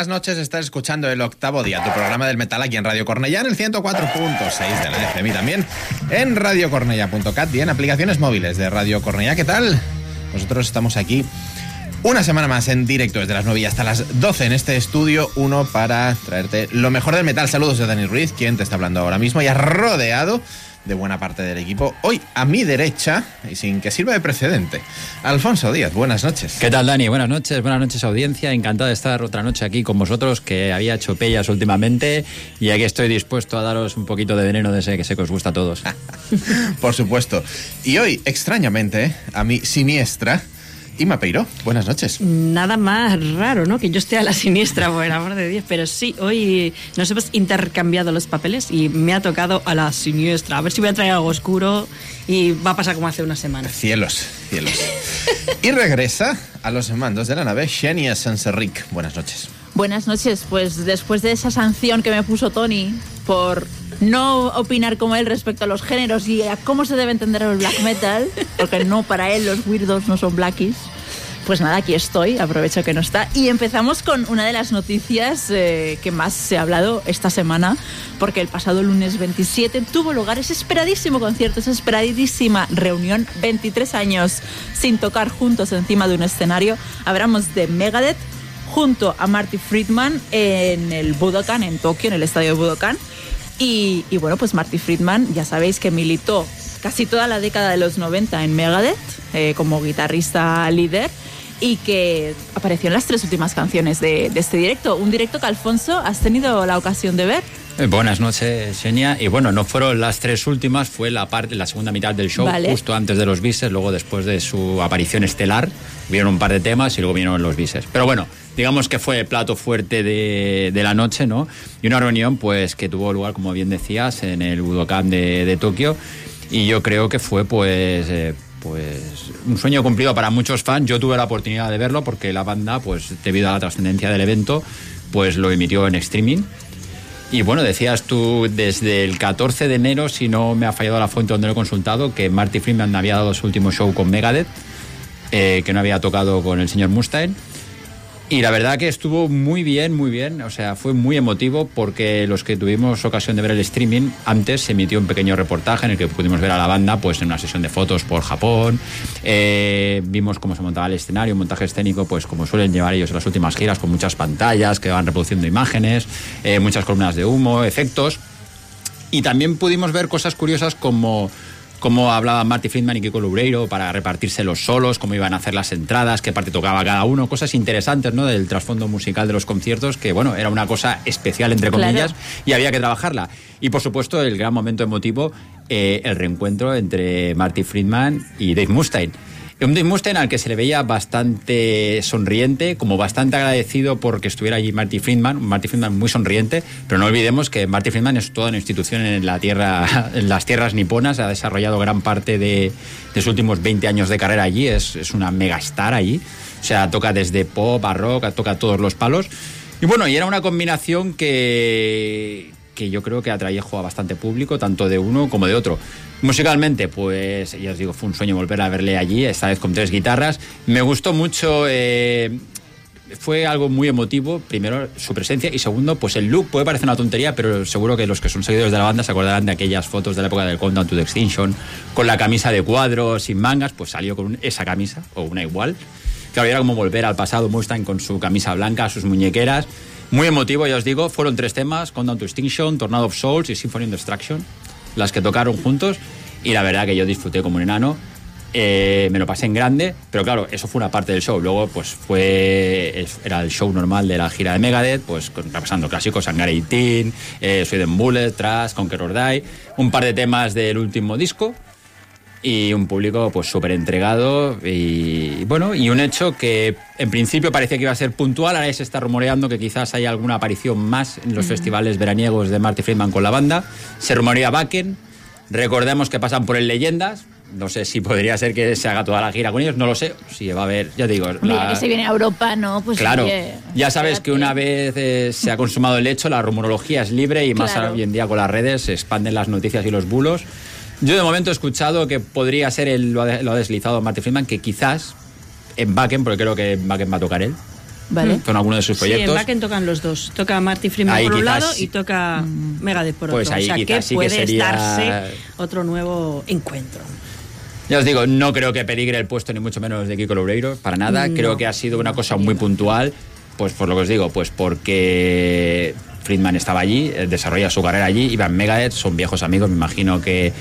Buenas noches. Estás escuchando el octavo día, tu programa del metal aquí en Radio Cornellá en el 104.6 de la FM también en radiocornellá.cat y en aplicaciones móviles de Radio Cornellá. ¿Qué tal? Nosotros estamos aquí una semana más en directo desde las 9 y hasta las 12 en este estudio, uno para traerte lo mejor del metal. Saludos de Dani Ruiz, quien te está hablando ahora mismo y ha rodeado de buena parte del equipo. Hoy a mi derecha, y sin que sirva de precedente, Alfonso Díaz, buenas noches. ¿Qué tal, Dani? Buenas noches, buenas noches, audiencia. Encantado de estar otra noche aquí con vosotros, que había hecho pellas últimamente, y aquí estoy dispuesto a daros un poquito de veneno de ese que sé que os gusta a todos. Por supuesto. Y hoy, extrañamente, a mi siniestra, Ima Peiro, buenas noches. Nada más raro, ¿no? Que yo esté a la siniestra, por el amor de Dios. Pero sí, hoy nos hemos intercambiado los papeles y me ha tocado a la siniestra. A ver si voy a traer algo oscuro y va a pasar como hace una semana. Cielos, cielos. y regresa a los mandos de la nave Xenia Sanserric. Buenas noches. Buenas noches. Pues después de esa sanción que me puso Tony por no opinar como él respecto a los géneros y a cómo se debe entender el black metal, porque no, para él los weirdos no son blackies. Pues nada, aquí estoy, aprovecho que no está. Y empezamos con una de las noticias eh, que más se ha hablado esta semana, porque el pasado lunes 27 tuvo lugar ese esperadísimo concierto, esa esperadísima reunión, 23 años sin tocar juntos encima de un escenario. Hablamos de Megadeth junto a Marty Friedman en el Budokan, en Tokio, en el estadio Budokan. Y, y, bueno, pues Marty Friedman, ya sabéis que militó casi toda la década de los 90 en Megadeth eh, como guitarrista líder y que apareció en las tres últimas canciones de, de, este directo. Un directo que, Alfonso, has tenido la ocasión de ver. Eh, buenas noches, Xenia. Y bueno, no fueron las tres últimas, fue la parte, la segunda mitad del show, Vale. justo antes de los bises, luego después de su aparición estelar, vieron un par de temas y luego vinieron los bises. Pero bueno, digamos que fue el plato fuerte de, de la noche, ¿no? Y una reunión, pues, que tuvo lugar, como bien decías, en el Budokan de, de Tokio. Y yo creo que fue, pues. eh, pues un sueño cumplido para muchos fans. Yo tuve la oportunidad de verlo porque la banda, pues debido a la trascendencia del evento, pues lo emitió en streaming. Y bueno, decías tú desde el 14 de enero, si no me ha fallado la fuente donde lo he consultado, que Marty Friedman había dado su último show con Megadeth, eh, que no había tocado con el señor Mustaine. Y la verdad que estuvo muy bien, muy bien. O sea, fue muy emotivo porque los que tuvimos ocasión de ver el streaming, antes se emitió un pequeño reportaje en el que pudimos ver a la banda pues en una sesión de fotos por Japón. Eh, vimos cómo se montaba el escenario, un montaje escénico, pues como suelen llevar ellos en las últimas giras, con muchas pantallas que van reproduciendo imágenes, eh, muchas columnas de humo, efectos. Y también pudimos ver cosas curiosas como cómo hablaban Marty Friedman y Kiko Loureiro para repartirse los solos, cómo iban a hacer las entradas, qué parte tocaba cada uno, cosas interesantes ¿no? del trasfondo musical de los conciertos, que bueno, era una cosa especial entre Claro. comillas y había que trabajarla. Y por supuesto el gran momento emotivo, eh, el reencuentro entre Marty Friedman y Dave Mustaine. Un Dave Mustaine al que se le veía bastante sonriente, como bastante agradecido porque estuviera allí Marty Friedman, Marty Friedman muy sonriente, pero no olvidemos que Marty Friedman es toda una institución en la tierra, en las tierras niponas, ha desarrollado gran parte de, de sus últimos 20 años de carrera allí, es, es una megastar allí, o sea, toca desde pop a rock, toca todos los palos. Y bueno, y era una combinación que, que yo creo que atraía a bastante público, tanto de uno como de otro. Musicalmente, pues ya os digo, fue un sueño volver a verle allí, esta vez con tres guitarras. Me gustó mucho, eh, fue algo muy emotivo, primero su presencia y segundo, pues el look puede parecer una tontería, pero seguro que los que son seguidores de la banda se acordarán de aquellas fotos de la época del Countdown to the Extinction, con la camisa de cuadros, sin mangas, pues salió con esa camisa o una igual. Claro, era como volver al pasado Mustang con su camisa blanca, sus muñequeras. Muy emotivo, ya os digo. Fueron tres temas: Countdown to Extinction, Tornado of Souls y Symphony of Destruction, las que tocaron juntos. Y la verdad que yo disfruté como un enano. Eh, me lo pasé en grande, pero claro, eso fue una parte del show. Luego, pues fue. Era el show normal de la gira de Megadeth, pues repasando clásicos: Hangar 18, eh, Sweden Bullet, Trash, Conquer or Die. Un par de temas del último disco y un público pues súper entregado y bueno y un hecho que en principio parecía que iba a ser puntual ahora se está rumoreando que quizás haya alguna aparición más en los festivales veraniegos de Marty Friedman con la banda. Se rumorea Bakken. Recordemos que pasan por el Leyendas. No sé si podría ser que se haga toda la gira con ellos no lo sé. Si va a haber ya digo Mira la- que se viene a Europa, ¿no? Pues Claro, oye, ya sabes que una vez eh, se ha consumado el hecho, la rumorología es libre y más hoy en día con las redes se expanden las noticias y los bulos. Yo de momento he escuchado que podría ser, el, lo, ha, lo ha deslizado Marty Friedman, que quizás en Backen, porque creo que en Backen va a tocar él, Vale. con alguno de sus Sí, en proyectos. Backen tocan los dos. Toca Marty Freeman Ahí por un lado sí. y toca Megadeth por Pues otro. ahí o sea que que puede sería- darse otro nuevo encuentro. Ya os digo, no creo que peligre el puesto ni mucho menos de Kiko Loureiro, para nada. No. Creo que ha sido una cosa muy puntual, pues por lo que os digo, pues porque Friedman estaba allí, eh, desarrolla su carrera allí, Iván Megadeth, son viejos amigos, me imagino que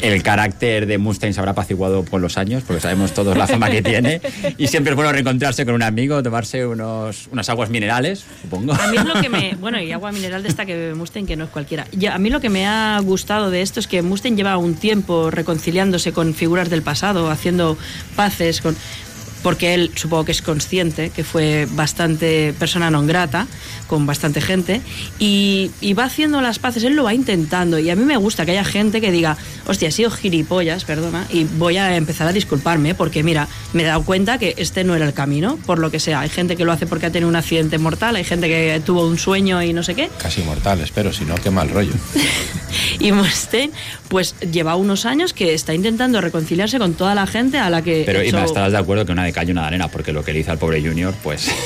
el carácter de Mustaine se habrá apaciguado con los años, porque sabemos todos la fama que tiene, y siempre es bueno reencontrarse con un amigo, tomarse unos, unas aguas minerales, supongo. A mí lo que me. Bueno, y agua mineral de esta que bebe Mustaine, que no es cualquiera. A mí lo que me ha gustado de esto es que Mustaine lleva un tiempo reconciliándose con figuras del pasado, haciendo paces con. Porque él supongo que es consciente que fue bastante persona non grata con bastante gente y, y va haciendo las paces, él lo va intentando y a mí me gusta que haya gente que diga, hostia, he sido gilipollas, perdona, y voy a empezar a disculparme porque mira, me he dado cuenta que este no era el camino, por lo que sea. Hay gente que lo hace porque ha tenido un accidente mortal, hay gente que tuvo un sueño y no sé qué. Casi mortales, pero si no, qué mal rollo. Y Mustaine, pues lleva unos años que está intentando reconciliarse con toda la gente a la que. Pero hecho- Ima, estarás de acuerdo que una de cal y una de arena, porque lo que le hizo al pobre Junior, pues...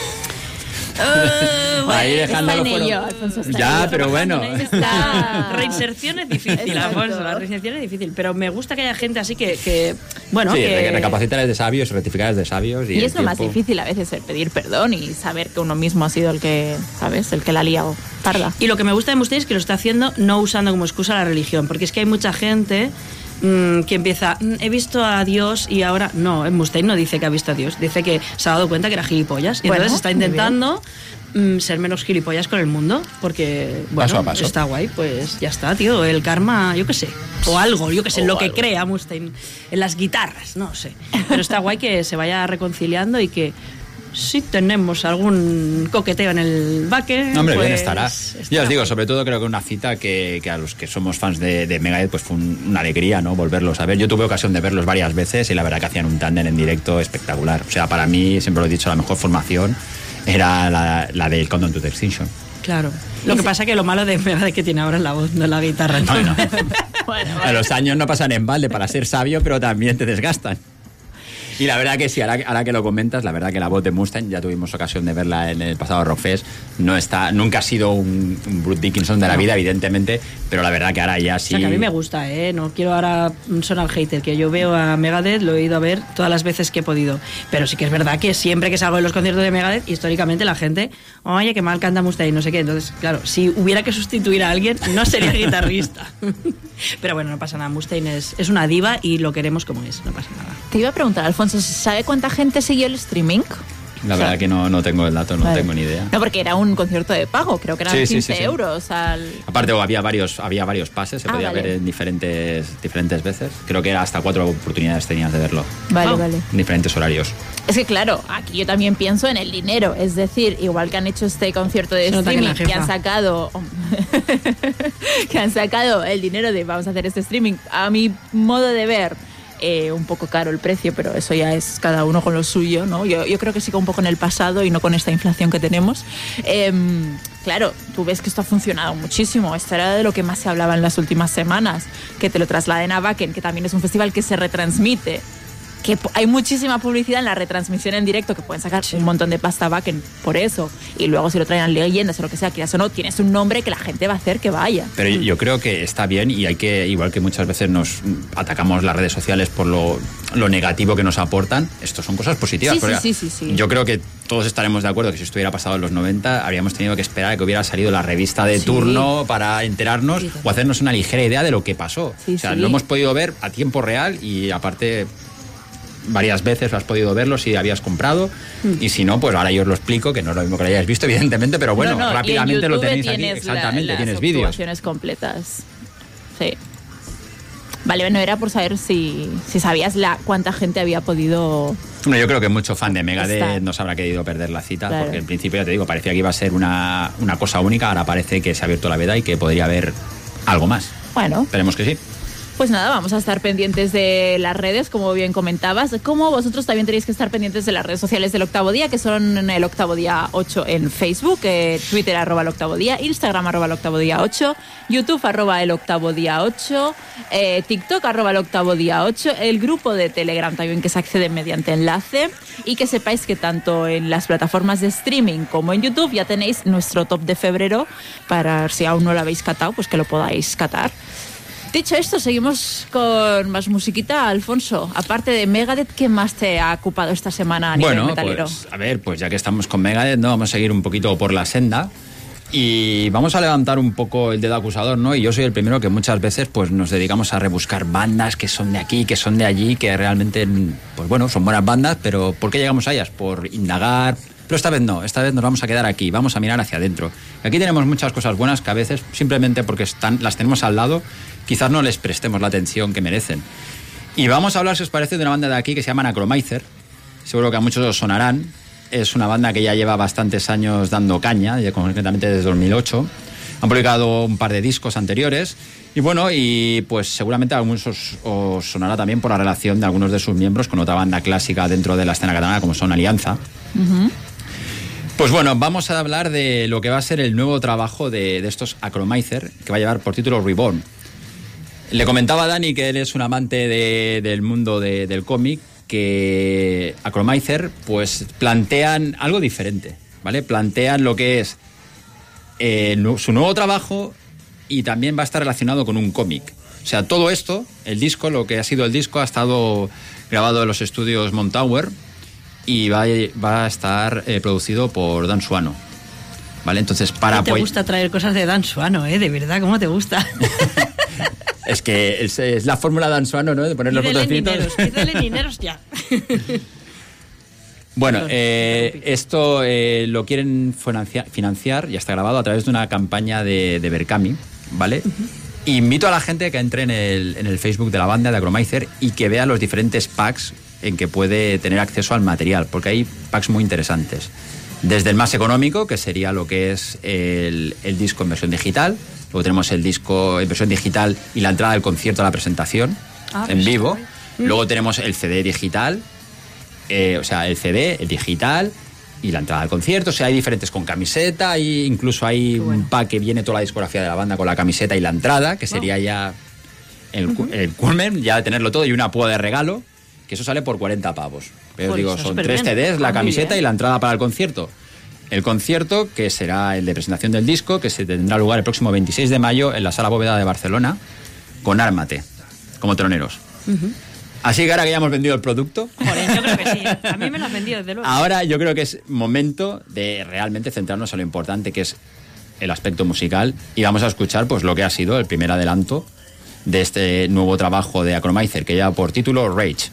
Ahí Está dejándolo en fuera. ello, Alfonso, está en Ya, ello. pero bueno. Está- Reinserción es difícil. Alfonso, la reinserción es difícil, pero me gusta que haya gente así que, que bueno, sí, que... recapacitar es de sabios, rectificar es de sabios. Y, Y es lo más tiempo- difícil a veces, el pedir perdón y saber que uno mismo ha sido el que, ¿sabes? El que la ha liado parda. Y lo que me gusta de Mustaine es que lo está haciendo no usando como excusa la religión, porque es que hay mucha gente mm, que empieza, "Mm, he visto a Dios y ahora no, Mustaine no dice que ha visto a Dios, dice que se ha dado cuenta que era gilipollas. Y Bueno, entonces está intentando mm, ser menos gilipollas con el mundo, porque bueno, Paso. está guay, pues ya está, tío, el karma, yo qué sé, o algo, yo qué sé, O lo que crea Mustaine en las guitarras, no sé, pero está guay que se vaya reconciliando y que si tenemos algún coqueteo en el baque, No, hombre, bien pues, estará. estará Ya os digo, sobre todo creo que una cita que, que a los que somos fans de, de Megadeth pues fue un- una alegría, ¿no? Volverlos a ver. Yo tuve ocasión de verlos varias veces y la verdad que hacían un tándem en directo espectacular. O sea, para mí, siempre lo he dicho, la mejor formación era la, la del Countdown to the Extinction. Claro. Lo que pasa que lo malo de Megadeth es que tiene ahora es la voz, no la guitarra. ¿no? No, no. A los años no pasan en balde para ser sabio, pero también te desgastan. Y la verdad que sí, ahora, ahora que lo comentas, la verdad que la voz de Mustang, ya tuvimos ocasión de verla en el pasado Rockfest, no está, nunca ha sido un, un Bruce Dickinson de la vida, evidentemente, pero la verdad que ahora ya O sí... sea, que a mí me gusta, ¿eh? No quiero ahora sonar hater, que yo veo a Megadeth, lo he ido a ver todas las veces que he podido. Pero sí que es verdad que siempre que salgo de los conciertos de Megadeth, históricamente la gente, oye, que mal canta Mustaine, no sé qué. Entonces, claro, si hubiera que sustituir a alguien, no sería guitarrista. Pero bueno, no pasa nada. Mustaine es, es una diva y lo queremos como es, no pasa nada. Te iba a preguntar, Alfonso, ¿sabe cuánta gente siguió el streaming? La O sea, verdad que no, no tengo el dato, no vale. tengo ni idea. No, porque era un concierto de pago, creo que eran Sí, sí, 15 sí, sí. euros al... Aparte había varios, había varios pases, se Ah, podía vale. ver en diferentes, diferentes veces. Creo que era hasta cuatro oportunidades tenías de verlo, Vale, Oh. vale. en diferentes horarios. Es que claro, aquí yo también pienso en el dinero, es decir, igual que han hecho este concierto de streaming, que, han sacado que han sacado el dinero de vamos a hacer este streaming, a mi modo de ver, eh, un poco caro el precio, pero eso ya es cada uno con lo suyo, ¿no? Yo, yo creo que sigo un poco en el pasado y no con esta inflación que tenemos. Em, claro, tú ves que esto ha funcionado muchísimo. Esto era de lo que más se hablaba en las últimas semanas, que te lo trasladen a Wacken, que también es un festival que se retransmite que hay muchísima publicidad en la retransmisión en directo que pueden sacar un montón de pasta back por eso y luego si lo traen leyendas o lo que sea quieras o no tienes un nombre que la gente va a hacer que vaya Pero yo- yo creo que está bien y hay que, igual que muchas veces nos atacamos las redes sociales por lo, lo negativo que nos aportan, esto son cosas positivas. Sí, sí, sí. Yo creo que todos estaremos de acuerdo que si esto hubiera pasado en los 90, habríamos tenido que esperar a que hubiera salido la revista de turno para enterarnos o hacernos una ligera idea de lo que pasó. O sea, lo hemos podido ver a tiempo real y aparte varias veces has podido verlo si habías comprado y si no, pues ahora yo os lo explico, que no es lo mismo que lo hayáis visto, evidentemente, pero bueno, No, no, rápidamente lo tenéis aquí. la- Exactamente, las tienes vídeos. completas sí vale bueno era por saber si, si sabías la cuánta gente había podido Bueno, yo creo que mucho fan de Megadeth Está. no se habrá querido perder la cita, Claro. porque en principio, ya te digo, parecía que iba a ser una, una cosa única, ahora parece que se ha abierto la veda y que podría haber algo más. bueno Esperemos que sí. Pues nada, vamos a estar pendientes de las redes, como bien comentabas. Como vosotros también tenéis que estar pendientes de las redes sociales del Octavo Día, que son el Octavo Día 8 en Facebook, eh, Twitter arroba el Octavo Día, Instagram arroba el Octavo Día 8, YouTube arroba el Octavo Día 8, eh, TikTok arroba el Octavo Día 8, el grupo de Telegram también que se accede mediante enlace y que sepáis que tanto en las plataformas de streaming como en YouTube ya tenéis nuestro top de febrero para si aún no lo habéis catado, pues que lo podáis catar. Dicho esto, seguimos con más musiquita, Alfonso. Aparte de Megadeth, ¿qué más te ha ocupado esta semana a nivel Bueno, metalero? pues a ver, pues ya que estamos con Megadeth, ¿no? vamos a seguir un poquito por la senda y vamos a levantar un poco el dedo acusador, ¿no? Y yo soy el primero que muchas veces pues nos dedicamos a rebuscar bandas que son de aquí, que son de allí, que realmente, pues bueno, son buenas bandas, pero ¿por qué llegamos a ellas? Por indagar. Pero esta vez no, esta vez nos vamos a quedar aquí, vamos a mirar hacia adentro. Aquí tenemos muchas cosas buenas que a veces, simplemente porque están, las tenemos al lado, quizás no les prestemos la atención que merecen. Y vamos a hablar, si os parece, de una banda de aquí que se llama Acromizer. Seguro que a muchos os sonarán. Es una banda que ya lleva bastantes años dando caña, ya concretamente desde 2008. Han publicado un par de discos anteriores. Y bueno, y pues seguramente a algunos os, sonará también por la relación de algunos de sus miembros con otra banda clásica dentro de la escena catalana, como son Alianza. Pues bueno, vamos a hablar de lo que va a ser el nuevo trabajo de, de estos Acromizer, que va a llevar por título Reborn. Le comentaba a Dani que él es un amante de- del mundo de- del cómic, que Acromizer pues plantean algo diferente, ¿vale? Plantean lo que es eh, su nuevo trabajo y también va a estar relacionado con un cómic. O sea, todo esto, el disco, lo que ha sido el disco, ha estado grabado en los estudios Montower y va, a- va a estar eh, producido por Dan Suano. ¿Vale? Entonces, para ¿Cómo te gusta traer cosas de Dan Suano, eh? De verdad, ¿cómo te gusta? Es que es, es la fórmula de Dan Suano, ¿no? De poner los botoncitos. dineros, ya. Bueno, eh, esto eh, lo quieren financia- financiar, ya está grabado a través de una campaña de, de Berkami, ¿vale? Invito a la gente que entre en el, en el Facebook de la banda de Agromizer y que vea los diferentes packs en que puede tener acceso al material, porque hay packs muy interesantes. Desde el más económico, que sería lo que es el, el disco en versión digital, luego tenemos el disco en versión digital y la entrada al concierto a la presentación Ah, en pues vivo. guay. Luego tenemos el CD digital, eh, o sea, el CD, el digital y la entrada al concierto. O sea, hay diferentes con camiseta, y incluso hay un pack que viene toda la discografía de la banda con la camiseta y la entrada, que sería ya el, cu- el culmen, ya de tenerlo todo y una púa de regalo, que eso sale por 40 pavos. Pero digo, son tres bien. CDs, la camiseta y la entrada para el concierto. El concierto, que será el de presentación del disco, que se tendrá lugar el próximo 26 de mayo en la Sala Bóveda de Barcelona, con Ármate, como troneros. Así que ahora que ya hemos vendido el producto, Joder, yo creo que sí. A mí me lo has vendido, desde luego. ahora yo creo que es momento de realmente centrarnos en lo importante que es el aspecto musical y vamos a escuchar pues lo que ha sido el primer adelanto de este nuevo trabajo de Acromizer que lleva por título Rage.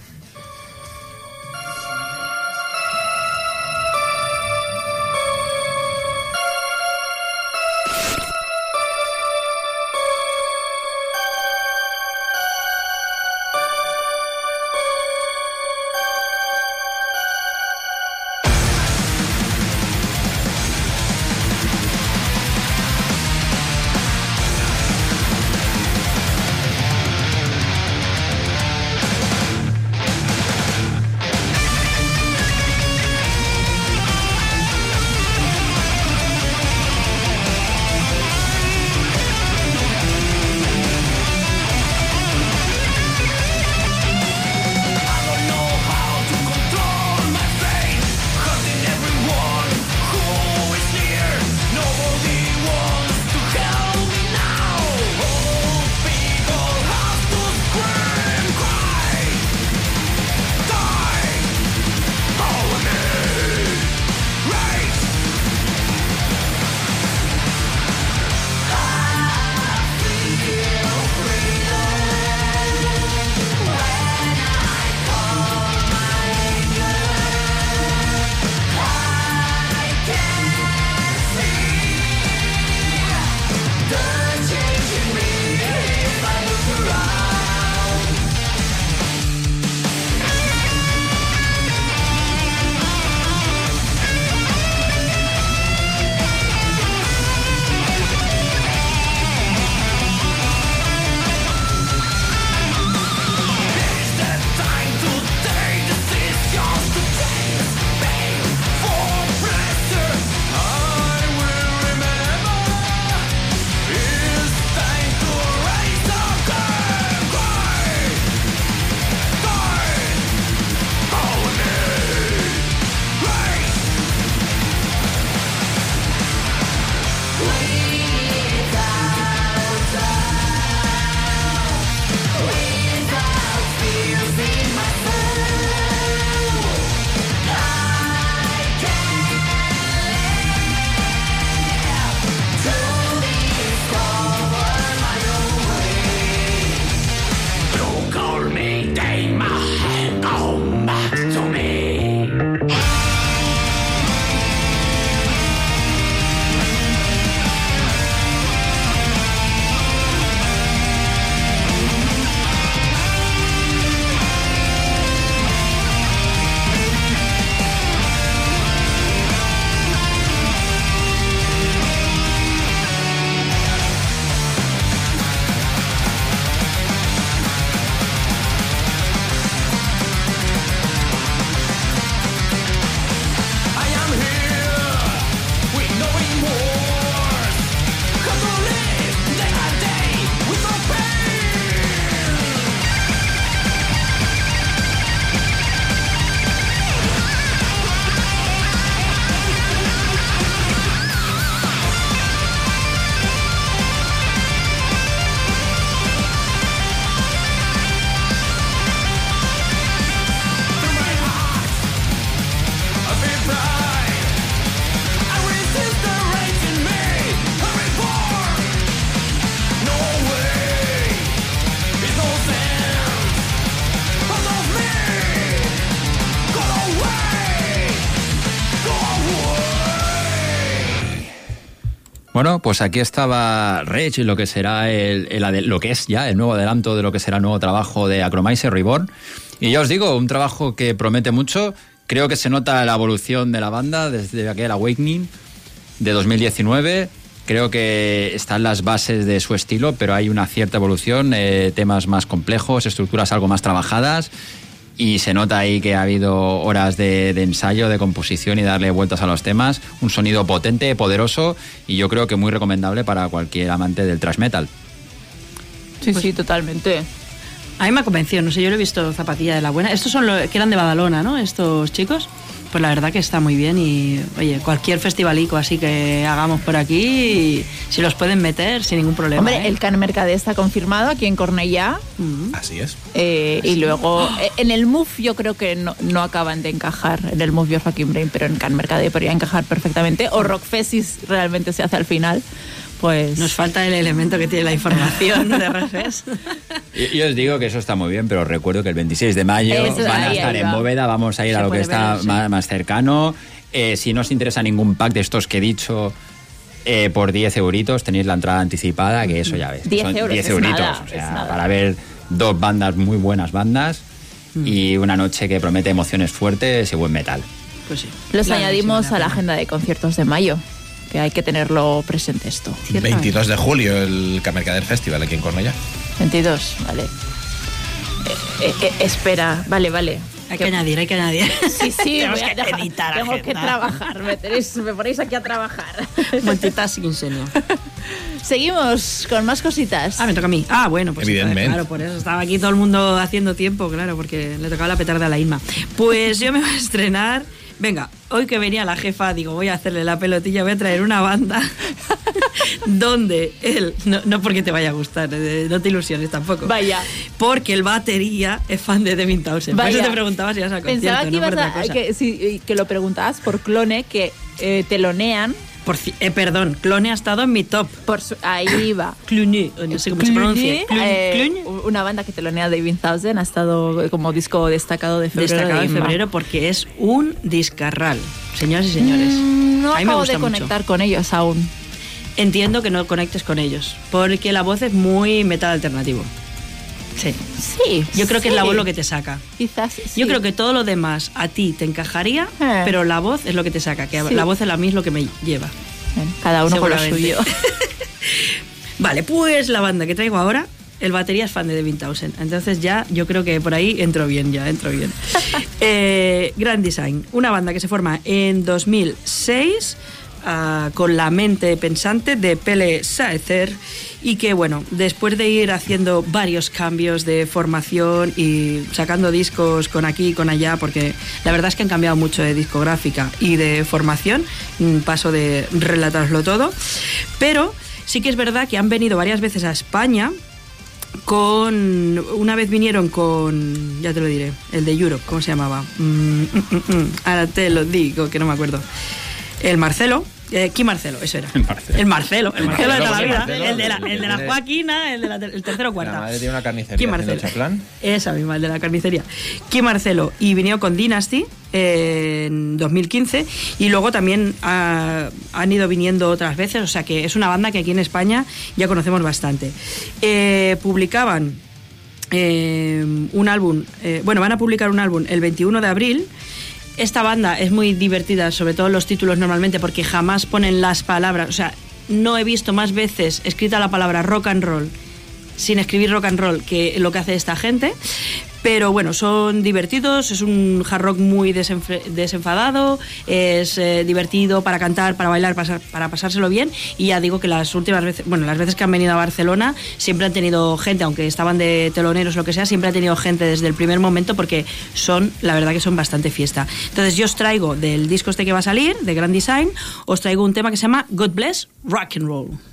Pues aquí estaba Rage y lo que será el, lo que es ya el nuevo adelanto de lo que será el nuevo trabajo de Acromiser Reborn. Y ya os digo, un trabajo que promete mucho. Creo que se nota la evolución de la banda desde aquel Awakening de 2019. Creo que están las bases de su estilo, pero hay una cierta evolución, eh, temas más complejos, estructuras algo más trabajadas. Y se nota ahí que ha habido horas de, de ensayo, de composición y darle vueltas a los temas. Un sonido potente, poderoso y yo creo que muy recomendable para cualquier amante del thrash metal. Sí, sí, totalmente. A mí me ha convencido, no sé, yo lo he visto Zapatilla de la Buena. Estos son los que eran de Badalona, ¿no? Estos chicos. Pues la verdad que está muy bien y, oye, cualquier festivalico así que hagamos por aquí, si los pueden meter sin ningún problema. Hombre, ¿eh? el Can Mercader está confirmado aquí en Cornellá. Así es. eh, y luego eh, en el MUF yo creo que no, no acaban de encajar en el MUF Fucking Brain, pero en Can Mercader podría encajar perfectamente. O Rockfest si realmente se hace al final, pues... Nos falta el elemento que tiene la información de Refes. Yo os digo que eso está muy bien, pero recuerdo que el 26 de mayo Eso, van a estar en. Bóveda, vamos a ir Se a lo que está ver, sí. más, más cercano. Eh, si no os interesa ningún pack de estos que he dicho, eh, por 10 euritos tenéis la entrada anticipada, que eso ya ves. que 10 son euros 10 es euritos, nada, o sea, para ver dos bandas, muy buenas bandas, Mm. y una noche que promete emociones fuertes y buen metal. Pues sí. Los añadimos a la agenda de conciertos de mayo, que hay que tenerlo presente esto. Ciertamente. 22 de julio, el Camercader Festival aquí en Cornellá. 22, vale. Eh, eh, eh, espera, vale, vale. Hay que añadir, hay que añadir. Sí, sí, Tenemos que dejar- editar tengo que agenda. trabajar, me, tenéis- me ponéis aquí a trabajar. Multitasking, señor. Seguimos con más cositas. Ah, me toca a mí. Ah, bueno, pues Evidentemente. claro, por eso estaba aquí todo el mundo haciendo tiempo, claro, porque le tocaba la petarda a la Inma. Pues yo me voy a estrenar. Venga, hoy que venía la jefa, digo, voy a hacerle la pelotilla, voy a traer una banda donde él, no, no porque te vaya a gustar, eh, no te ilusiones tampoco. Vaya. Porque el batería es fan de Devin Townsend. Por eso Vaya. te preguntaba si ibas concierto, Pensaba que, no ibas a, que, sí, que lo preguntabas por Clone, que eh, telonean. Por eh, perdón, Clone ha estado en mi top. Por su- ahí va. Cluny, no sé cómo se pronuncia. Cluny, eh, Cluny. una banda que telonea David Thousand ha estado como disco destacado de febrero. destacado de febrero porque es un discarral, señoras y señores. Mm, No a mí me acabo gusta de mucho. conectar con ellos aún. Entiendo que no conectes con ellos, porque la voz es muy metal alternativo. Sí. Sí. Yo creo que es la voz lo que te saca. Quizás sí. Yo creo que todo lo demás a ti te encajaría, Eh. pero la voz es lo que te saca, que Sí. la voz es la misma lo que me lleva. Bueno, cada uno con lo suyo. Vale, pues la banda que traigo ahora, el batería es fan de Devin Townsend. Entonces ya yo creo que por ahí entro bien, ya entro bien. Eh, Grand Design, una banda que se forma en 2006 ah, con la mente pensante de Pele Saeter y que bueno, después de ir haciendo varios cambios de formación y sacando discos con aquí y con allá, porque la verdad es que han cambiado mucho de discográfica y de formación, mm, paso de relataroslo todo, pero sí que es verdad que han venido varias veces a España con una vez vinieron con ya te lo diré el de Europe cómo se llamaba Mm, mm, ahora te lo digo que no me acuerdo. El Marcelo eh, ¿Quién Marcelo? Eso era. El Marcelo. El Marcelo, el El Marcelo de toda la vida. El de la, el de Joaquina, el, de la el tercero o cuarta. La madre tiene una carnicería ¿Quién Marcelo? chaplán. Esa misma, el de la carnicería. Kim Marcelo. Y vino con Dynasty eh, en 2015. Y luego también ah, han ido viniendo otras veces. O sea que es una banda que aquí en España ya conocemos bastante. Eh, publicaban eh, un álbum, eh, bueno, van a publicar un álbum el 21 de abril. Esta banda es muy divertida, sobre todo los títulos normalmente, porque jamás ponen las palabras, o sea, no he visto más veces escrita la palabra rock and roll sin escribir rock and roll que lo que hace esta gente. Pero bueno, son divertidos, es un hard rock muy desenfadado, es eh, divertido para cantar, para bailar, para pasárselo bien. Y ya digo que las últimas veces, bueno, las veces que han venido a Barcelona siempre han tenido gente, aunque estaban de teloneros lo que sea, siempre han tenido gente desde el primer momento porque son, la verdad que son bastante fiesta. Entonces yo os traigo del disco este que va a salir, de Grand Design, os traigo un tema que se llama God Bless Rock and Roll.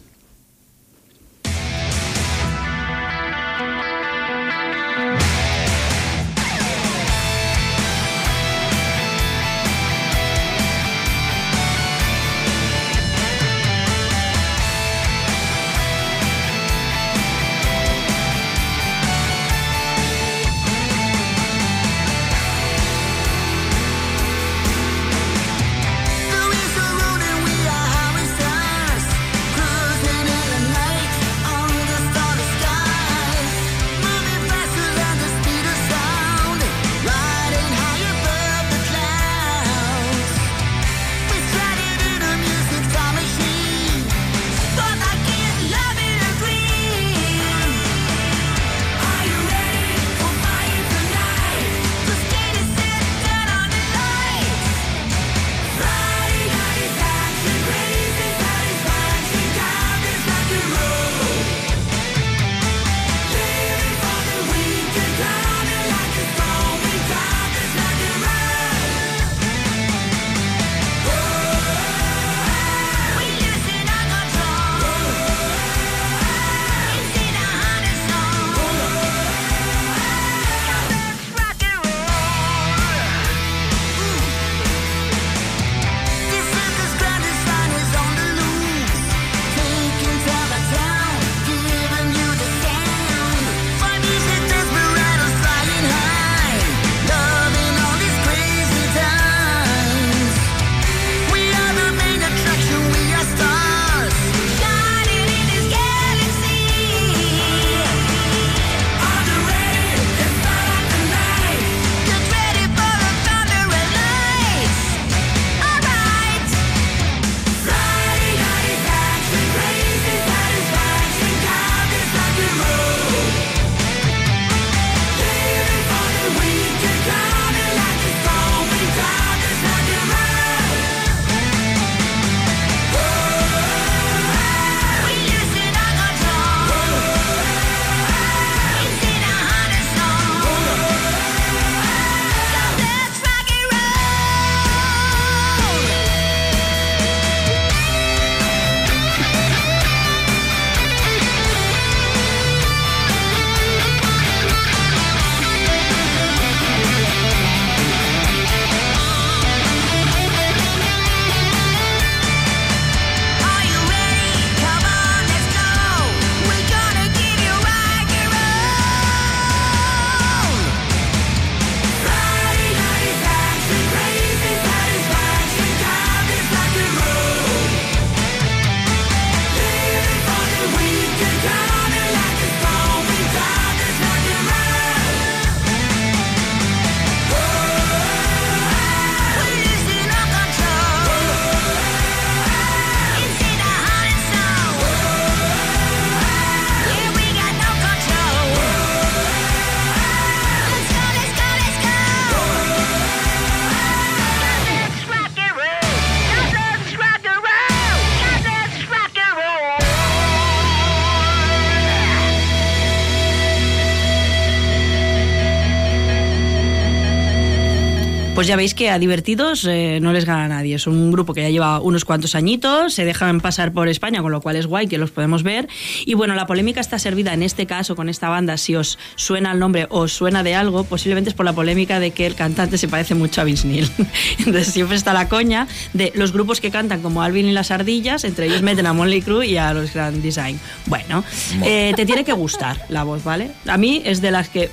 Pues ya veis que a divertidos eh, no les gana nadie. Es un grupo que ya lleva unos cuantos añitos, se dejan pasar por España, con lo cual es guay que los podemos ver. Y bueno, la polémica está servida en este caso con esta banda. Si os suena el nombre o os suena de algo, posiblemente es por la polémica de que el cantante se parece mucho a Vince Neil. Entonces siempre está la coña de los grupos que cantan como Alvin y las Ardillas, entre ellos meten a Monley Crue y a los Grand Design. Bueno, eh, te tiene que gustar la voz, ¿vale? A mí es de las que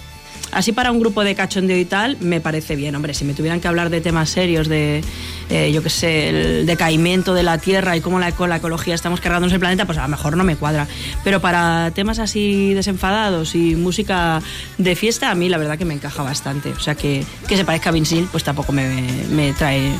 Así para un grupo de cachondeo y tal, me parece bien. Hombre, si me tuvieran que hablar de temas serios, de, eh, yo qué sé, el decaimiento de la Tierra y cómo la, la ecología estamos cargándonos el planeta, pues a lo mejor no me cuadra. Pero para temas así desenfadados y música de fiesta, a mí la verdad que me encaja bastante. O sea, que, que se parezca a Vince Neil, pues tampoco me, me trae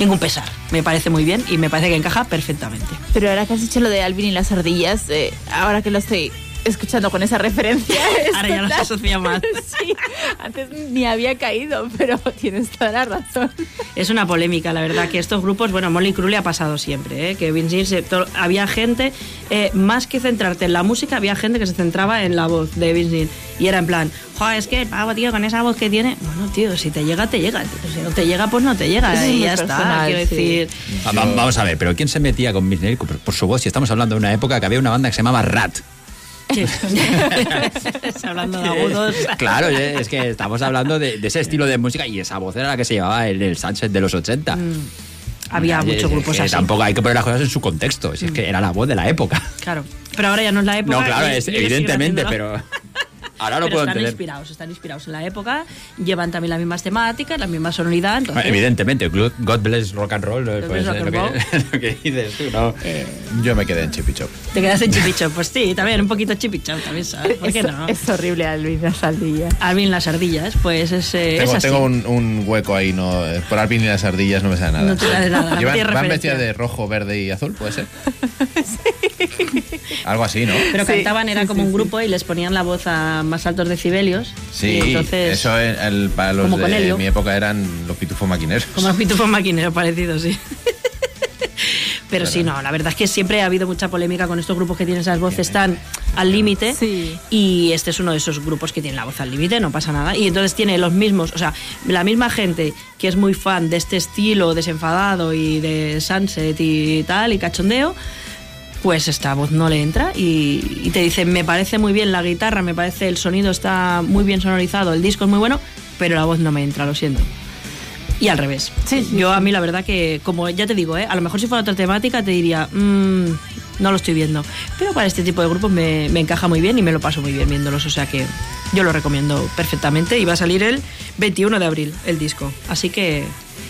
ningún pesar. Me parece muy bien y me parece que encaja perfectamente. Pero ahora que has dicho lo de Alvin y las ardillas, eh, ahora que lo estoy escuchando con esa referencia. es Ahora ya no se total- asocia más. sí, antes ni había caído, pero tienes toda la razón. Es una polémica, la verdad, que estos grupos, bueno, Molly Crew le ha pasado siempre, ¿eh? que Vince to- había gente, eh, más que centrarte en la música, había gente que se centraba en la voz de Vince Neil. Y era en plan, joder, es que el pavo, tío, con esa voz que tiene, bueno, tío, si te llega, te llega. tío. Si no te llega, pues no te llega. Y ya está. personal, Quiero sí. decir, va- Vamos a ver, pero ¿quién se metía con Vince Neil por, por su voz? Si estamos hablando de una época que había una banda que se llamaba Rat. Sí. hablando de agudos. Claro, es que estamos hablando de, de ese estilo de música y esa voz era la que se llevaba en el Sunset de los 80. Había Es muchos grupos así. Tampoco hay que poner las cosas en su contexto, si es que era la voz de la época. Claro. Pero ahora ya no es la época. No, claro, es, evidentemente, pero ahora no Pero puedo están entender. inspirados, están inspirados en la época, llevan también las mismas temáticas, la misma sonoridad. Entonces, Evidentemente, God bless rock and roll, God pues, rock lo, and que, lo que dices tú, ¿no? eh, Yo me quedé en Chippy Chop. te quedas en chipicho. Pues sí, también un poquito chipicho, también, ¿sabes? ¿Por qué es, no? es horrible Alvin y las ardillas. Alvin las ardillas, pues es, eh, Tengo, es así. tengo un, un hueco ahí, no, por Alvin y las ardillas no me sale nada. No te sale nada, Llevan- van referencia. vestidas de rojo, verde y azul, ¿puede ser? Algo así, ¿no? Pero Sí, cantaban, era sí, como sí, un sí. grupo y les ponían la voz a más altos decibelios. Sí, entonces, eso en- el- para los como con de Helio. mi época eran los pitufos maquineros. Como los pitufos maquineros parecidos, sí. Pero sí, no, la verdad es que siempre ha habido mucha polémica con estos grupos que tienen esas voces tan al límite. Sí. Y este es uno de esos grupos que tiene la voz al límite, no pasa nada. Y entonces tiene los mismos, o sea, la misma gente que es muy fan de este estilo desenfadado y de Sunset y tal, y cachondeo, pues esta voz no le entra y, y te dice, me parece muy bien la guitarra, me parece el sonido está muy bien sonorizado, el disco es muy bueno, pero la voz no me entra, lo siento. Y al revés. Sí, sí, Yo a mí la verdad que, como ya te digo, ¿eh? a lo mejor si fuera otra temática te diría, "Mm, no lo estoy viendo. Pero para este tipo de grupos me, me encaja muy bien y me lo paso muy bien viéndolos. O sea que yo lo recomiendo perfectamente y va a salir el 21 de abril el disco. Así que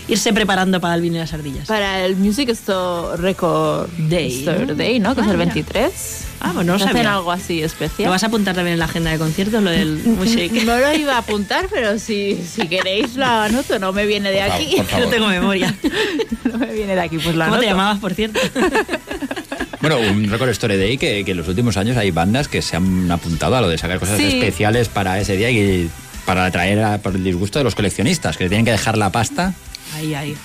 irse preparando para el vino y las ardillas. Para el Music Store Record Day, Store ¿no? Day, ¿no? Que Ah, es el mira. 23. Ah, pues no lo ¿Hacen sabía. algo así ¿Lo especial? vas a apuntar también en la agenda de conciertos, lo del Music? No lo iba a apuntar, pero si, si queréis lo anoto, no me viene de Por aquí. favor, por favor. No tengo memoria. no me viene de aquí, pues lo ¿Cómo te anoto. llamabas, por cierto? Bueno, un Record Story Day que, que en los últimos años hay bandas que se han apuntado a lo de sacar cosas Sí. especiales para ese día y para atraer a- por el disgusto de los coleccionistas, que tienen que dejar la pasta. Ahí, ahí.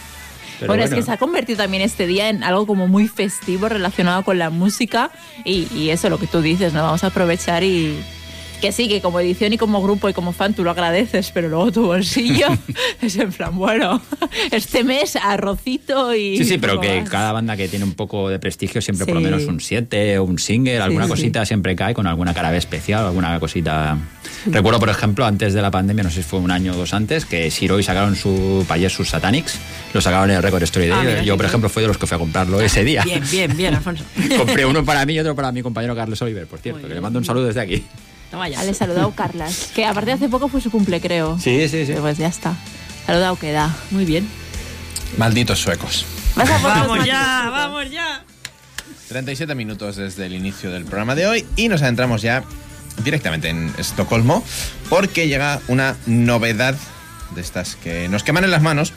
Pero bueno, es que se ha convertido también este día en algo como muy festivo relacionado con la música y, y eso lo que tú dices, ¿no? Vamos a aprovechar y que sí, que como edición y como grupo y como fan tú lo agradeces, pero luego tu bolsillo es en plan, bueno, este mes arrocito y... Sí, sí, pero que más. cada banda que tiene un poco de prestigio siempre por lo Sí. menos un 7 o un single, alguna sí. cosita siempre cae con alguna cara especial, alguna cosita. Recuerdo, por ejemplo, antes de la pandemia, no sé si fue un año o dos antes, que Shiroi sacaron su Payés, sus Satanics, lo sacaron en el Record Story Day. Ah, mira, Yo, sí, por sí. ejemplo, fui de los que fui a comprarlo ese día. Bien, bien, bien, Alfonso. Compré uno para mí y otro para mi compañero Carlos Oliver, por cierto, Muy que le mando un saludo desde aquí. Toma ya. Ah, le he saludado Carlas, que aparte de hace poco fue su cumple, creo. Sí, sí, sí. Pues ya está. Saludado queda. Muy bien. Malditos suecos. ¿Vas a por los Vamos ya, vamos ya. 37 minutos desde el inicio del programa de hoy y nos adentramos ya directamente en Estocolmo porque llega una novedad de estas que nos queman en las manos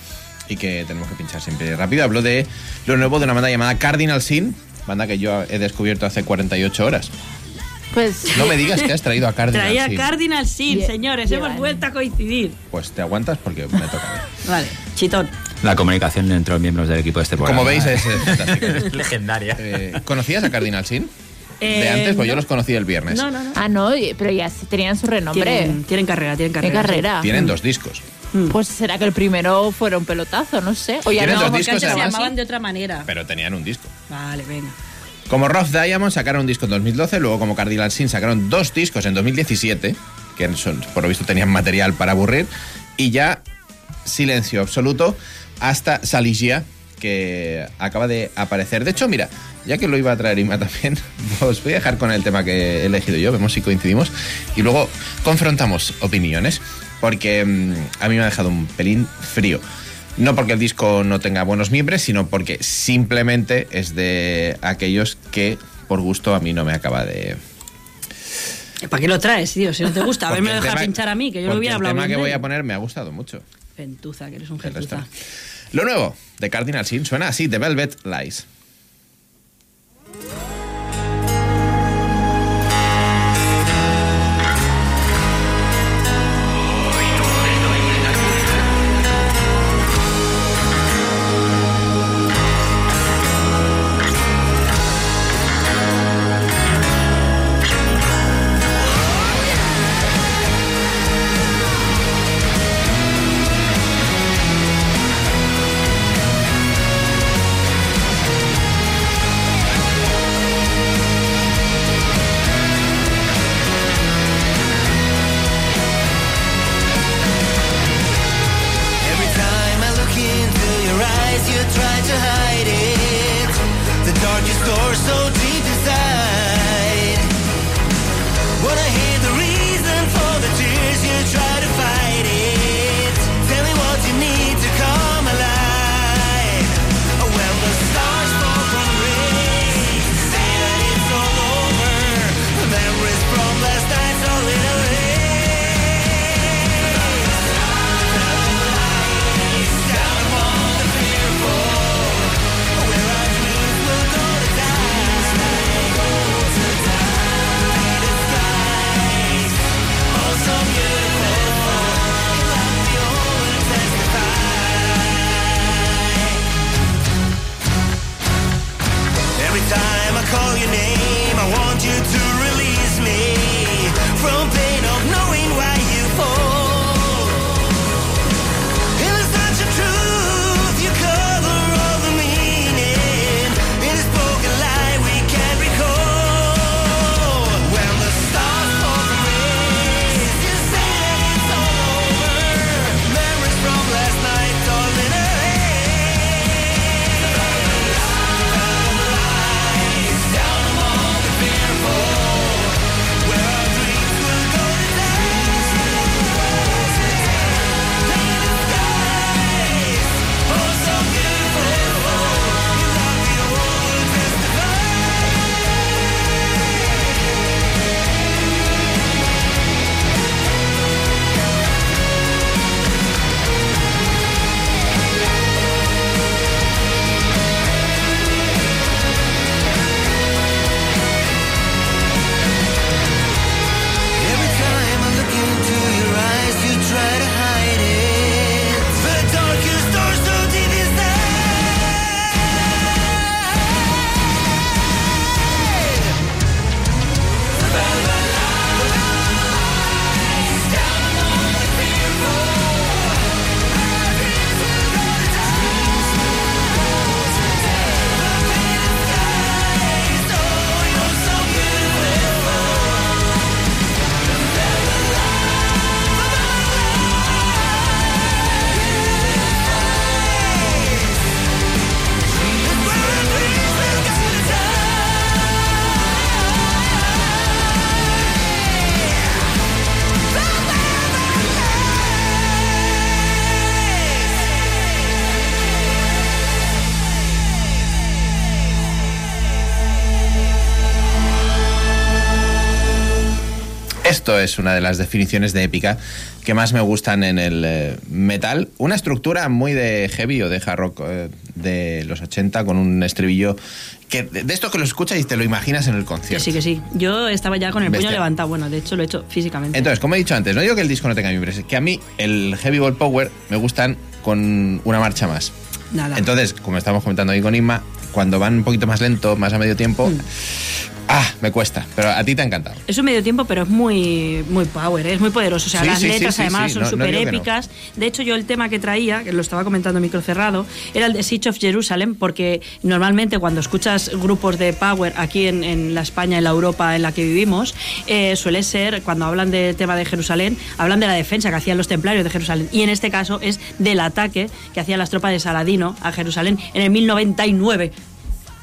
y que tenemos que pinchar siempre rápido. Hablo de lo nuevo de una banda llamada Cardinal Sin, banda que yo he descubierto hace 48 horas. Pues No me digas que has traído a Cardinal Traía Sin. Cardinal Sin, señores. bien. Hemos vuelto a coincidir. Pues te aguantas porque me toca. a. Vale, chitón. La comunicación entre los miembros del equipo de este programa. Como veis es, legendaria. Eh, ¿Conocías a Cardinal Sin? de Eh, antes, pues yo los conocí el viernes. No, no, no. Ah, no, pero ya tenían su renombre. Tienen, tienen carrera, tienen ¿Qué carrera. carrera? Tienen dos discos. Pues será que el primero fuera un pelotazo, no sé. O ya no, dos porque discos, antes se Llamaban de otra manera. Pero tenían un disco. Vale, venga. Como Rough Diamond sacaron un disco en 2012, luego como Cardinal Sin sacaron dos discos en 2017, que por lo visto tenían material para aburrir, y ya silencio absoluto hasta Saligia, que acaba de aparecer. De hecho, mira, ya que lo iba a traer Ima también, os voy a dejar con el tema que he elegido yo, vemos si coincidimos, y luego confrontamos opiniones, porque mm, a mí me ha dejado un pelín frío. No porque el disco no tenga buenos miembros, sino porque simplemente es de aquellos que por gusto a mí no me acaba de... ¿Para qué lo traes, tío? Si no te gusta, a ver, me el tema- pinchar a mí, que yo lo hubiera el hablado tema bien que voy a poner me ha gustado mucho. Gentuza, que eres un El gentuza. Lo nuevo de Cardinal Sin suena así, The Velvet Lies. Esto es una de las definiciones de épica que más me gustan en el eh, metal. Una estructura muy de heavy o de hard rock eh, de los 80 con un estribillo que de de esto que lo escuchas y te lo imaginas en el Que concierto. sí, que sí. Yo estaba ya con el puño levantado. Bueno, de hecho lo he hecho físicamente. Entonces, como he dicho antes, no digo que el disco no tenga miembros, es que a mí el heavy ball power me gustan con una marcha más. Nada. Entonces, como estamos comentando ahí con Inma, cuando van un poquito más lento, más a medio tiempo, Mm. Ah, me cuesta, pero a ti te ha encantado. Es un medio tiempo, pero es muy, muy power, ¿eh? es muy poderoso. O sea, Sí, las sí, letras sí, además son no- súper no. épicas. De hecho, yo el tema que traía, que lo estaba comentando en micro cerrado, era el de Siege of Jerusalem, porque normalmente cuando escuchas grupos de power aquí en, en la España, en la Europa en la que vivimos, eh, suele ser, cuando hablan del tema de Jerusalén, hablan de la defensa que hacían los templarios de Jerusalén. Y en este caso es del ataque que hacían las tropas de Saladino a Jerusalén en el 1099.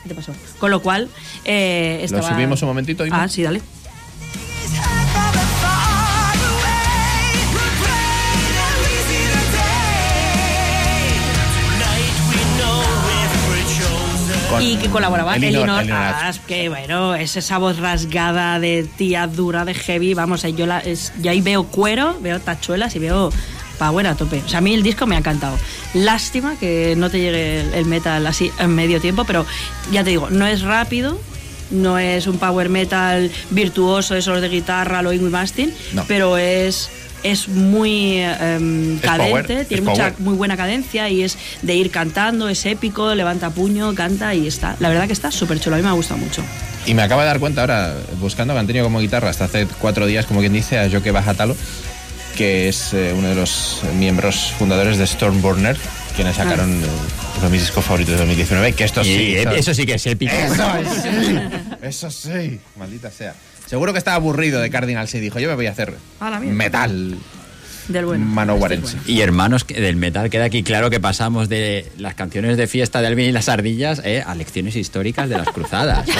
¿Qué te pasó? Con lo cual, eh, ¿Lo estaba- subimos un momentito? Ima? Ah, sí, dale. Y que colaboraba Elinor- Elinor, que bueno, es esa voz rasgada de tía dura de heavy, vamos, yo, la, es- yo ahí veo cuero, veo tachuelas y veo power a tope. O sea, a mí el disco me ha encantado. Lástima que no te llegue el, el metal así en medio tiempo, pero ya te digo, no es rápido, no es un power metal virtuoso, esos de guitarra, lo Ingrid Mastin, No. pero es es muy em, cadente, power, tiene mucha muy buena cadencia y es de ir cantando, es épico, levanta puño, canta y está. La verdad que está súper chulo, a mí me ha gustado mucho. Y me acabo de dar cuenta ahora, buscando que han tenido como guitarra hasta hace cuatro días, como quien dice, a Joke Bajatalo, que es eh, uno de los miembros fundadores de Stormburner, quienes sacaron eh, uno de mis discos favoritos de 2019, que esto Y, sí. son- eso sí que es épico. Eso sí, eso sí, maldita sea. Seguro que estaba aburrido de Cardinal y dijo, yo me voy a hacer A metal Del bueno. manowarense. Y hermanos del metal, queda aquí claro que pasamos de las canciones de fiesta de Alvin y las ardillas eh, a lecciones históricas de las cruzadas. eh.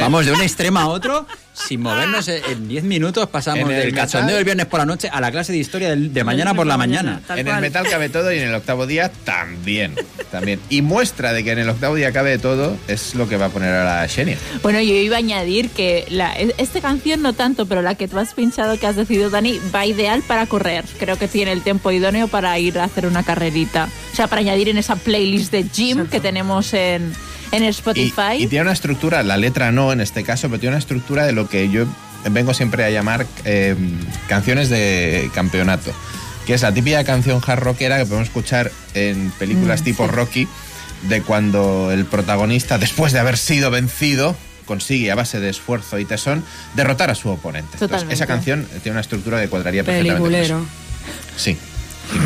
Vamos de un extremo a otro sin movernos eh, en 10 minutos. Pasamos del cachondeo del viernes por la noche a la clase de historia de mañana por la mañana. En el metal cabe todo y en el octavo día también. también. Y muestra de que en el octavo día cabe todo es lo que va a poner ahora Xenia. Bueno, yo iba a añadir que la, esta canción no tanto, pero la que tú has pinchado, que has decidido, Dani, va ideal para correr. Creo que tiene el tiempo idóneo para ir a hacer una carrerita. O sea, para añadir en esa playlist de gym que tenemos en, en Spotify. y tiene una estructura, la letra no en este caso, pero tiene una estructura de lo que yo vengo siempre a llamar eh, canciones de campeonato. Que es la típica canción hard rockera que podemos escuchar en películas Mm, tipo sí. Rocky, de cuando el protagonista, después de haber sido vencido, consigue a base de esfuerzo y tesón derrotar a su oponente. Entonces, esa canción tiene una estructura que cuadraría perfectamente. Peliculero. Sí.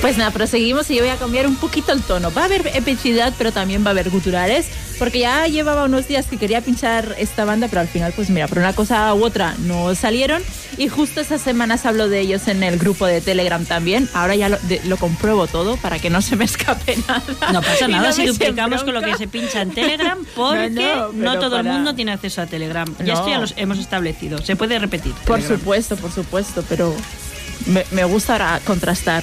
Pues nada, proseguimos y yo voy a cambiar un poquito el tono. Va a haber epicidad, pero también va a haber guturales, porque ya llevaba unos días que quería pinchar esta banda, pero al final, pues mira, por una cosa u otra no salieron. Y justo esas semanas hablo de ellos en el grupo de Telegram también. Ahora ya lo, de- lo compruebo todo para que no se me escape nada. No pasa nada no si duplicamos con lo que se pincha en Telegram, porque No, no, no, todo el mundo tiene acceso a Telegram. Y No. esto ya lo hemos establecido. Se puede repetir. Por supuesto, por supuesto, pero me, me gusta ahora contrastar.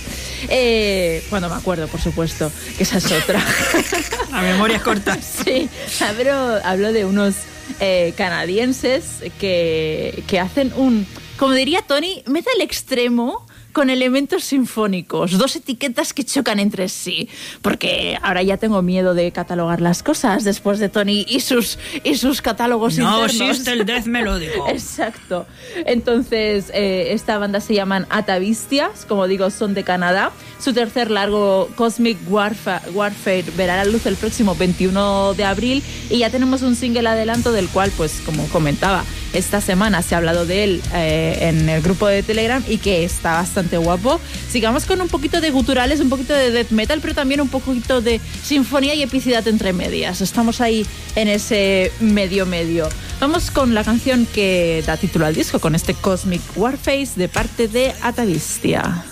Eh, cuando me acuerdo, por supuesto, que esa es otra. La memoria es corta. sí, hablo, hablo de unos eh, canadienses que, que hacen un, como diría Tony, metal extremo con elementos sinfónicos, dos etiquetas que chocan entre sí, porque ahora ya tengo miedo de catalogar las cosas después de Tony y sus, y sus catálogos No internos. existe el death melódico. Exacto. Entonces, eh, esta banda se llaman Atavistias, como digo, son de Canadá. Su tercer largo, Cosmic Warfa- Warfare, verá la luz el próximo 21 de abril y ya tenemos un single adelanto del cual, pues, como comentaba, esta semana se ha hablado de él eh, en el grupo de Telegram y que está bastante guapo. Sigamos con un poquito de guturales, un poquito de death metal, pero también un poquito de sinfonía y epicidad entre medias. Estamos ahí en ese medio medio. Vamos con la canción que da título al disco, con este Cosmic Warface de parte de Atavistia.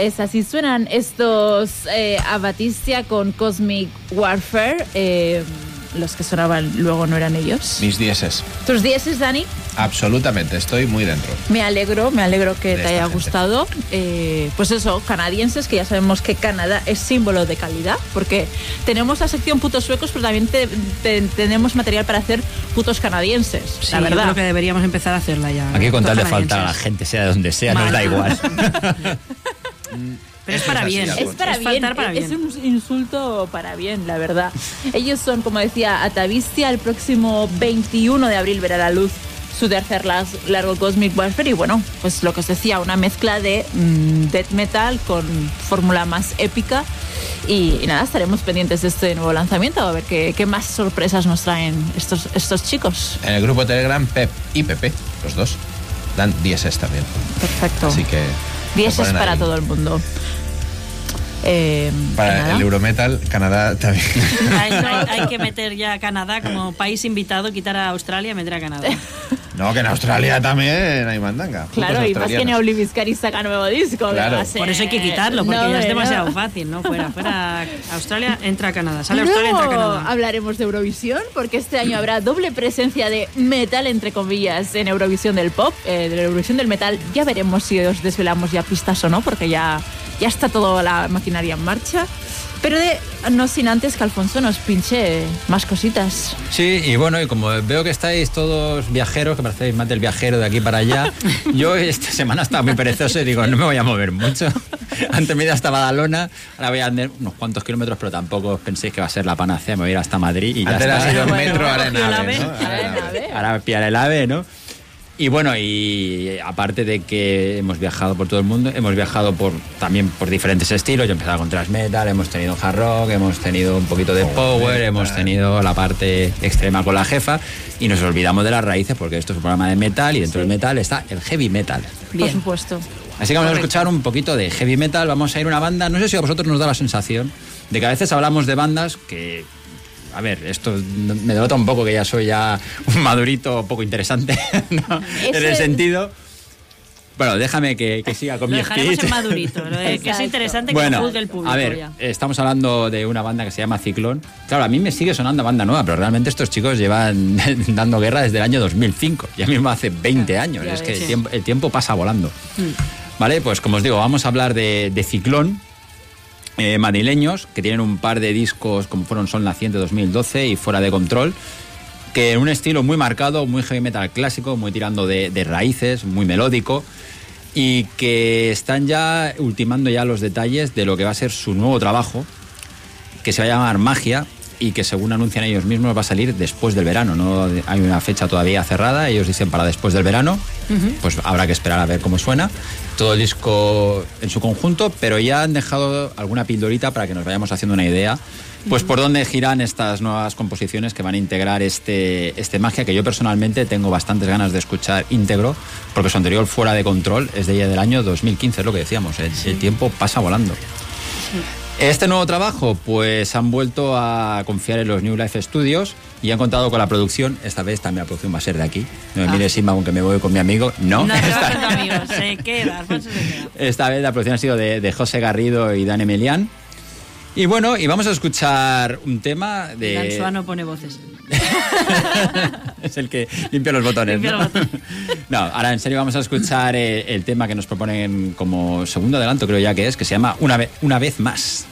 Pues así suenan estos eh, Abatistia con Cosmic Warfare. eh, los que sonaban luego no eran ellos. Mis dieces. ¿Tus dieces, Dani? Absolutamente, estoy muy dentro. Me alegro, me alegro que De te haya gente. gustado. Eh, pues eso, canadienses, que ya sabemos que Canadá es símbolo de calidad, porque tenemos la sección putos suecos, pero también te- te- tenemos material para hacer putos canadienses, Sí, la yo verdad. creo que deberíamos empezar a hacerla ya. Aquí con tal de faltar a la gente, sea de donde sea, nos da igual. Es para bien. Es para Es bien, para es bien. un insulto para bien, la verdad. Ellos son, como decía, Atavistia, el próximo 21 de abril verá la luz su tercer largo Cosmic Warfare y bueno, pues lo que os decía, una mezcla de mm, death metal con fórmula más épica y, y nada, estaremos pendientes de este nuevo lanzamiento a ver qué, qué más sorpresas nos traen estos, estos chicos. En el grupo Telegram, Pep y Pepe, los dos, dan dieces también. Perfecto. Así que. lo Dieces ponen para ahí. todo el mundo. Eh, Para el Eurometal, Canadá también. Hay, hay- hay que meter ya a Canadá como país invitado, quitar a Australia y meter a Canadá. no, que en Australia también hay mandanga. Claro, y más que australianos. Neobliviscari saca nuevo disco. Claro. Por eso hay que quitarlo, porque No, ya es demasiado no. fácil, ¿no? Fuera, fuera Australia, entra a Canadá. Sale Australia, entra a Luego Canadá. hablaremos de Eurovisión, porque este año habrá doble presencia de metal, entre comillas, en Eurovisión del pop, eh, de la Eurovisión del metal. Ya veremos si os desvelamos ya pistas o no, porque ya, ya está toda la maquinaria en marcha. Pero de, no sin antes que Alfonso nos pinche más cositas. Sí, y bueno, y como veo que estáis todos viajeros, que parecéis más del viajero de aquí para allá, yo esta semana estaba muy perezoso y digo, no me voy a mover mucho. Antes me ido hasta Badalona, ahora voy a andar unos cuantos kilómetros, pero tampoco penséis que va a ser la panacea, me voy a ir hasta Madrid y ya Antes está. sido Bueno, metro, ahora en. Ahora pillar el ave, ¿no? Y bueno, y aparte de que hemos viajado por todo el mundo, hemos viajado por también por diferentes estilos. Yo he empezado con thrash metal, hemos tenido hard rock, hemos tenido un poquito de power, hemos tenido la parte extrema con la jefa y nos olvidamos de las raíces porque esto es un programa de metal y dentro del metal está el heavy metal. Por supuesto. Así que vamos a escuchar un poquito de heavy metal. Vamos a ir a una banda. No sé si a vosotros nos da la sensación de que a veces hablamos de bandas que. A ver, esto me denota un poco que ya soy ya un madurito poco interesante, ¿no? En el sentido. Bueno, déjame que, que siga con Lo mi speech. en madurito, lo de que es interesante que Bueno, juzgue el público a ver, ya. estamos hablando de una banda que se llama Ciclón. Claro, a mí me sigue sonando banda nueva, pero realmente estos chicos llevan dando guerra desde el año 2005. Ya mismo hace 20 años. Ya es que el tiempo, el tiempo pasa volando. Vale, pues como os digo, vamos a hablar de, de Ciclón. Eh, madrileños que tienen un par de discos como fueron Sol Naciente 2012 y Fuera de Control que en un estilo muy marcado, muy heavy metal clásico, muy tirando de, de raíces, muy melódico y que están ya ultimando ya los detalles de lo que va a ser su nuevo trabajo que se va a llamar Magia y que según anuncian ellos mismos va a salir después del verano. No hay una fecha todavía cerrada, ellos dicen para después del verano, pues habrá que esperar a ver cómo suena. Todo el disco en su conjunto, pero ya han dejado alguna pildorita para que nos vayamos haciendo una idea. Pues por dónde giran estas nuevas composiciones que van a integrar este, este magia que yo personalmente tengo bastantes ganas de escuchar íntegro, porque su anterior fuera de control es de ella del año 2015, es lo que decíamos, el, el tiempo pasa volando. Este nuevo trabajo, pues han vuelto a confiar en los New Life Studios y han contado con la producción. Esta vez también la producción va a ser de aquí. No me mires, Simba, aunque me voy con mi amigo. No, No, esta, tu amigo, se queda, Alfonso se queda. esta vez la producción ha sido de, de José Garrido y Dan Emelian. Y bueno, y vamos a escuchar un tema de... Dan Suano pone voces. es el que limpia los botones. Limpia ¿no? los botones. No, ahora en serio vamos a escuchar eh, el tema que nos proponen como segundo adelanto, creo ya que es, que se llama Una, ve- una vez más.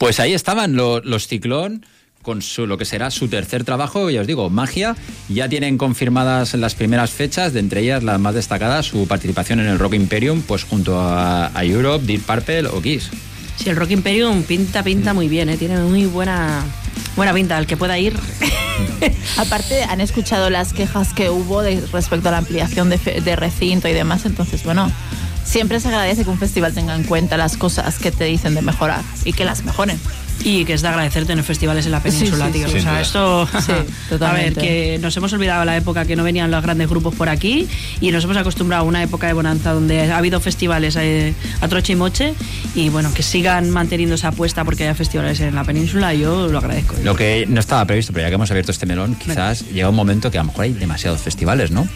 Pues ahí estaban lo- los Ciclón con su, lo que será su tercer trabajo, ya os digo, Magia. Ya tienen confirmadas las primeras fechas, de entre ellas las más destacadas, su participación en el Rock Imperium, pues junto a, a Europe, Deep Purple o Kiss. Sí, el Rock Imperium pinta, pinta muy bien, ¿eh? tiene muy buena, buena pinta. El que pueda ir, Aparte, han escuchado las quejas que hubo de- respecto a la ampliación de, fe- de recinto y demás, entonces, bueno, siempre se agradece que un festival tenga en cuenta las cosas que te dicen de mejorar y que las mejoren. Y que es de agradecerte en festivales en la península, Sí, sí, tío. sí. o sea, esto. Sí, a ver, que nos hemos olvidado la época que no venían los grandes grupos por aquí y nos hemos acostumbrado a una época de bonanza donde ha habido festivales eh, a troche y moche y bueno, que sigan manteniendo esa apuesta porque haya festivales en la península, yo lo agradezco. Lo que no estaba previsto, pero ya que hemos abierto este melón, quizás llega un momento que a lo mejor hay demasiados festivales, ¿no?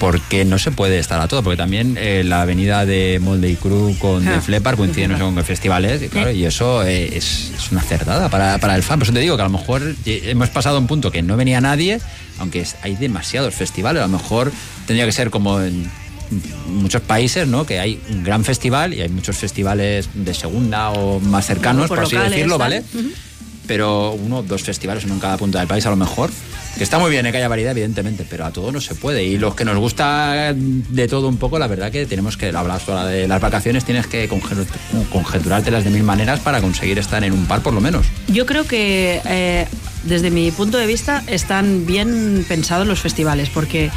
Porque no se puede estar a todo, porque también eh, la avenida de Molde y Crew con Ah. Def Leppard coincide no sé con festivales, y, claro, y eso eh, es, es una cerdada para, para el fan. Por eso te digo que a lo mejor eh, hemos pasado a un punto que no venía nadie, aunque hay demasiados festivales, a lo mejor tendría que ser como en muchos países, ¿no? Que hay un gran festival y hay muchos festivales de segunda o más cercanos, Por por, así decirlo. ¿vale? Pero uno o dos festivales en cada punto del país a lo mejor. Que está muy bien eh, que haya variedad, evidentemente, pero a todo no se puede. Y los que nos gusta de todo un poco, la verdad que tenemos que, hablas ahora de las vacaciones, tienes que conjetu- conjeturártelas de mil maneras para conseguir estar en un par por lo menos. Yo creo que eh, desde mi punto de vista están bien pensados los festivales porque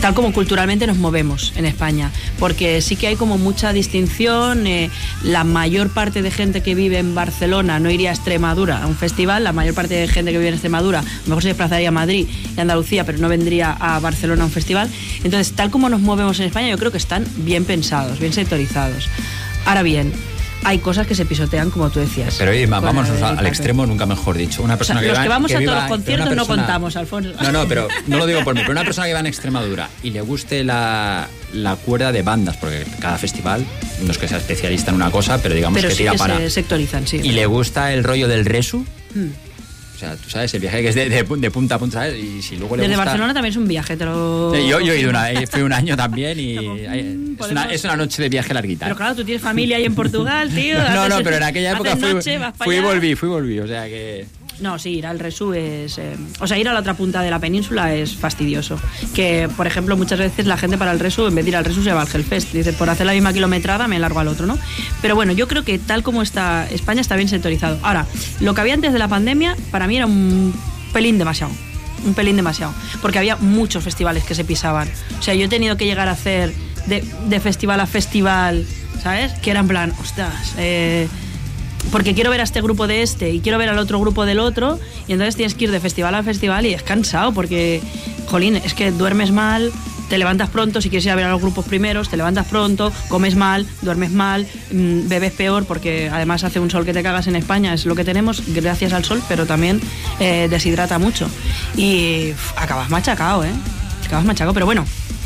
tal como culturalmente nos movemos en España, porque sí que hay como mucha distinción, eh, la mayor parte de gente que vive en Barcelona no iría a Extremadura a un festival, la mayor parte de gente que vive en Extremadura mejor se desplazaría a Madrid y Andalucía, pero no vendría a Barcelona a un festival. Entonces, tal como nos movemos en España, yo creo que están bien pensados, bien sectorizados. Ahora bien, hay cosas que se pisotean, como tú decías. Pero oye, vamos el al extremo, nunca mejor dicho. Una persona O sea, que los va- que vamos a viva- todos los conciertos no persona- contamos, Alfonso. No, no, pero no lo digo por mí, pero una persona que va en Extremadura y le guste la, la cuerda de bandas, porque cada festival no es que sea especialista en una cosa, pero digamos Pero que sí tira que para. se sectorizan, sí. Y le gusta el rollo del resu. Hmm. O sea, tú sabes, el viaje que es de, de de punta a punta, ¿sabes? Y si luego le Desde gusta... Barcelona también es un viaje, te lo... Eh, Yo, yo he ido una, eh, fui un año también y eh, es, una, podemos- es una noche de viaje larguita. Pero claro, tú tienes familia ahí en Portugal, tío. no, no, pero en aquella época fui, noche, fui y allá. volví, fui y volví, o sea que... No, sí, ir al Resu es... eh, o sea, ir a la otra punta de la península es fastidioso. Que, por ejemplo, muchas veces la gente para el Resu, en vez de ir al Resu, se va al Hellfest. Dice, por hacer la misma kilometrada me largo al otro, ¿no? Pero bueno, yo creo que tal como está España está bien sectorizado. Ahora, lo que había antes de la pandemia, para mí era un pelín demasiado. Un pelín demasiado. Porque había muchos festivales que se pisaban. O sea, yo he tenido que llegar a hacer de, de festival a festival, ¿sabes? Que era en plan, ostras, eh, porque quiero ver a este grupo de este y quiero ver al otro grupo del otro y entonces tienes que ir de festival a festival y es cansado porque, jolín, es que duermes mal, te levantas pronto si quieres ir a ver a los grupos primeros, te levantas pronto, comes mal, duermes mal, mm, bebes peor porque además hace un sol que te cagas en España, es lo que tenemos gracias al sol, pero también eh, deshidrata mucho y acabas machacado, ¿eh? Acabas machacado, pero bueno.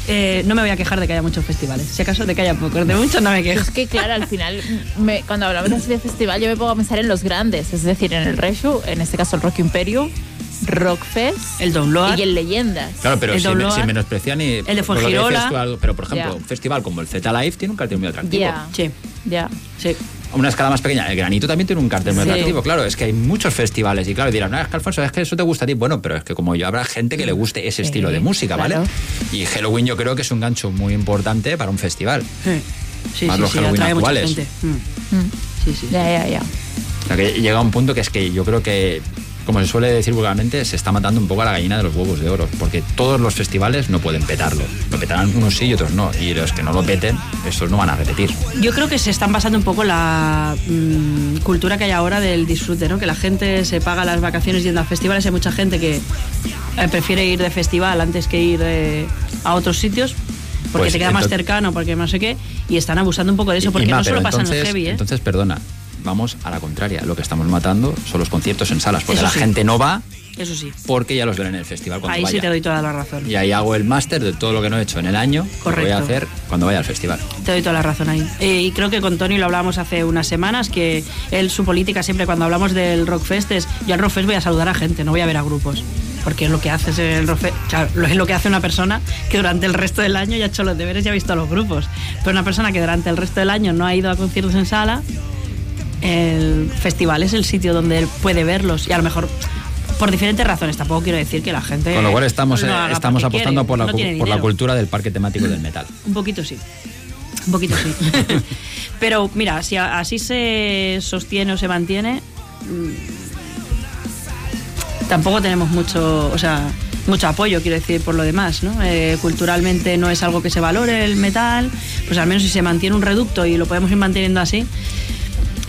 Eh, no me voy a quejar de que haya muchos festivales. Si acaso de que haya pocos, de muchos no me quejo. Es que, claro, al final, me- cuando hablamos así de festival, yo me pongo a pensar en los grandes, es decir, en el Reshu, en este caso el Rock Imperium, Rockfest El Download. y el Leyendas. Claro, pero El Download, sin menospreciar ni... el de Fuengirola. pero, por ejemplo, un festival como el Z Live tiene un cartel muy atractivo. Ya, Sí, ya. sí. A una escala más pequeña, el Granito también tiene un cartel muy Sí. atractivo. Claro, es que hay muchos festivales y claro, dirán, no, es que Alfonso, es que eso te gusta a ti. Bueno, pero es que como yo, habrá gente que le guste ese estilo de música, ¿vale? claro. Y Halloween yo creo que es un gancho muy importante para un festival. Sí, sí, Más sí, los sí, Halloween atrae mucha actuales. gente. Mm. Mm. Sí, sí. Ya, ya, ya. O sea, que llega un punto que es que yo creo que, como se suele decir vulgarmente, se está matando un poco a la gallina de los huevos de oro, porque todos los festivales no pueden petarlo. Lo petarán unos sí y otros no, y los que no lo peten, esos no van a repetir. Yo creo que se están basando un poco la mm, cultura que hay ahora del disfrute, ¿no? Que la gente se paga las vacaciones yendo a festivales. Hay mucha gente que eh, prefiere ir de festival antes que ir eh, a otros sitios porque Pues te queda más entonces- cercano, porque no sé qué, y están abusando un poco de eso, Y- porque Inma, no solo pasa en el heavy, ¿eh? Entonces, perdona, vamos a la contraria. Lo que estamos matando son los conciertos en salas, porque Eso la sí. gente no va Eso sí. porque ya los ven en el festival cuando Ahí vaya. sí te doy toda la razón. Y ahí hago el máster de todo lo que no he hecho en el año, lo voy Correcto. a hacer cuando vaya al festival. Te doy toda la razón ahí. Eh, y creo que con Tony lo hablábamos hace unas semanas, que él, su política siempre cuando hablamos del Rockfest es, yo al Rockfest voy a saludar a gente, no voy a ver a grupos. Porque es lo que hace el claro, es lo que hace una persona que durante el resto del año ya ha hecho los deberes y ha visto a los grupos. Pero una persona que durante el resto del año no ha ido a conciertos en sala, el festival es el sitio donde él puede verlos y a lo mejor por diferentes razones. Tampoco quiero decir que la gente. Con lo cual estamos, eh, estamos apostando quiere, por la, no por la cultura del parque temático del metal. Un poquito sí. Un poquito sí. Pero mira, si así se sostiene o se mantiene, mm, tampoco tenemos mucho, o sea, mucho apoyo, quiero decir, por lo demás, ¿no? Eh, culturalmente no es algo que se valore el metal, pues al menos si se mantiene un reducto y lo podemos ir manteniendo así.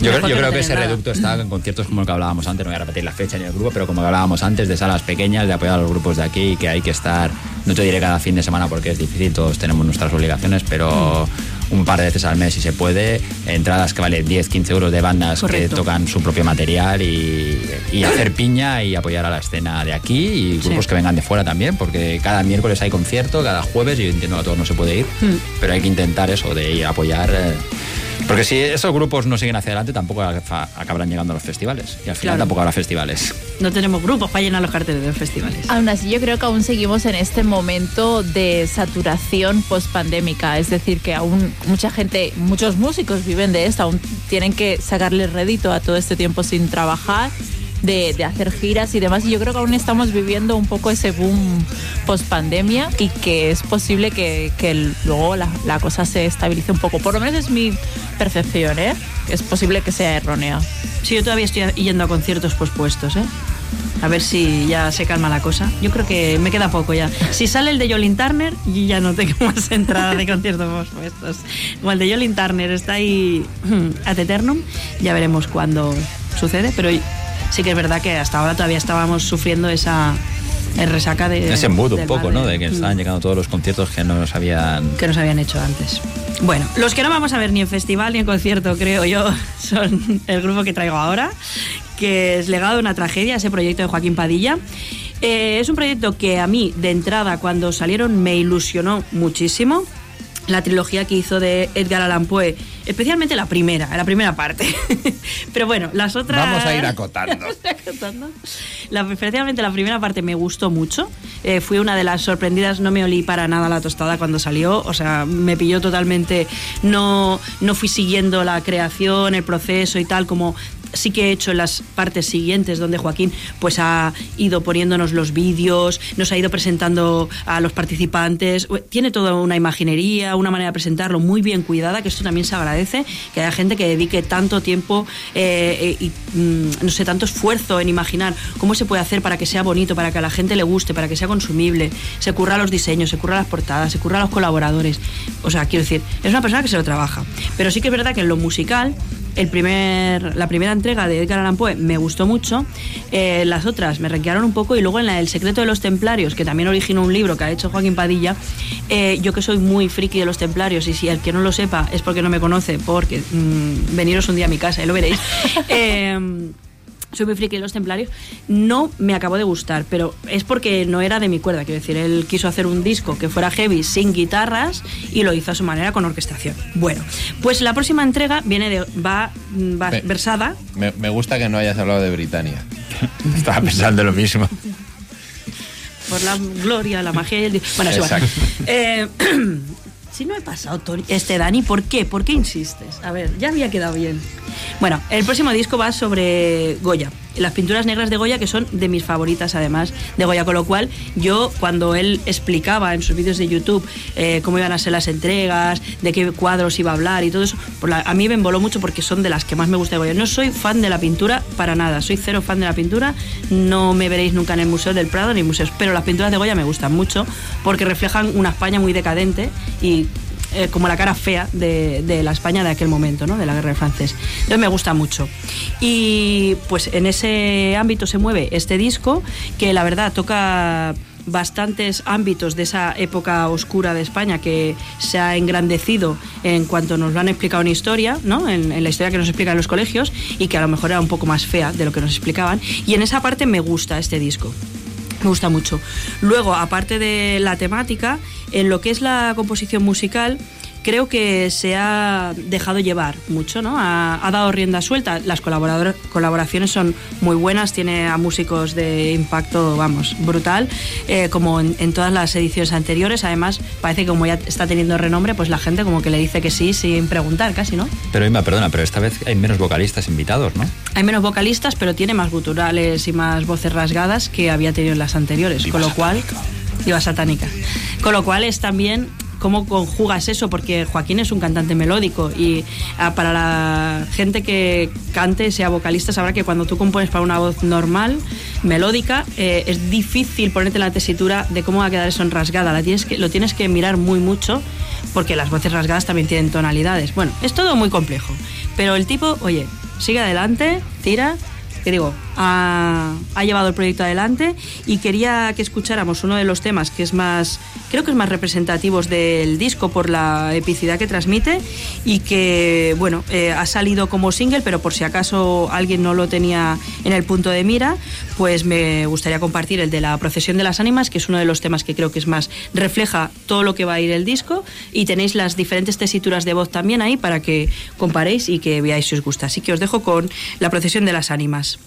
Yo, creo- yo creo que ese reducto está en conciertos como el que hablábamos antes, no voy a repetir la fecha ni el grupo, pero como hablábamos antes, de salas pequeñas, de apoyar a los grupos de aquí, que hay que estar, no te diré cada fin de semana porque es difícil, todos tenemos nuestras obligaciones, pero un par de veces al mes si se puede, entradas que valen 10, 15 euros de bandas Correcto. que tocan su propio material y, y hacer piña y apoyar a la escena de aquí y grupos Sí. que vengan de fuera también, porque cada miércoles hay concierto, cada jueves, y yo entiendo que a todos no se puede ir, Mm. pero hay que intentar eso, de ir a apoyar. eh, porque si esos grupos no siguen hacia adelante, tampoco aca- acabarán llegando a los festivales. Y al final Claro. tampoco habrá festivales. No tenemos grupos para llenar los carteles de los festivales. Aún así, yo creo que aún seguimos en este momento de saturación post-pandémica. Es decir, que aún mucha gente, muchos músicos viven de esto, aún tienen que sacarle rédito a todo este tiempo sin trabajar, de, hacer giras y demás. Y yo creo que aún estamos viviendo un poco ese boom post-pandemia y que es posible que, que luego la, la cosa se estabilice un poco. Por lo menos es mi percepción, ¿eh? Es posible que sea errónea. Sí, yo todavía estoy yendo a conciertos pospuestos, ¿eh? A ver si ya se calma la cosa. Yo creo que me queda poco ya. Si sale el de Jolin Turner, ya no tengo más entradas de conciertos pospuestos. Como el de Jolin Turner está ahí ad eternum, ya veremos cuándo sucede. Pero sí que es verdad que hasta ahora todavía estábamos sufriendo esa eh, resaca de. Ese mood un poco, ¿no? De que Mm estaban llegando todos los conciertos que no nos habían... que nos habían hecho antes. Bueno, los que no vamos a ver ni en festival ni en concierto, creo yo, son el grupo que traigo ahora, que es Legado de una tragedia, ese proyecto de Joaquín Padilla. Eh, es un proyecto que a mí, de entrada, cuando salieron, me ilusionó muchísimo. La trilogía que hizo de Edgar Allan Poe, especialmente la primera, la primera parte. Pero bueno, las otras. Vamos a ir acotando. Acotando. La, especialmente la primera parte me gustó mucho. Eh, fui una de las sorprendidas, no me olí para nada la tostada cuando salió. O sea, me pilló totalmente. No, no fui siguiendo la creación, el proceso y tal, como sí que he hecho las partes siguientes donde Joaquín pues ha ido poniéndonos los vídeos, nos ha ido presentando a los participantes, tiene toda una imaginería, una manera de presentarlo muy bien cuidada, que esto también se agradece, que haya gente que dedique tanto tiempo eh, y mm, no sé, tanto esfuerzo en imaginar cómo se puede hacer para que sea bonito, para que a la gente le guste, para que sea consumible, se curra los diseños, se curra las portadas, se curra los colaboradores, o sea, quiero decir, es una persona que se lo trabaja, pero sí que es verdad que en lo musical el primer, la primera entrega de Edgar Allan Poe me gustó mucho, eh, las otras me renquearon un poco y luego en la del Secreto de los Templarios, que también originó un libro que ha hecho Joaquín Padilla, eh, yo que soy muy friki de los Templarios y si el que no lo sepa es porque no me conoce, porque mm, veniros un día a mi casa y lo veréis. eh, soy muy friki de los templarios, no me acabó de gustar, pero es porque no era de mi cuerda, quiero decir, él quiso hacer un disco que fuera heavy sin guitarras y lo hizo a su manera con orquestación. Bueno, pues la próxima entrega viene de, va, va Ve- versada Me, me gusta que no hayas hablado de Britania. Estaba pensando lo mismo. por la gloria, la magia y el... Bueno, igual. Exacto. Eh, si no he pasado, este Dani, ¿por qué? ¿Por qué insistes? A ver, ya había quedado bien. Bueno, el próximo disco va sobre Goya. Las pinturas negras de Goya, que son de mis favoritas además de Goya, con lo cual yo cuando él explicaba en sus vídeos de YouTube eh, cómo iban a ser las entregas, de qué cuadros iba a hablar y todo eso, a mí me emboló mucho porque son de las que más me gusta de Goya. No soy fan de la pintura para nada, soy cero fan de la pintura, no me veréis nunca en el Museo del Prado ni museos, pero las pinturas de Goya me gustan mucho porque reflejan una España muy decadente y eh, como la cara fea de, de la España de aquel momento, ¿no? de la guerra del francés. Entonces me gusta mucho. Y pues en ese ámbito se mueve este disco, que la verdad toca bastantes ámbitos de esa época oscura de España que se ha engrandecido en cuanto nos lo han explicado en historia, ¿no? en, en la historia que nos explican en los colegios y que a lo mejor era un poco más fea de lo que nos explicaban. Y en esa parte me gusta este disco. Me gusta mucho. Luego, aparte de la temática, en lo que es la composición musical, creo que se ha dejado llevar mucho, ¿no? Ha, ha dado rienda suelta. Las colaboraciones son muy buenas, tiene a músicos de impacto, vamos, brutal, eh, como en, en todas las ediciones anteriores. Además, parece que como ya está teniendo renombre, pues la gente como que le dice que sí sin preguntar casi, ¿no? Pero Inma, perdona, pero esta vez hay menos vocalistas invitados, ¿no? Hay menos vocalistas, pero tiene más guturales y más voces rasgadas que había tenido en las anteriores. con lo cual. Diva satánica. Con lo cual es también cómo conjugas eso, porque Joaquín es un cantante melódico y ah, para la gente que cante, sea vocalista, sabrá que cuando tú compones para una voz normal, melódica, eh, es difícil ponerte en la tesitura de cómo va a quedar eso en rasgada. La lo tienes que mirar muy mucho porque las voces rasgadas también tienen tonalidades. Bueno, es todo muy complejo. Pero el tipo, oye, sigue adelante, tira, que digo, ha, llevado el proyecto adelante y quería que escucháramos uno de los temas que es más, creo que es más representativos del disco por la epicidad que transmite y que, bueno, eh, ha salido como single, pero por si acaso alguien no lo tenía en el punto de mira, pues me gustaría compartir el de la procesión de las ánimas, que es uno de los temas que creo que es más, refleja todo lo que va a ir el disco y tenéis las diferentes tesituras de voz también ahí para que comparéis y que veáis si os gusta. Así que os dejo con la procesión de las ánimas.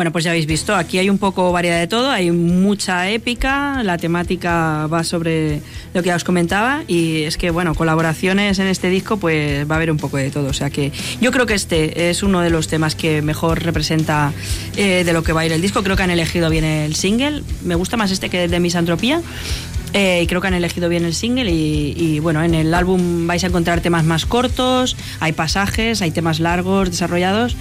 Bueno, pues ya habéis visto, aquí hay un poco variedad de todo, hay mucha épica, la temática va sobre lo que ya os comentaba y es que, bueno, colaboraciones en este disco pues va a haber un poco de todo, o sea que yo creo que este es uno de los temas que mejor representa eh, de lo que va a ir el disco, creo que han elegido bien el single, me gusta más este que el de Misantropía. Eh, y creo que han elegido bien el single y, y, bueno, en el álbum vais a encontrar temas más cortos, hay pasajes, hay temas largos, desarrollados.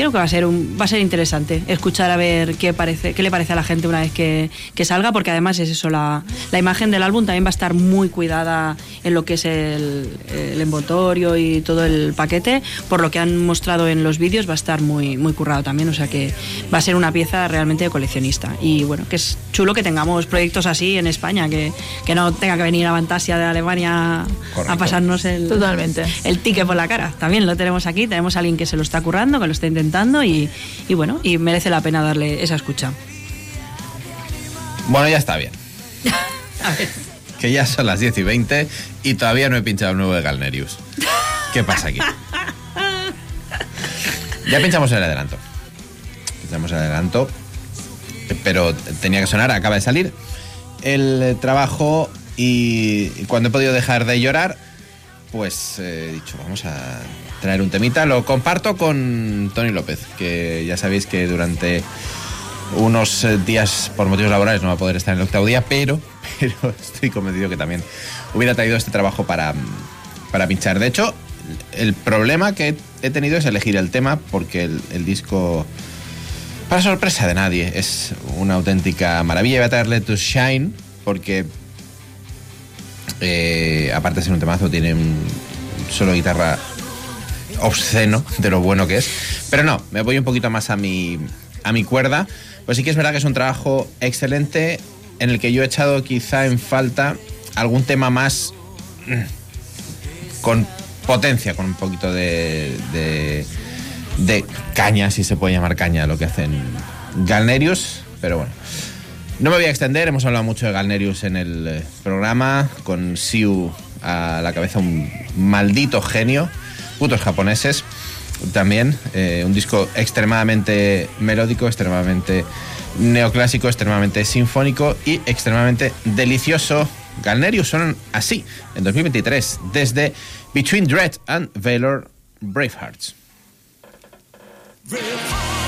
Creo que va a ser un, va a ser interesante escuchar a ver qué parece, qué le parece a la gente una vez que, que salga, porque además es eso, la, la, imagen del álbum también va a estar muy cuidada en lo que es el, el envoltorio y todo el paquete, por lo que han mostrado en los vídeos va a estar muy, muy currado también, o sea que va a ser una pieza realmente de coleccionista. Y bueno, que es chulo que tengamos proyectos así en España, que, que no tenga que venir a Fantasia de Alemania Correcto. a pasarnos el, Totalmente. el ticket por la cara. También lo tenemos aquí, tenemos a alguien que se lo está currando, que lo está intentando y, y, bueno, y merece la pena darle esa escucha. Bueno, ya está bien. que ya son las 10 y 20 y todavía no he pinchado el nuevo de Galnerius. ¿Qué pasa aquí? Ya pinchamos el adelanto. Pinchamos el adelanto, pero tenía que sonar, acaba de salir el trabajo y cuando he podido dejar de llorar, pues he dicho, vamos a traer un temita. Lo comparto con Tony López, que ya sabéis que durante unos días por motivos laborales no va a poder estar en el octavo día, pero, estoy convencido que también hubiera traído este trabajo para, para pinchar. De hecho, el problema que he tenido es elegir el tema porque el, el disco, para sorpresa de nadie, es una auténtica maravilla. Voy a traerle To Shine porque, eh, aparte de ser un temazo, tiene un solo guitarra obsceno de lo bueno que es. Pero no, me voy un poquito más a mi, a mi cuerda. Pues sí que es verdad que es un trabajo excelente en el que yo he echado quizá en falta algún tema más con potencia, con un poquito de, de, de caña, si se puede llamar caña, lo que hacen Galnerius. Pero bueno, no me voy a extender, hemos hablado mucho de Galnerius en el programa, con Siu a la cabeza, un maldito genio putos japoneses. También eh, un disco extremadamente melódico, extremadamente neoclásico, extremadamente sinfónico y extremadamente delicioso. Galnerius son así en 2023 desde Between Dread and Valor Bravehearts. 雨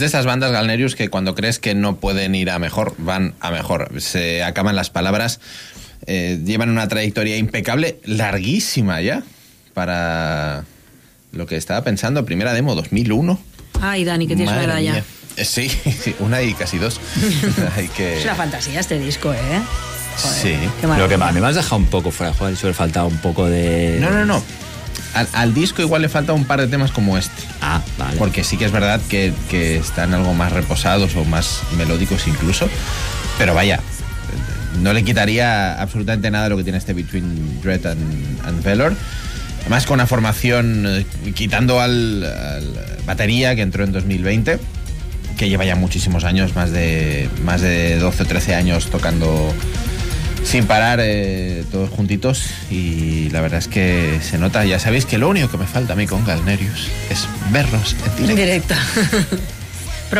de esas bandas Galnerius que cuando crees que no pueden ir a mejor, van a mejor. Se acaban las palabras. eh, llevan una trayectoria impecable, larguísima ya, para lo que estaba pensando. Primera demo, 2001. Ay, Dani, que tienes una ya. Sí, sí, una y casi dos. Hay que... Es una fantasía este disco, ¿eh? Sí. Lo que más, me has dejado un poco fuera si hubiera faltado un poco de... No, no, no. Al, al disco igual le falta un par de temas como este. Porque sí que es verdad que, que están algo más reposados o más melódicos incluso. Pero vaya, no le quitaría absolutamente nada lo que tiene este Between Dread and, and Velor. Además con una formación, eh, quitando al, al batería que entró en 2020, que lleva ya muchísimos años, más de, más de 12 o 13 años tocando sin parar eh, todos juntitos y la verdad es que se nota, ya sabéis que lo único que me falta a mí con Galnerius es verlos en En directo. directo.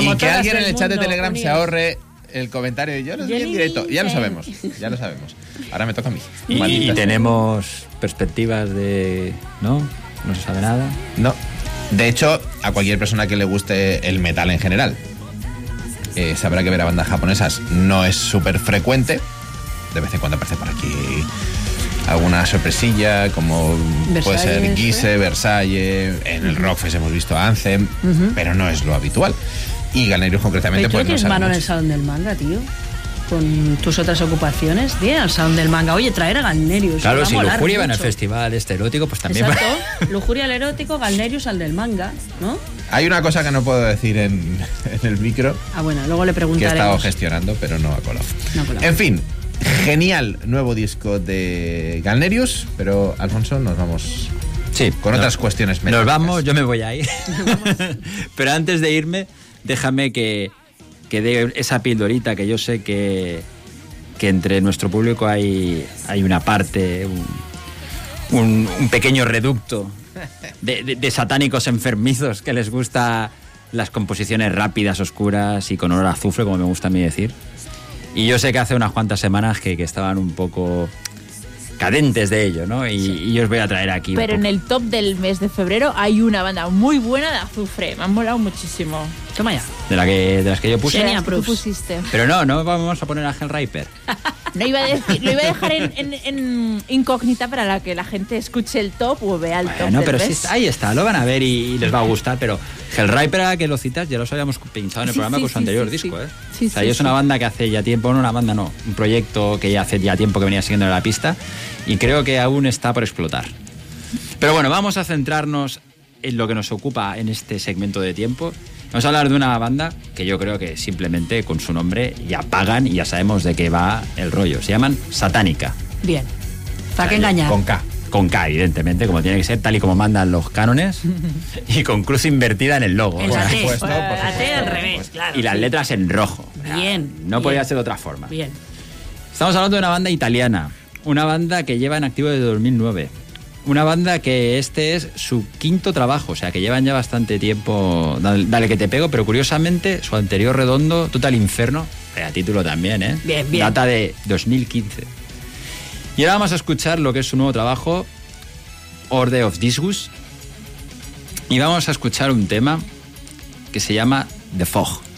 Y que alguien en el chat de Telegram se ahorre el comentario y yo los vi en directo. Ya lo dice. sabemos, ya lo sabemos. Ahora me toca a mí. Y, tenemos perspectivas de... ¿No? No se sabe nada. No. De hecho, a cualquier persona que le guste el metal en general, eh, sabrá que ver a bandas japonesas no es súper frecuente. De vez en cuando aparece por aquí alguna sorpresilla, como puede ser Versalles, Gise, ¿eh? Versalles, en el Rockfest hemos visto Anthem, pero no es lo habitual. Y Galnerius concretamente Pero pues no mano en el salón del manga, tío. Con tus otras ocupaciones. Viene al salón del manga. Oye, traer a Galnerius. Claro, va a si Lujuria va en el festival este erótico, pues también... Exacto. Lujuria al erótico, Galnerius al del manga, ¿no? Hay una cosa que no puedo decir en, en el micro, Ah, bueno, luego le que he estado gestionando, pero no ha colado. En fin, genial nuevo disco de Galnerius, pero Alfonso, nos vamos Sí, con no. otras cuestiones Nos metálicas. vamos, yo me voy a ir. Pero antes de irme, déjame que, que dé esa pildorita que yo sé que, que entre nuestro público hay, hay una parte, un, un- un pequeño reducto de, de- de satánicos enfermizos que les gusta las composiciones rápidas, oscuras y con olor a azufre, como me gusta a mí decir. Y yo sé que hace unas cuantas semanas que, que estaban un poco cadentes de ello, ¿no? Y, y yo os voy a traer aquí. Pero en el top del mes de febrero hay una banda muy buena de azufre. Me han molado muchísimo. Toma ya. de, la que, de las que yo puse. Las que tú pusiste. Pero no, no vamos a poner a Hellraiper. No iba a decir, lo iba a dejar en, en- en incógnita para la que la gente escuche el top o vea el top. Bueno, del pero sí mes. está- ahí está, lo van a ver y, y les va a gustar, pero Hellraiper, ahora que lo citas, ya los habíamos pinchado en el Sí, programa sí, con su sí, anterior sí, disco, sí. ¿eh? Sí, o sea, sí, es una sí. banda que hace ya tiempo, no una banda no, un proyecto que ya hace ya tiempo que venía siguiendo en la pista y creo que aún está por explotar. Pero bueno, vamos a centrarnos en lo que nos ocupa en este segmento de tiempo. Vamos a hablar de una banda que yo creo que simplemente con su nombre ya pagan y ya sabemos de qué va el rollo. Se llaman Satánica. Bien. ¿Para qué engañar? Con K. Con K, evidentemente, como tiene que ser, tal y como mandan los cánones, y con cruz invertida en el logo. En la T. supuesto, por La T supuesto, al por revés, claro. y las letras en rojo. Bien, No bien. podía ser de otra forma. Bien. Estamos hablando de una banda italiana, una banda que lleva en activo desde 2009. Una banda que este es su quinto trabajo, o sea que llevan ya bastante tiempo. Dale, dale que te pego, pero curiosamente su anterior redondo, Total Inferno, a título también, ¿eh? Bien, bien. Data de 2015. Y ahora vamos a escuchar lo que es su nuevo trabajo, Order of Disgust. Y vamos a escuchar un tema que se llama The Fog.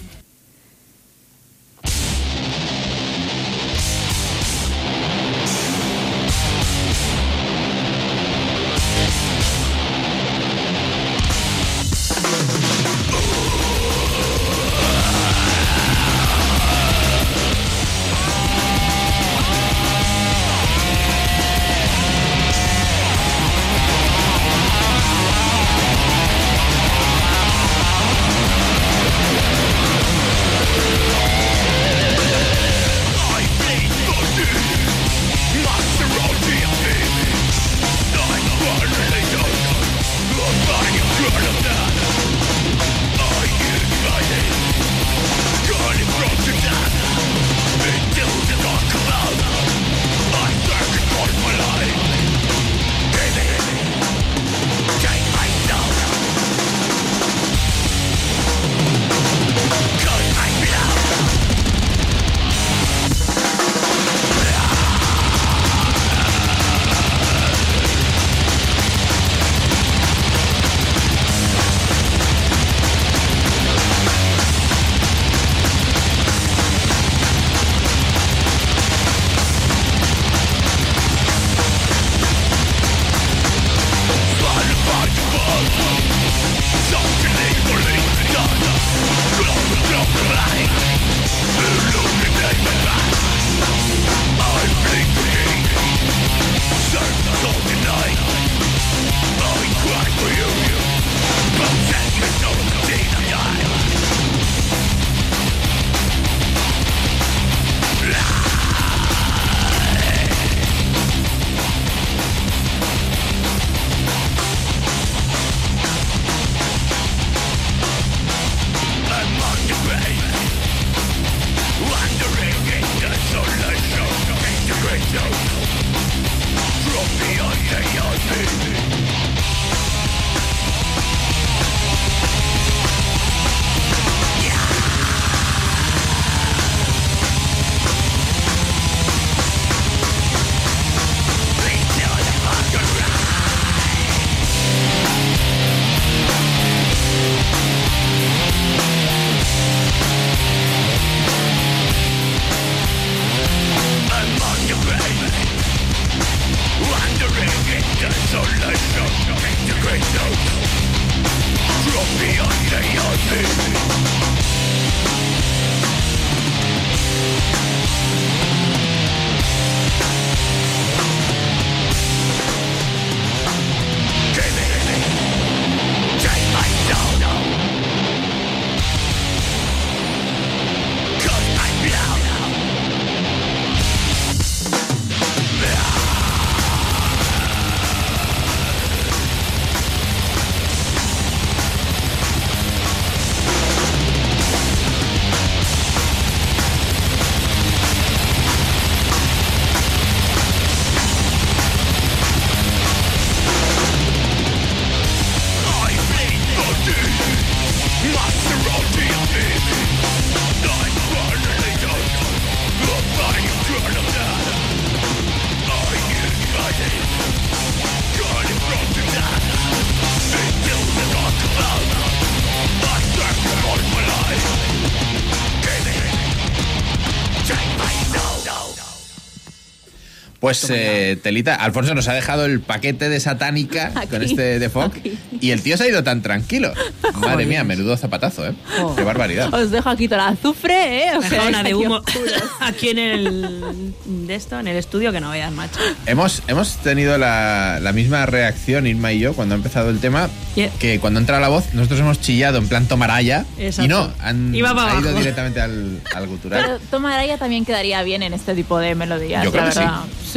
Pues eh, Telita, Alfonso nos ha dejado el paquete de satánica Aquí, con este de Fox y el tío se ha ido tan tranquilo. Madre mía, menudo zapatazo, ¿eh? Joder. Qué barbaridad. Os dejo aquí todo el azufre, ¿eh? O Me sea, una de aquí humo aquí en el de esto, en el estudio que no veas, macho. Hemos, hemos tenido la, la misma reacción, Irma y yo, cuando ha empezado el tema, Yeah. que cuando entra la voz, nosotros hemos chillado en plan tomaraya Exacto. y no, han Iba para ha ido abajo. directamente al, al gutural. Pero Tomaraya también quedaría bien en este tipo de melodías, yo creo la que sí.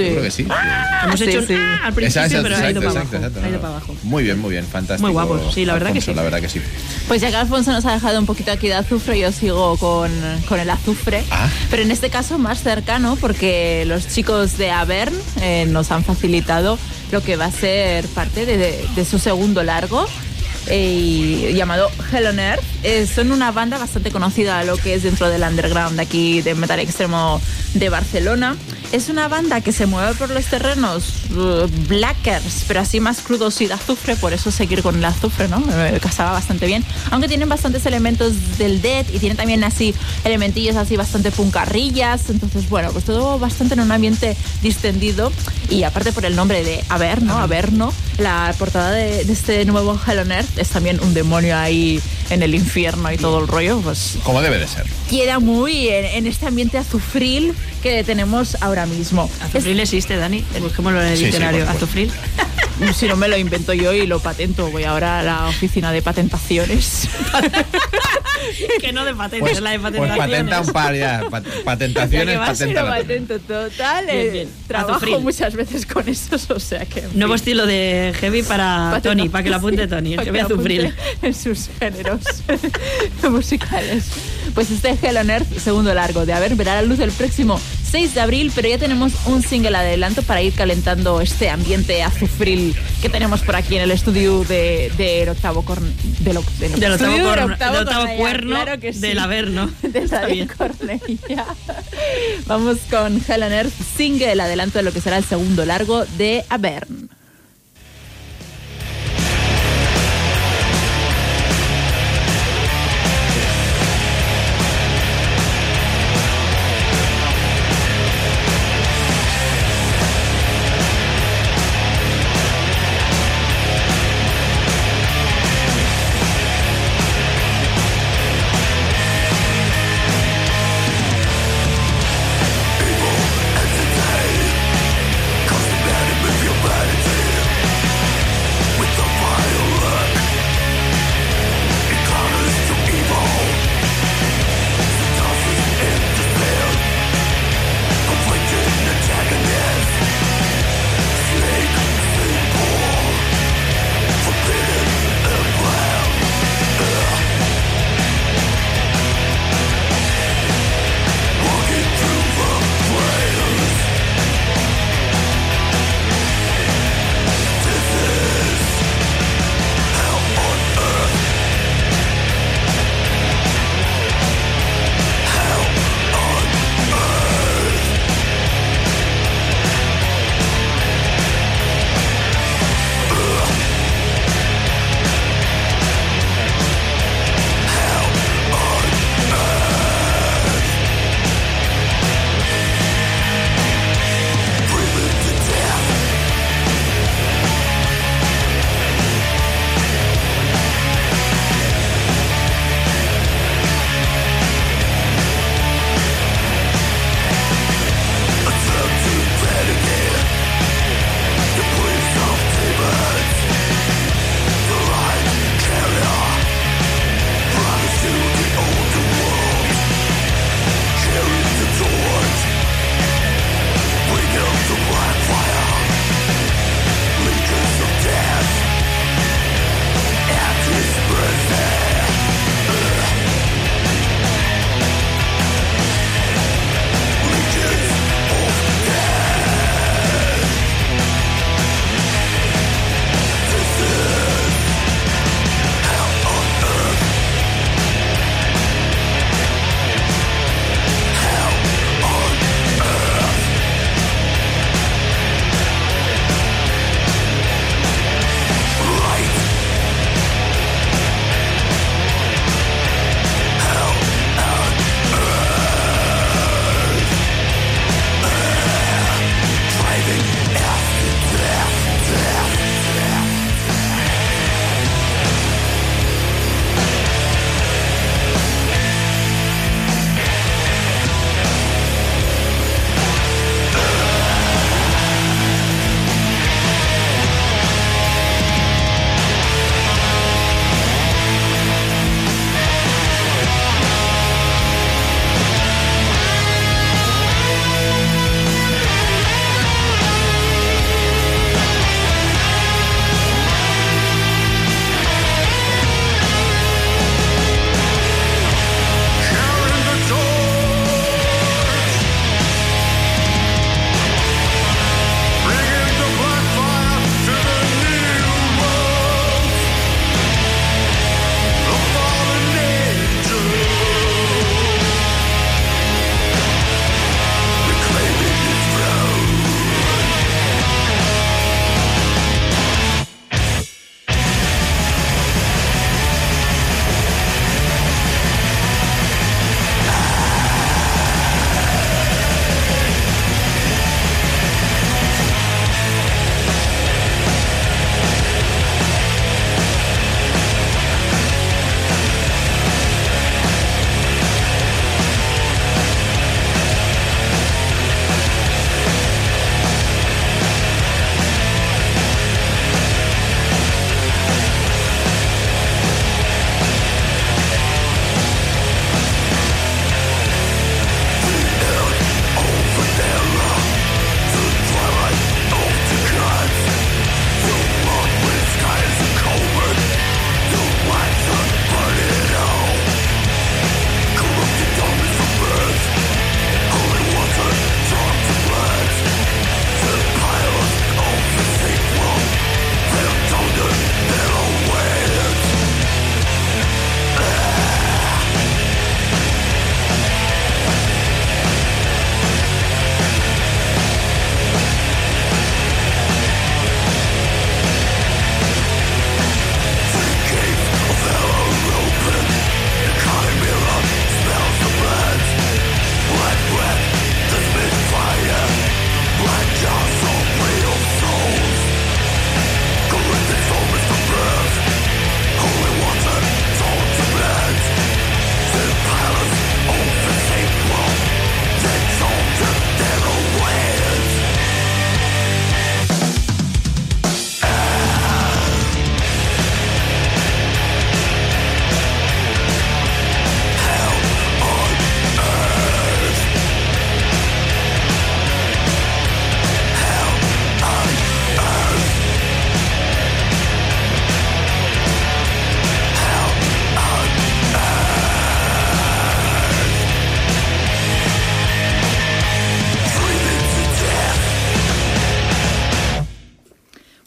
Yo creo que sí. Hemos Sí, hecho un sí. ah al principio, Exacto, pero ha ido exacto, para exacto, abajo. exacto, ha ido no, para no. abajo. Muy bien, muy bien, fantástico. Muy guapos, sí, la verdad que sí. La verdad que sí. Pues ya que Alfonso nos ha dejado un poquito aquí de azufre, yo sigo con, con el azufre. Ah. Pero en este caso más cercano, porque los chicos de Avern eh, nos han facilitado lo que va a ser parte de, de- de su segundo largo. Eh, llamado Hell on Earth. Eh, son una banda bastante conocida lo que es dentro del underground de aquí de metal extremo de Barcelona. Es una banda que se mueve por los terrenos uh, blackers, pero así más crudos y de azufre, por eso seguir con el azufre, ¿no? Me casaba bastante bien. Aunque tienen bastantes elementos del death y tienen también así elementillos así bastante puncarrillas. Entonces, bueno, pues todo bastante en un ambiente distendido. Y aparte por el nombre de Averno, Averno, la portada de, de este nuevo Hell on Earth es también un demonio ahí en el infierno y todo el rollo, pues Como debe de ser. queda muy en, en este ambiente azufril que tenemos ahora mismo. Azufril existe, Dani. Busquémoslo en el Sí, sí, diccionario. Azufril. Es- si no me lo invento yo y lo patento, voy ahora a la oficina de patentaciones. que no de patentes, Pues, la de pues patentaciones. patenta un par ya. pat- Ya patentaciones, patenta la- patento total. Bien, eh, bien. Trabajo muchas veces con esos, o sea que... Nuevo fin. estilo de heavy para Patenta- Tony, para que lo apunte Tony. Para Heavy azufril. En sus géneros musicales. Pues este Hell on Earth, segundo largo de haber, verá la luz el próximo 6 de abril, pero ya tenemos un single adelanto para ir calentando este ambiente azufril que tenemos por aquí en el estudio de, del octavo corn, del, oc- del Del octavo, estudio corno- del octavo cuerno claro que sí. del Averno. de. Cornellà. Vamos con Hell on Earth, single adelanto de lo que será el segundo largo de Avern.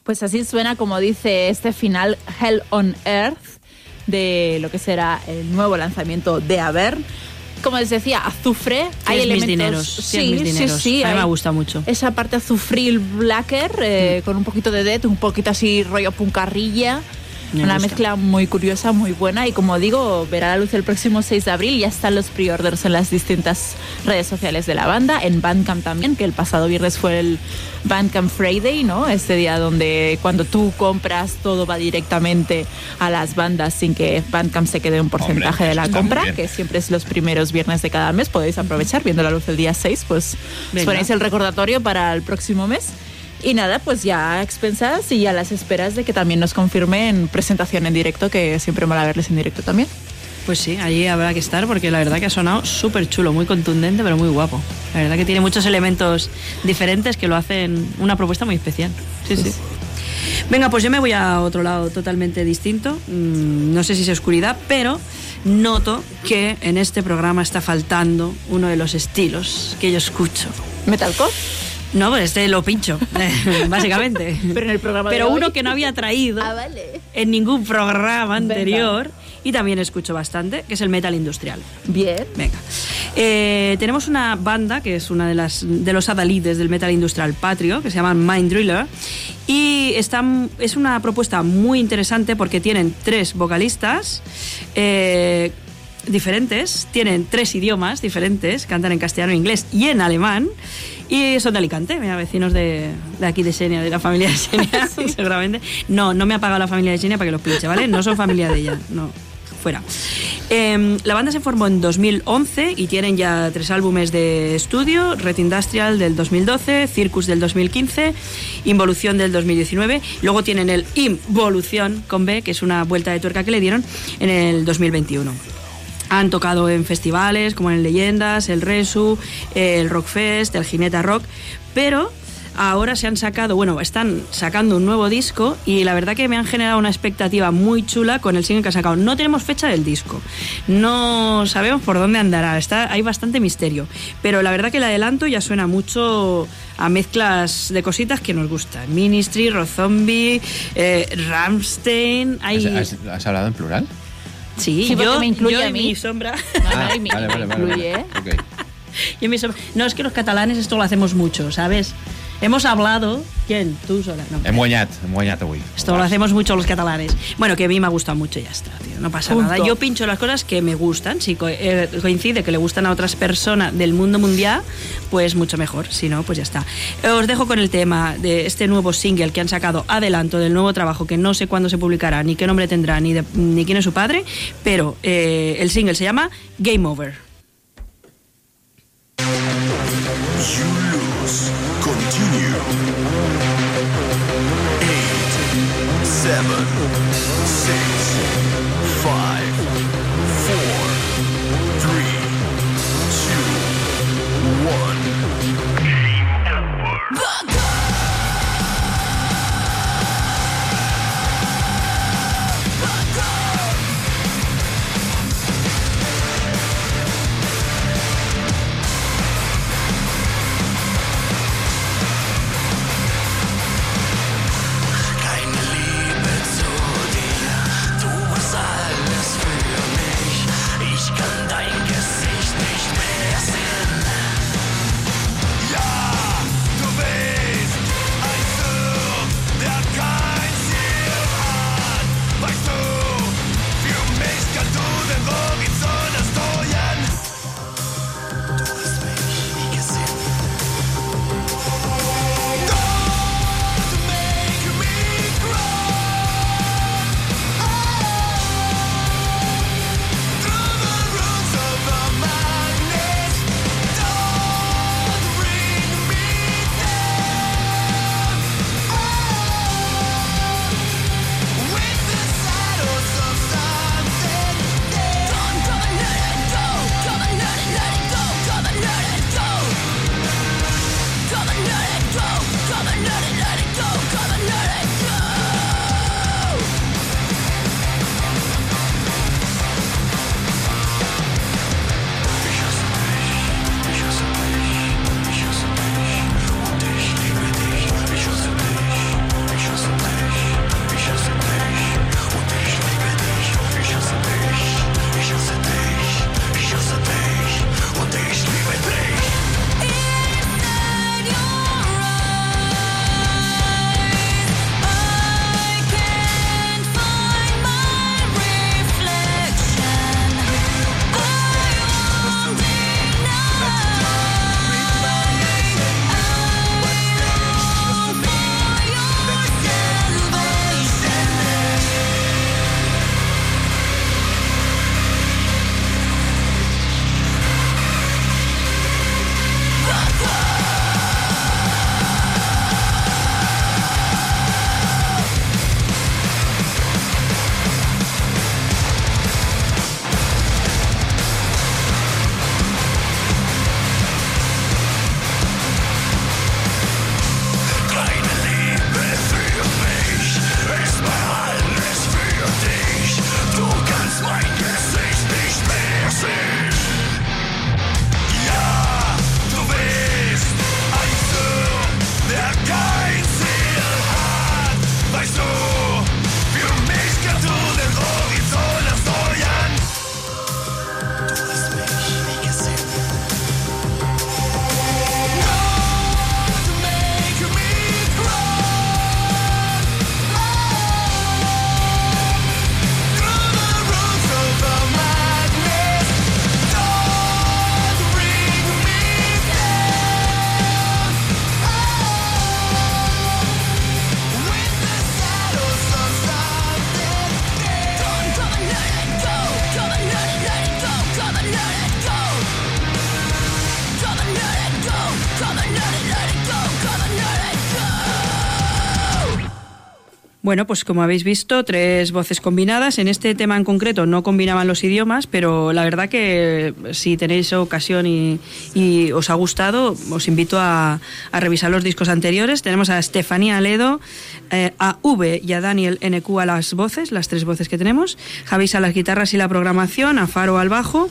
Pues así suena como dice este final Hell on Earth de lo que será el nuevo lanzamiento de Avern. Como les decía, azufre. hay Tienes mis elementos. dineros, sí, mis dineros. sí, sí. A mí me gusta mucho. Esa parte azufril blacker eh, con un poquito de death, un poquito así rollo puncarrilla. Me Una gusta. mezcla muy curiosa, muy buena y como digo, verá la luz el próximo 6 de abril. Ya están los pre-orders en las distintas redes sociales de la banda, en Bandcamp también, que el pasado viernes fue el Bandcamp Friday, ¿no? Este día donde cuando tú compras todo va directamente a las bandas sin que Bandcamp se quede un porcentaje Hombre, de la compra, que siempre es los primeros viernes de cada mes. Podéis aprovechar viendo la luz el día 6, pues Venga. os ponéis el recordatorio para el próximo mes. Y nada, pues ya a expensas y a las esperas de que también nos confirmen presentación en directo, que siempre mola verles en directo también. Pues sí, allí habrá que estar porque la verdad que ha sonado súper chulo, muy contundente, pero muy guapo. La verdad que tiene muchos elementos diferentes que lo hacen una propuesta muy especial. Sí, sí. Venga, pues yo me voy a otro lado totalmente distinto. Mm, No sé si es oscuridad, pero noto que en este programa está faltando uno de los estilos que yo escucho. ¿Metalcore? No, pues este lo pincho, básicamente. Pero en el programa de Pero hoy. uno que no había traído Ah, vale. en ningún programa anterior y también escucho bastante, que es el metal industrial. Bien. Venga. Eh, tenemos una banda que es una de las de los adalides del metal industrial patrio, que se llama Mind Driller. Y están, es una propuesta muy interesante porque tienen tres vocalistas. eh, diferentes, tienen tres idiomas diferentes, cantan en castellano, inglés y en alemán, y son de Alicante, mira, vecinos de, de aquí de Xenia, de la familia de Xenia, seguramente. No, no me ha pagado la familia de Xenia para que los pinche, ¿vale? No son familia de ella, no, fuera. Eh, la banda se formó en 2011 y tienen ya tres álbumes de estudio, Red Industrial del 2012, Circus del 2015, Involución del 2019, luego tienen el Involución con B, que es una vuelta de tuerca que le dieron en el 2021. Han tocado en festivales como en Leyendas, el Resu, el Rockfest, el Gineta Rock, pero ahora se han sacado, bueno, están sacando un nuevo disco y la verdad que me han generado una expectativa muy chula con el single que han sacado. No tenemos fecha del disco, no sabemos por dónde andará, está, hay bastante misterio, pero la verdad que el adelanto ya suena mucho a mezclas de cositas que nos gustan. Ministry, Rob Zombie, eh, Ramstein, hay... ¿Has, has- has hablado en plural? Sí, Sí, porque yo, me incluye yo a y mí. mi sombra. Ah, y me- vale, me vale, vale, incluye, vale. No, es que los catalanes esto lo hacemos mucho, ¿sabes? Hemos hablado. ¿Quién? Tú sola. No. Hem guanyat, hem guanyat avui. Esto lo hacemos mucho los catalanes. Bueno, que a mí me ha gustado mucho y ya está, tío. No pasa Punto. nada. Yo pincho las cosas que me gustan. Si co- eh, coincide que le gustan a otras personas del mundo mundial, pues mucho mejor. Si no, pues ya está. Eh, Os dejo con el tema de este nuevo single que han sacado adelanto del nuevo trabajo que no sé cuándo se publicará, ni qué nombre tendrá, ni, de- ni quién es su padre. Pero eh, el single se llama Game Over. You lose. Continue. Eight, seven, six, Bueno, pues como habéis visto, tres voces combinadas. En este tema en concreto no combinaban los idiomas, pero la verdad que si tenéis ocasión y, os ha gustado, os invito a, revisar los discos anteriores. Tenemos a Estefanía Aledo, eh, a V y a Daniel NQ a las voces, las tres voces que tenemos, Javis a las guitarras y la programación, a Faro al bajo.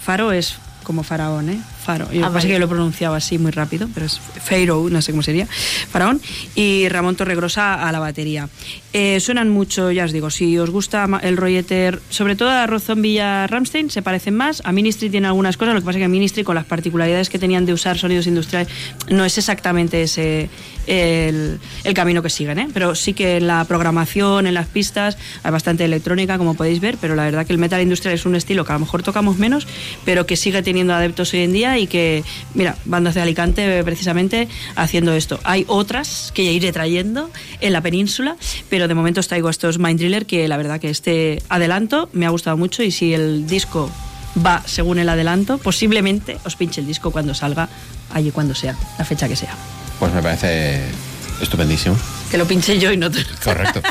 Faro es como faraón, ¿eh? Faro. Yo Ah, pasa vale. que lo pronunciaba así muy rápido, pero es Pharaoh, no sé cómo sería, faraón. Y Ramón Torregrosa a la batería. Eh, suenan mucho, ya os digo, si os gusta el rollete, sobre todo a Rozón Villa Ramstein, se parecen más. A Ministry tiene algunas cosas, lo que pasa es que Ministry, con las particularidades que tenían de usar sonidos industriales, no es exactamente ese el, el camino que siguen, ¿eh? Pero sí que en la programación, en las pistas, hay bastante electrónica, como podéis ver, pero la verdad que el metal industrial es un estilo que a lo mejor tocamos menos, pero que sigue teniendo adeptos hoy en día y que, mira, bandas de Alicante precisamente haciendo esto. Hay otras que ya iré trayendo en la península, pero de momento os traigo estos Mind Driller que la verdad que este adelanto me ha gustado mucho y si el disco va según el adelanto, posiblemente os pinche el disco cuando salga, allí cuando sea, la fecha que sea. Pues me parece estupendísimo. Que lo pinche yo y no te... Correcto.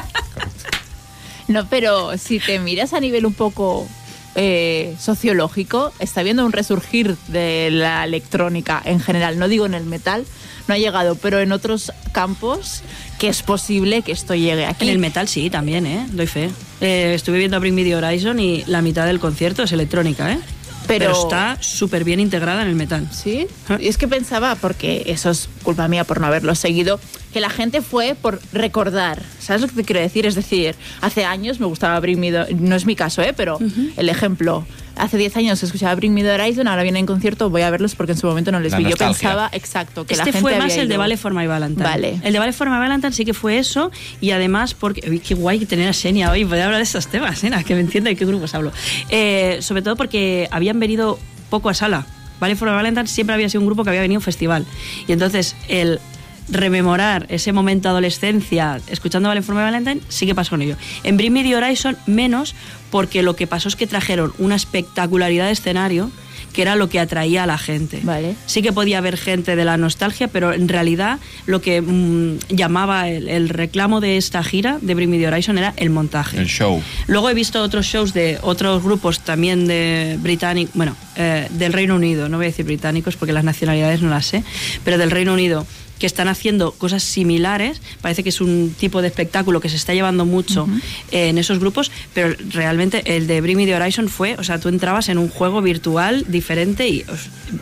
No, pero si te miras a nivel un poco eh, sociológico, está habiendo un resurgir de la electrónica en general. No digo en el metal, no ha llegado, pero en otros campos que es posible que esto llegue aquí. En el metal sí, también, ¿eh? Doy fe. Eh, estuve viendo a Bring Me The Horizon y la mitad del concierto es electrónica, ¿eh? Pero- está súper bien integrada en el metal. Sí, y es que pensaba, porque eso es culpa mía por no haberlo seguido, que la gente fue por recordar. ¿Sabes lo que te quiero decir? Es decir, hace años me gustaba Bring Me No es mi caso, ¿eh? Pero el ejemplo. Hace 10 años escuchaba Bring Me The Horizon, ahora vienen en concierto, voy a verlos porque en su momento no les La vi. Yo pensaba, exacto, que la este gente fue más había el de Vale For My Valentine. Vale. El de Vale For My Valentine sí que fue eso y además porque... Uy, qué guay tener a Xenia hoy, poder hablar de estos temas, Xenia, que me entienda de qué grupos hablo. Eh, sobre todo porque habían venido poco a sala. Vale For My Valentine siempre había sido un grupo que había venido a un festival. Y entonces el rememorar ese momento de adolescencia escuchando Vale For My Valentine sí que pasó con ello. En Bring Me The Horizon menos porque lo que pasó es que trajeron una espectacularidad de escenario que era lo que atraía a la gente. Vale. Sí que podía haber gente de la nostalgia, pero en realidad lo que mm, llamaba el, el reclamo de esta gira de Bring Me The Horizon era el montaje. El show. Luego he visto otros shows de otros grupos también de británicos, bueno, eh, del Reino Unido, no voy a decir británicos porque las nacionalidades no las sé, pero del Reino Unido que están haciendo cosas similares, parece que es un tipo de espectáculo que se está llevando mucho eh, en esos grupos, pero realmente el de Bring Me The Horizon fue, o sea, tú entrabas en un juego virtual diferente y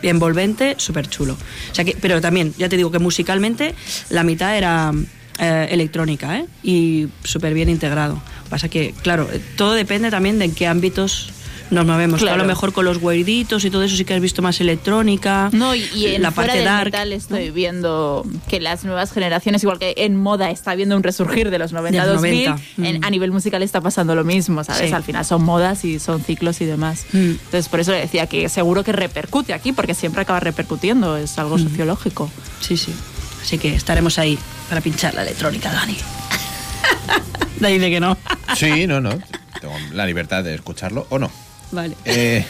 envolvente, súper chulo. O sea que, pero también, ya te digo que musicalmente la mitad era eh, electrónica ¿eh? y súper bien integrado. Pasa que, claro, todo depende también de en qué ámbitos nos movemos. Claro. a lo mejor con los weirditos y todo eso sí que has visto más electrónica. No, y, y en la fuera parte del dark. metal estoy viendo que las nuevas generaciones, igual que en moda está habiendo un resurgir de los 90 De los 2000, 90, en- mm. a nivel musical está pasando lo mismo, ¿sabes? Sí. Al final son modas y son ciclos y demás. Mm. Entonces, por eso le decía que seguro que repercute aquí, porque siempre acaba repercutiendo, es algo Mm. sociológico. Sí, sí. Así que estaremos ahí para pinchar la electrónica, Dani. Dani dice que no. Sí, no, no. Tengo la libertad de escucharlo o no. Vale. Eh,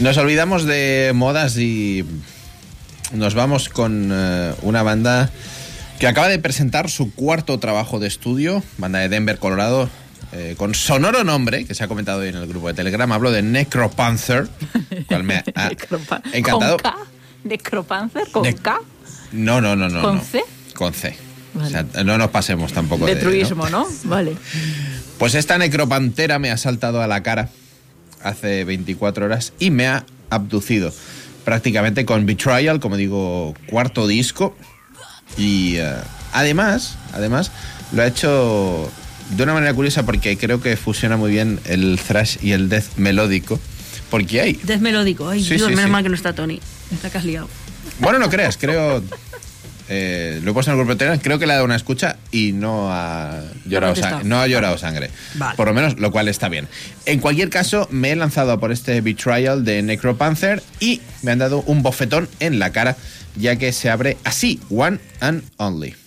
nos olvidamos de modas y nos vamos con eh, una banda que acaba de presentar su cuarto trabajo de estudio, banda de Denver, Colorado, eh, con sonoro nombre, que se ha comentado hoy en el grupo de Telegram. Hablo de Necropanther, cual me ha encantado. ¿Con K? ¿Necropanzer? ¿Con Ne- K? No, no, no, no. ¿Con no. C? Con C. Vale. O sea, no nos pasemos tampoco De de truismo, ¿no? Vale. Pues esta necropantera me ha saltado a la cara hace 24 horas y me ha abducido. Prácticamente con Betrayal, como digo, cuarto disco. Y eh, además, además, lo ha hecho de una manera curiosa porque creo que fusiona muy bien el thrash y el death melódico. Porque hay. Death melódico. Ay, Sí, Dios, sí, menos sí. mal que no está Tony. Está que has liado. Bueno, no creas, creo. Eh, lo he puesto en el grupo de Telegram, creo que le ha dado una escucha y no ha llorado, no ha llorado sangre. Vale. Por lo menos, lo cual está bien. En cualquier caso, me he lanzado por este Betrayal de Necropanther y me han dado un bofetón en la cara, ya que se abre así, One and Only.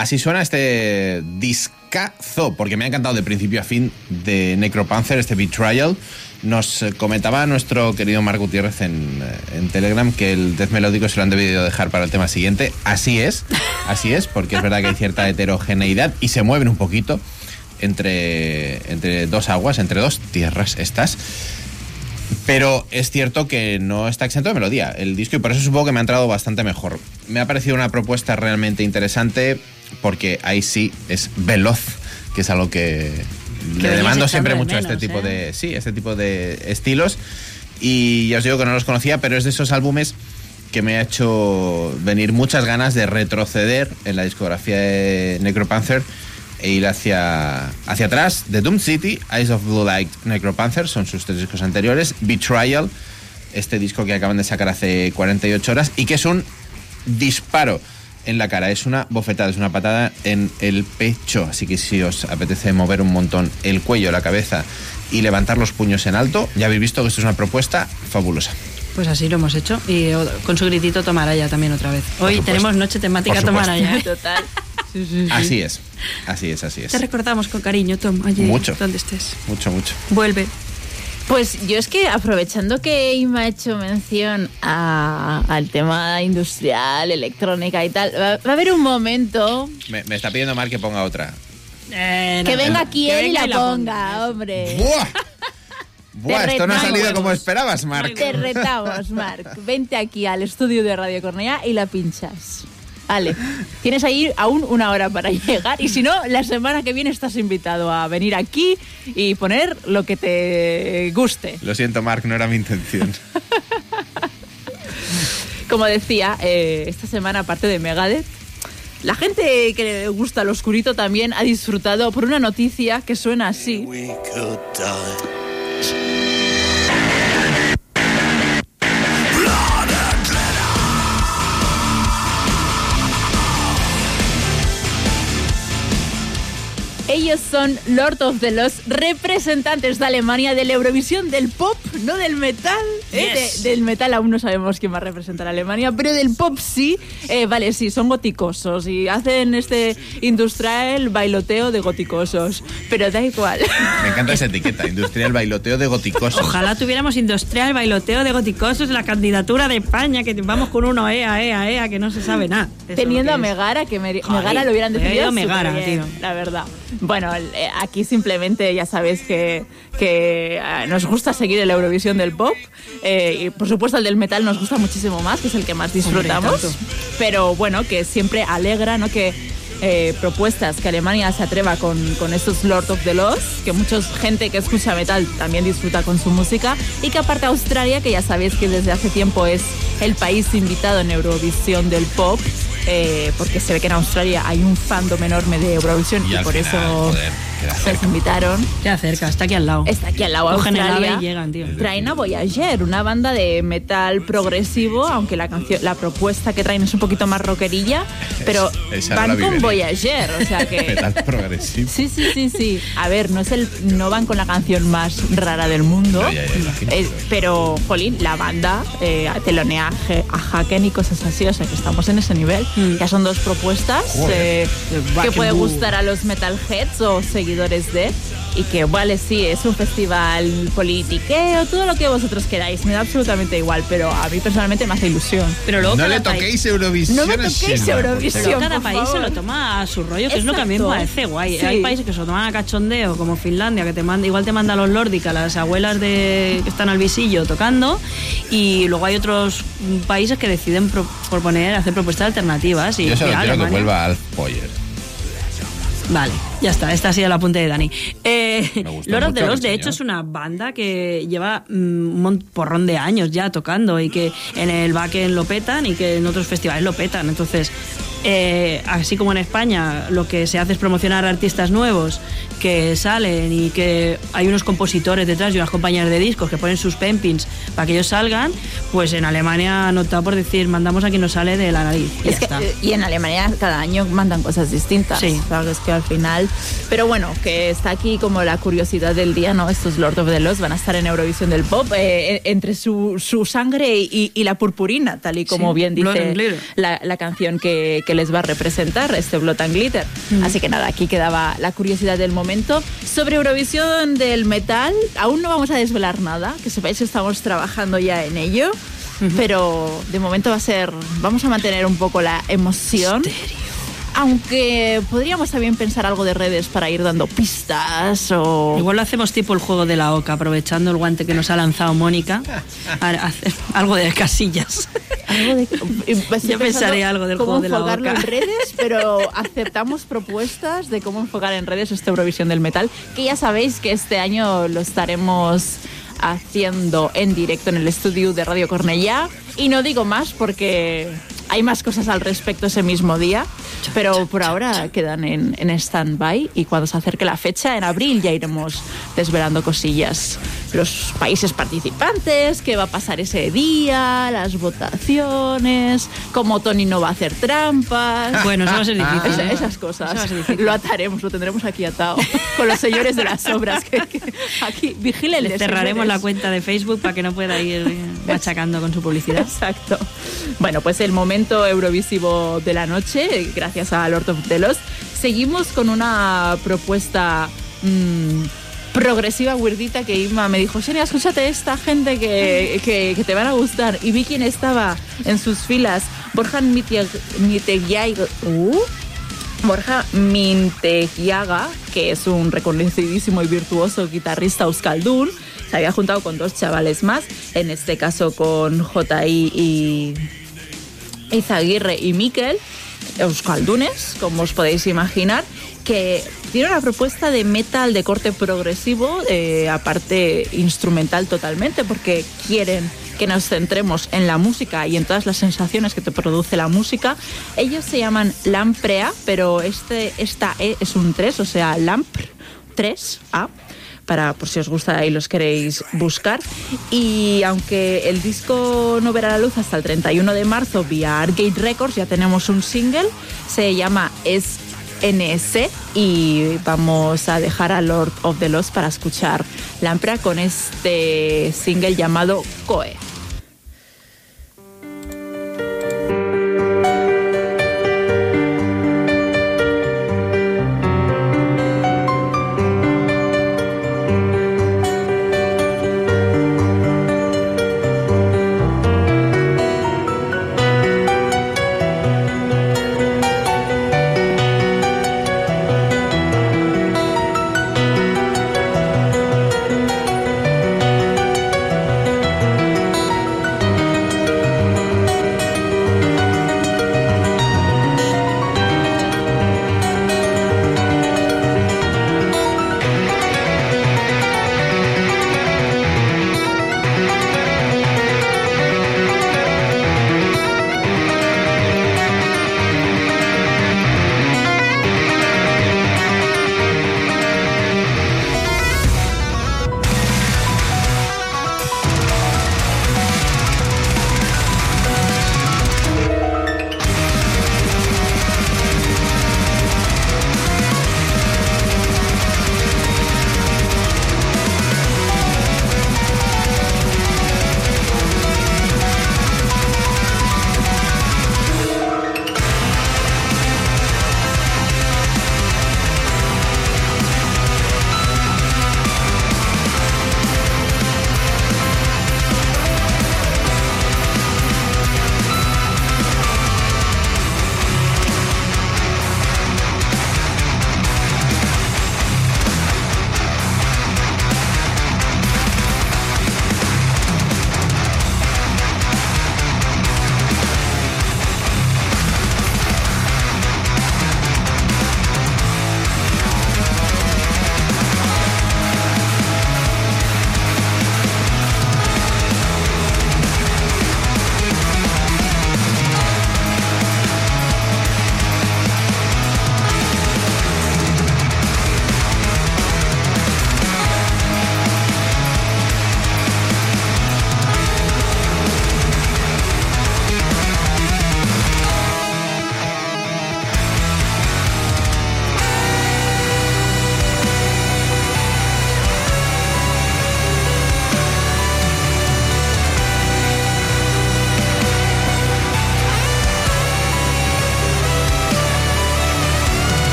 Así suena este discazo, porque me ha encantado de principio a fin de Necropanther, este Betrayal. Nos eh, comentaba nuestro querido Marc Gutiérrez en, eh, en Telegram que el death melódico se lo han debido dejar para el tema siguiente. Así es, así es, porque es verdad que hay cierta heterogeneidad y se mueven un poquito entre, entre dos aguas, entre dos tierras estas. Pero es cierto que no está exento de melodía el disco y por eso supongo que me ha entrado bastante mejor. Me ha parecido una propuesta realmente interesante porque ahí sí es veloz, que es allo que Que le demando siempre mucho a este tipo ¿eh? de sí, este tipo de estilos y ya os digo que no los conocía, pero es de esos álbumes que me ha hecho venir muchas ganas de retroceder en la discografía de Necropanther e ir hacia, hacia atrás. The Doom City, Eyes of Blue Light, Necropanther, son sus tres discos anteriores. Betrayal, este disco que acaban de sacar hace 48 horas y que es un disparo en la cara, es una bofetada, es una patada en el pecho. Así que si os apetece mover un montón el cuello, la cabeza y levantar los puños en alto, ya habéis visto que esto es una propuesta fabulosa. Pues así lo hemos hecho. Y con su gritito Tomaraya también otra vez. Hoy tenemos noche temática. Tomaraya. ¿eh? Total. Así es, así es, así es. Te recordamos con cariño, Tom, allí Mucho. donde estés. Mucho, mucho. Vuelve. Pues yo es que aprovechando que Ima ha hecho mención a- al tema industrial, electrónica y tal, va, va a haber un momento Me, me está pidiendo Mar que ponga otra. Eh, que venga no, aquí él y la, ponga, hombre. ¡Buah! Buah, esto no ha salido como esperabas, Marc. Te retamos, Marc. Vente aquí al estudio de Radio Cornea y la pinchas. Vale, tienes ahí aún una hora para llegar y si no, la semana que viene estás invitado a venir aquí y poner lo que te guste. Lo siento, Marc, no era mi intención. Como decía, eh, esta semana, aparte de Megadeth, la gente que le gusta lo oscurito también ha disfrutado por una noticia que suena así. Ellos son Lord of the Lost, representantes de Alemania de la Eurovisión del pop, no del metal. ¿eh? Yes. De- del metal aún no sabemos quién va a representar a Alemania, pero del pop sí. Eh, vale, sí, son goticosos y hacen este industrial bailoteo de goticosos, pero da igual. Me encanta esa etiqueta, industrial bailoteo de goticosos. Ojalá tuviéramos industrial bailoteo de goticosos en la candidatura de España, que vamos con uno EA, EA, EA, que no se sabe nada. Teniendo a. Megara, que me- Megara lo hubieran me hubiera defendido. ido Megara, tío. La verdad. Bueno, el- eh, aquí simplemente ya sabéis que, que eh, nos gusta seguir el Eurovisión del pop. eh, y por supuesto el del metal nos gusta muchísimo más, que es el que más disfrutamos. pero bueno, que siempre alegra, ¿no? Que eh, propuestas que Alemania se atreva con, con estos Lord of the Lost, que mucha gente que escucha metal también disfruta con su música, y que aparte Australia, que ya sabéis que desde hace tiempo es el país invitado en Eurovisión del pop, eh, porque se ve que en Australia hay un fandom enorme de Eurovisión Y por final, eso joder, queda les cerca. invitaron. Ya cerca, está aquí al lado. Está aquí al lado Cogen el Australia. ave y llegan, tío. Traen a Voyager, una banda de metal progresivo, aunque la canción, la propuesta que traen es un poquito más rockerilla, pero esa no van vi con venir. Voyager, o sea que Metal progresivo. Sí, sí, sí, sí. A ver, no es el no van con la canción más rara del mundo, No, ya, ya imagino. eh, pero jolín, la banda eh, telonea a Haken y cosas así, o sea que estamos en ese nivel. Ya son dos propuestas Joder. eh, que Back puede and gustar a los metalheads o seguidores de y que vale, sí, es un festival politiqueo, todo lo que vosotros queráis, me da absolutamente igual, pero a mí personalmente me hace ilusión. Pero luego No le país- toquéis Eurovisión. No me toquéis Eurovisión. Pero cada país se favor. lo toma a su rollo, que es lo que a mí me Exacto. parece guay. Sí. Hay países que se lo toman a cachondeo, como Finlandia, que te manda, igual te manda a los nórdicos, las abuelas de, que están al visillo tocando, y luego hay otros países que deciden pro- proponer, hacer propuestas alternativas. Y Yo solo quiero que vuelva Alf Boyer. Vale, ya está, esta ha sido la apunte de Dani. Eh, the mucho, Lost, de hecho, es una banda que lleva mm, un porrón de años ya tocando y que en el Backend lo petan y que en otros festivales lo petan. Entonces, eh, así como en España, lo que se hace es promocionar artistas nuevos que salen y que hay unos compositores detrás y unas compañías de discos que ponen sus penpins para que ellos salgan, pues en Alemania han optado por decir, mandamos a quien nos sale de la nariz. Y Es ya que, está. eh, y en Alemania cada año mandan cosas distintas. Sí. Claro, es que al final. Pero bueno, que está aquí como la curiosidad del día, ¿no? Estos Lord of the Lost van a estar en Eurovisión del Pop, eh, entre su, su sangre y, y la purpurina, tal y como Sí, bien dice la, la canción que, que que les va a representar este Blood and Glitter. Así que nada, aquí quedaba la curiosidad del momento. Sobre Eurovisión del metal, aún no vamos a desvelar nada, que sepáis que estamos trabajando ya en ello. Pero de momento va a ser, vamos a mantener un poco la emoción. Aunque podríamos también pensar algo de redes para ir dando pistas o... Igual lo hacemos tipo el juego de la oca, aprovechando el guante que nos ha lanzado Mónica, hacer algo de casillas. Algo de- Yo pensaré algo del juego de la enfocarlo oca. en redes, pero aceptamos propuestas de cómo enfocar en redes esta Eurovisión del Metal, que ya sabéis que este año lo estaremos haciendo en directo en el estudio de Radio Cornellá. Y no digo más porque hay más cosas al respecto ese mismo día, pero por ahora quedan en, en stand-by y cuando se acerque la fecha, en abril, ya iremos desvelando cosillas. Los países participantes, qué va a pasar ese día, las votaciones, cómo Tony no va a hacer trampas. Bueno, eso va a ser difícil, Esa- esas cosas. Difícil. Lo ataremos, lo tendremos aquí atado con los señores de las obras. Que, que aquí, vigilen. Le cerraremos la cuenta de Facebook para que no pueda ir machacando con su publicidad. Exacto. Bueno, pues el momento eurovisivo de la noche, gracias a Lord of the Lost. Seguimos con una propuesta mm, progresiva, weirdita, que Inma me dijo, Xenia, escúchate esta gente que, que- te van a gustar. Y vi quién estaba en sus filas. Borja Mitegiaga. Uh, Borja Mintegiaga, que es un reconocidísimo y virtuoso guitarrista euskaldun, se había juntado con dos chavales más, en este caso con J.I. y Izaguirre y Miquel, euskaldunes, como os podéis imaginar, que tiene una propuesta de metal de corte progresivo, eh, aparte instrumental totalmente, porque quieren que nos centremos en la música y en todas las sensaciones que te produce la música. Ellos se llaman Lamprea, pero este, esta E es un 3, o sea, Lamp 3A para por si os gusta y los queréis buscar. Y aunque el disco no verá la luz hasta el 31 de marzo vía Arcade Records, ya tenemos un single, se llama SNS y vamos a dejar a Lord of the Lost para escuchar Lamprea con este single llamado Coe.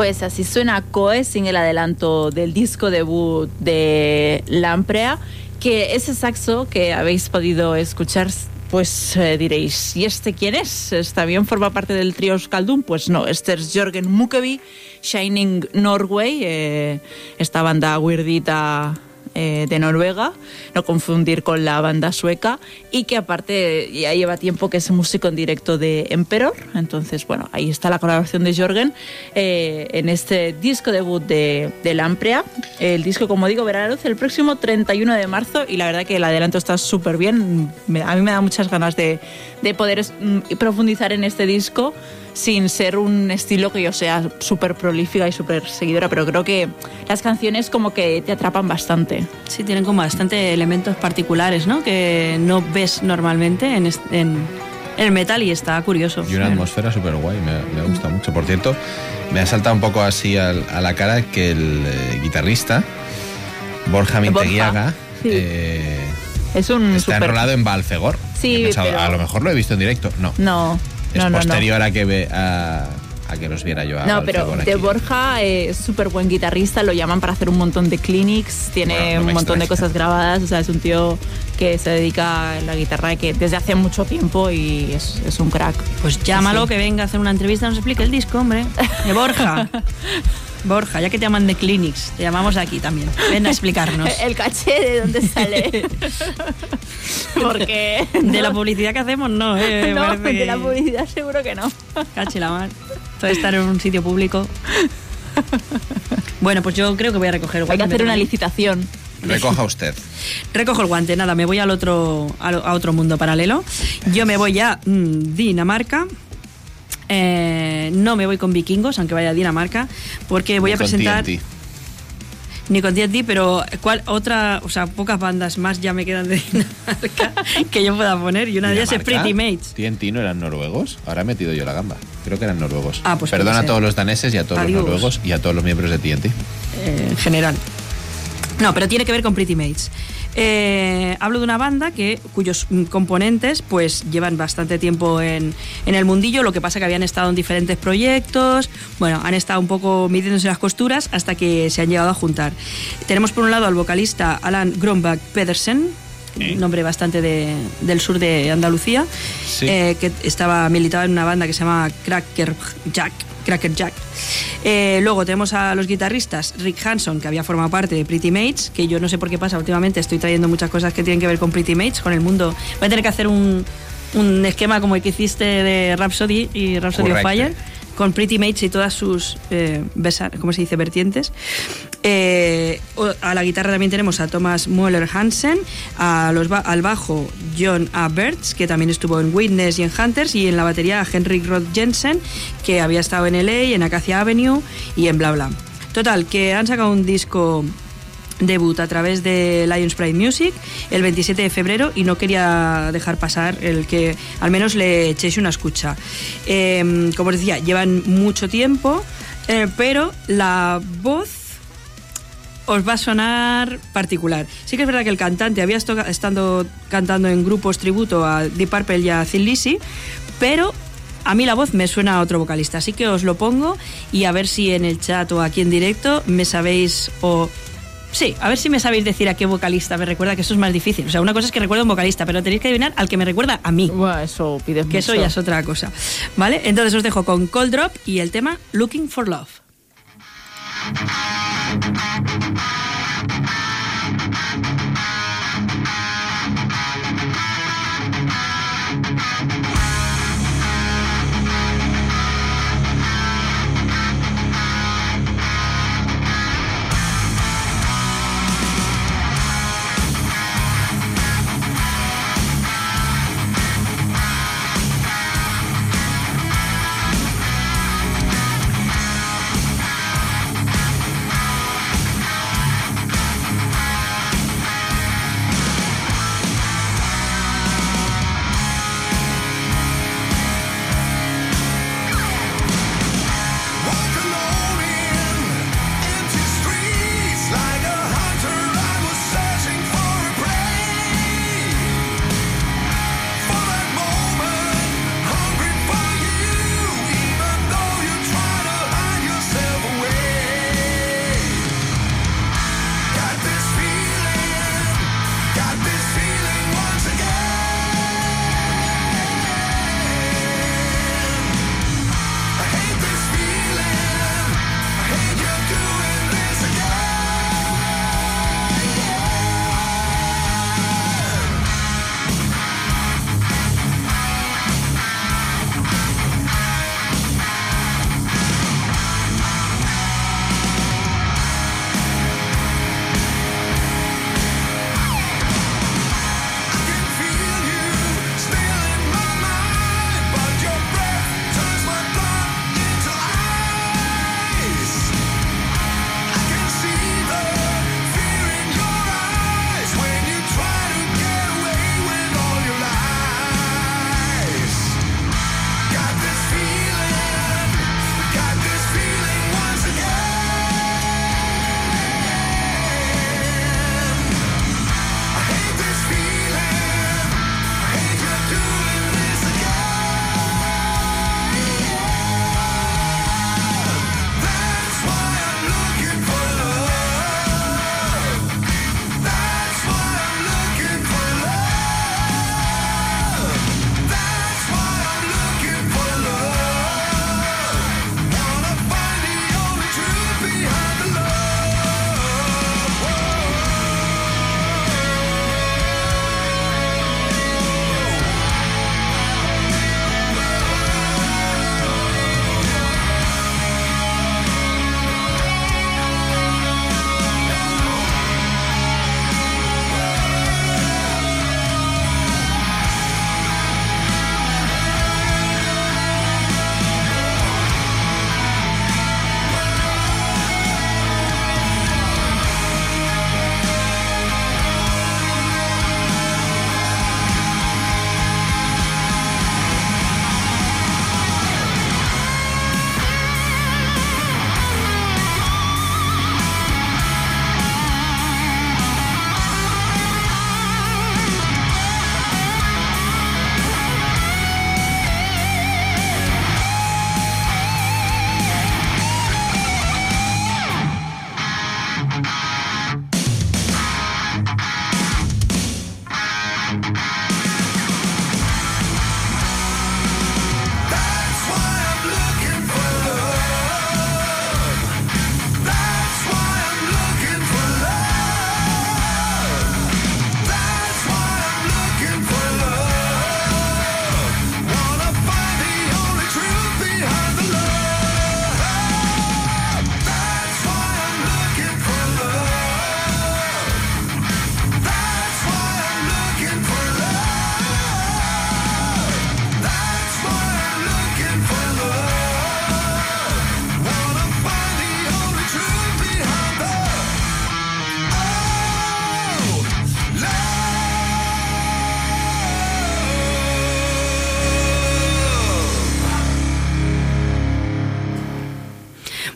Pues así suena Coe sin el adelanto del disco debut de Lamprea, que ese saxo que habéis podido escuchar, pues eh, diréis, ¿y este quién es? ¿Está bien forma parte del trío Skaldum? Pues no, este es Jørgen Mukevi, Shining Norway, eh, esta banda weirdita eh, de Noruega, no confundir con la banda sueca, y que aparte ya lleva tiempo que es músico en directo de Emperor. Entonces, bueno, ahí está la colaboración de Jorgen eh, en este disco debut de, de Lamprea. El disco, como digo, verá la luz el próximo 31 de marzo y la verdad que el adelanto está súper bien. A mí me da muchas ganas de, de poder mm, profundizar en este disco sin ser un estilo que yo sea súper prolífica y súper seguidora, pero creo que las canciones como que te atrapan bastante. Sí, tienen como bastante elementos particulares, ¿no? Que no ves normalmente en, el metal y está curioso. Y una atmósfera súper guay, me, me gusta mucho. Por cierto, me ha saltado un poco así a la cara que el eh, guitarrista, Borja Minteguiaga, sí. eh, Es un está enrolado en Balfegor. Sí, pensado, pero- A lo mejor lo he visto en directo. No, No, es no, no, no. posterior a que ve a, a que los viera yo a No, pero de. Borja eh, es súper buen guitarrista, lo llaman para hacer un montón de clinics, tiene Bueno, no un montón de cosas grabadas, o sea, es un tío que se dedica a la guitarra que desde hace mucho tiempo y es, es un crack. Pues llámalo, Sí. que venga a hacer una entrevista y nos explique el disco, hombre. De Borja. Borja, ya que te llaman de Clinics, te llamamos aquí también. Ven a explicarnos. El caché de dónde sale. Porque De la publicidad que hacemos, no, ¿eh? no, Parece de la publicidad seguro que no. Cache la mar. Todo estar en un sitio público. Bueno, pues yo creo que voy a recoger el Hay que hacer una licitación. Recoja usted. Recojo el guante, nada, me voy al otro, a, otro mundo paralelo. Yo me voy a mm, Dinamarca. Eh, no me voy con vikingos, aunque vaya a Dinamarca, porque voy Ni a con presentar. TNT. Ni con TNT, pero ¿cuál otra, o sea, pocas bandas más ya me quedan de Dinamarca que yo pueda poner y una de ellas es. Pretty Mates. TNT no eran noruegos. Ahora he metido yo la gamba. Creo que eran noruegos. Ah, pues Perdona puede a todos los daneses y a todos Adiós. los noruegos y a todos los miembros de TNT. eh, en general. No, pero tiene que ver con Pretty Mates. Eh, hablo de una banda que, cuyos mm, componentes pues llevan bastante tiempo en, en el mundillo, lo que pasa que habían estado en diferentes proyectos, bueno, han estado un poco midiéndose las costuras hasta que se han llegado a juntar. Tenemos por un lado al vocalista Alan Grombach Pedersen, un nombre bastante de- del sur de Andalucía, Sí. eh, que estaba militado en una banda que se llama Cracker Jack. Cracker Jack. Eh, luego tenemos a los guitarristas Rick Hanson, que había formado parte de Pretty Mates, que yo no sé por qué pasa últimamente, estoy trayendo muchas cosas que tienen que ver con Pretty Mates, con el mundo. Voy a tener que hacer un, un esquema como el que hiciste de Rhapsody y Rhapsody of Correcto. Fire, con Pretty Mates y todas sus, eh, ¿cómo se dice?, vertientes. Eh, a la guitarra también tenemos a Thomas Mueller Hansen, a los al bajo John A. Bertz, que también estuvo en Witness y en Hunters, y en la batería a Henrik Roth Jensen, que había estado en LA, en Acacia Avenue y en Bla Bla. Total, que han sacado un disco debut a través de Lions Pride Music el 27 de febrero y no quería dejar pasar el que al menos le echéis una escucha. Eh, como os decía, llevan mucho tiempo, eh, pero la voz os va a sonar particular. Sí que es verdad que el cantante había estado cantando en grupos tributo a Deep Purple y a Thin Lizzy, pero a mí la voz me suena a otro vocalista, así que os lo pongo y a ver si en el chat o aquí en directo me sabéis o Sí, a ver si me sabéis decir a qué vocalista me recuerda, que eso es más difícil. O sea, una cosa es que recuerda a un vocalista, pero tenéis que adivinar al que me recuerda a mí. Buah, eso pides Que eso mucho. ya es otra cosa. ¿Vale? Entonces os dejo con Cold Drop y el tema Looking for Love. Thank you.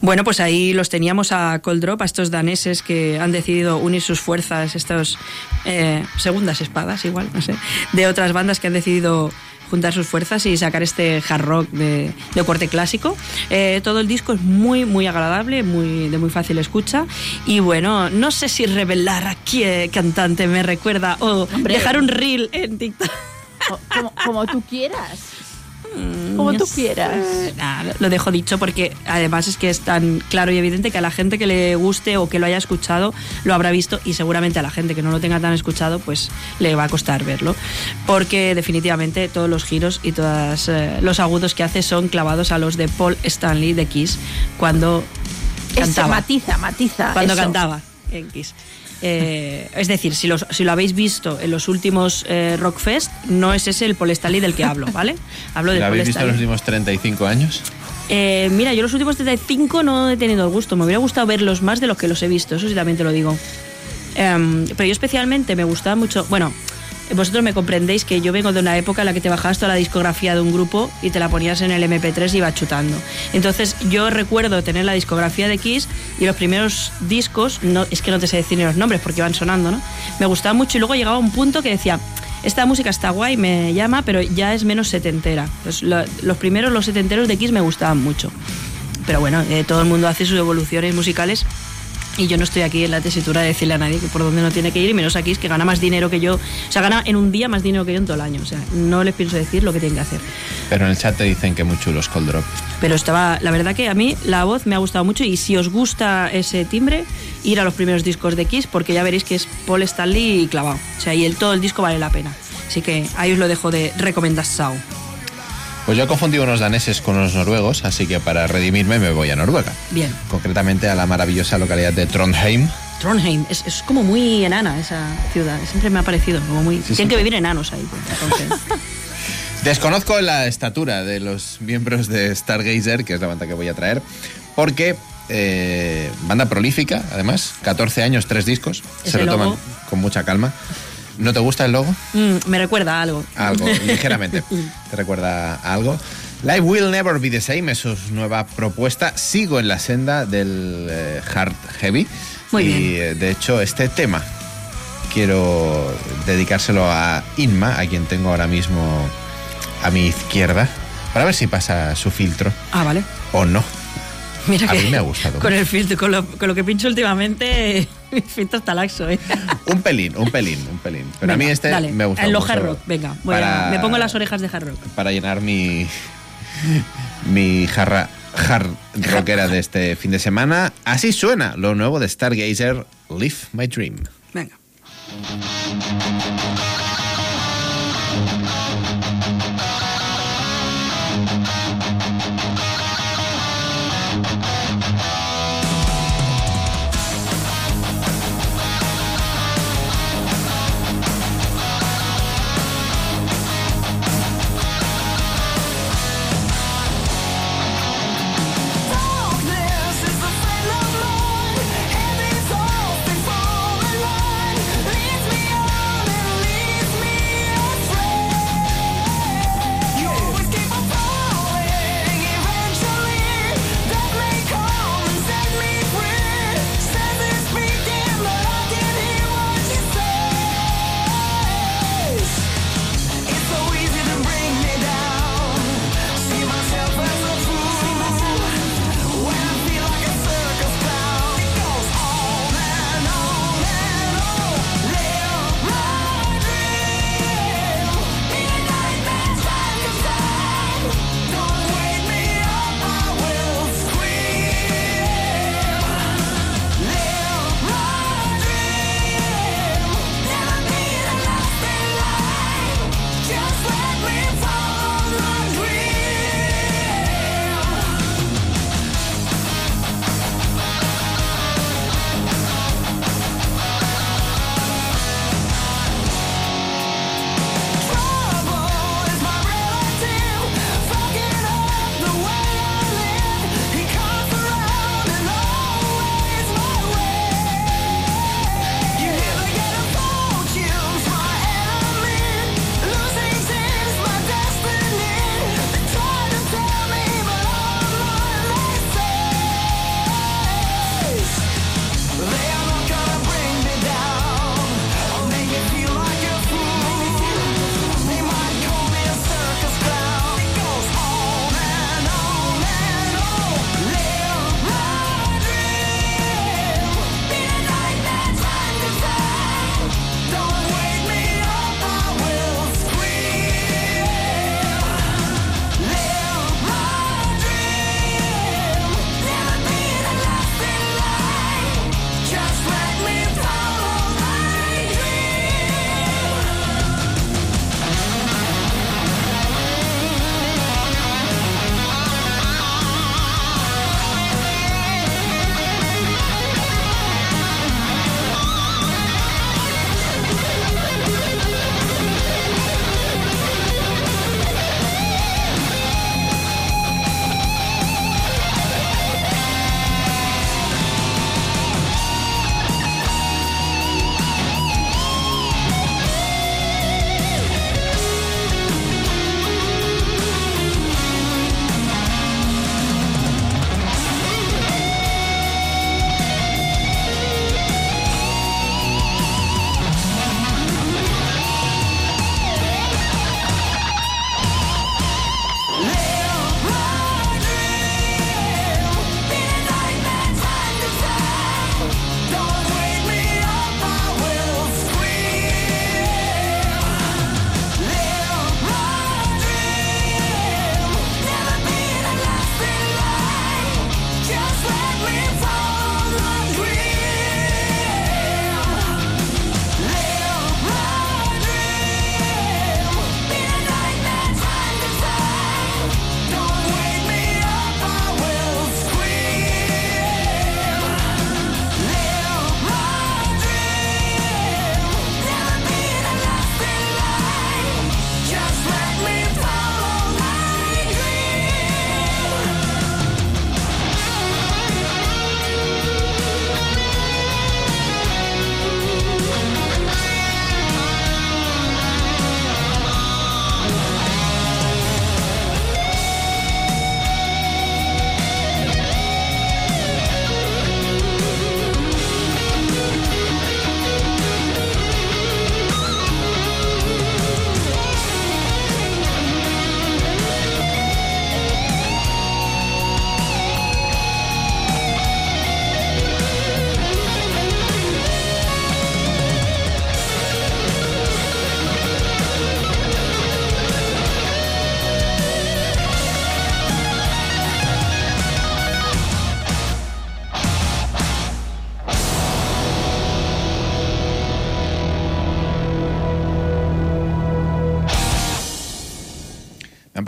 Bueno, pues ahí los teníamos a Cold Drop, a estos daneses que han decidido unir sus fuerzas, estos eh, segundas espadas, igual, no sé, de otras bandas que han decidido juntar sus fuerzas y sacar este hard rock de, de corte clásico. Eh, todo el disco es muy, muy agradable, muy, de muy fácil escucha. Y bueno, no sé si revelar a qué cantante me recuerda o Hombre. dejar un reel en TikTok. Co- Como, como tú quieras. Como tú quieras. Nah, lo dejo dicho porque además es que es tan claro y evidente que a la gente que le guste o que lo haya escuchado lo habrá visto y seguramente a la gente que no lo tenga tan escuchado pues le va a costar verlo porque definitivamente todos los giros y todos los agudos que hace son clavados a los de Paul Stanley de Kiss cuando Ese cantaba matiza, matiza. cuando eso. cantaba en Kiss. Eh, es decir, si, los- si lo habéis visto en los últimos eh, Rockfest, no es ese el Stanley del que hablo, ¿vale? Hablo del ¿Lo habéis visto en los últimos 35 años? Eh, mira, yo los últimos 35 no he tenido el gusto. Me hubiera gustado verlos más de los que los he visto, eso sí también te lo digo. Em, pero yo especialmente me gustaba mucho. Bueno, vosotros me comprendéis que yo vengo de una época en la que te bajabas toda la discografía de un grupo y te la ponías en el MP3 y ibas chutando. Entonces yo recuerdo tener la discografía de Kiss y los primeros discos, no, es que no te sé decir ni los nombres porque iban sonando, ¿no? Me gustaba mucho y luego llegaba un punto que decía. Esta música está guay, me llama, pero ya es menos setentera. Pues lo- los primeros, los setenteros de Kiss me gustaban mucho. Pero bueno, eh, todo el mundo hace sus evoluciones musicales y yo no estoy aquí en la tesitura de decirle a nadie que por dónde no tiene que ir, y menos aquí, es que gana más dinero que yo. O sea, gana en un día más dinero que yo en todo el año. O sea, no les pienso decir lo que tienen que hacer. Pero en el chat te dicen que muy chulos Cold Drop. Pero estaba, la verdad que a mí la voz me ha gustado mucho y si os gusta ese timbre, ir a los primeros discos de Kiss porque ya veréis que es Paul Stanley clavado. O sea, y el, todo el disco vale la pena. Así que ahí os lo dejo de recomendación. Pues yo he confundido unos daneses con unos noruegos, así que para redimirme me voy a Noruega. Bien. Concretamente a la maravillosa localidad de Trondheim. Trondheim, es, es como muy enana esa ciudad, siempre me ha parecido como muy... Sí, Tienen sí. que vivir enanos ahí. pues. Desconozco la estatura de los miembros de Stargazer, que es la banda que voy a traer, porque eh, banda prolífica, además, 14 años, tres discos, se lo toman con mucha calma. ¿No te gusta el logo? Mm, me recuerda a algo. Algo, ligeramente. ¿Te recuerda a algo? Live Will Never Be the Same es su nueva propuesta. Sigo en la senda del eh, hard heavy. Muy y bien. eh, de hecho, este tema quiero dedicárselo a Inma, a quien tengo ahora mismo a mi izquierda, para ver si pasa su filtro Ah, vale. o no. Mira A que mí me ha gustado Con mucho. el filtro, con lo, con lo que pincho últimamente, mi filtro está laxo, ¿eh? Un pelín, un pelín, un pelín. Pero a mí este dale, me gusta En lo mucho hard rock, venga. para- me pongo las orejas de hard rock. para llenar mi mi jarra hard rockera de este fin de semana. Así suena lo nuevo de Stargazer, Live My Dream. Venga.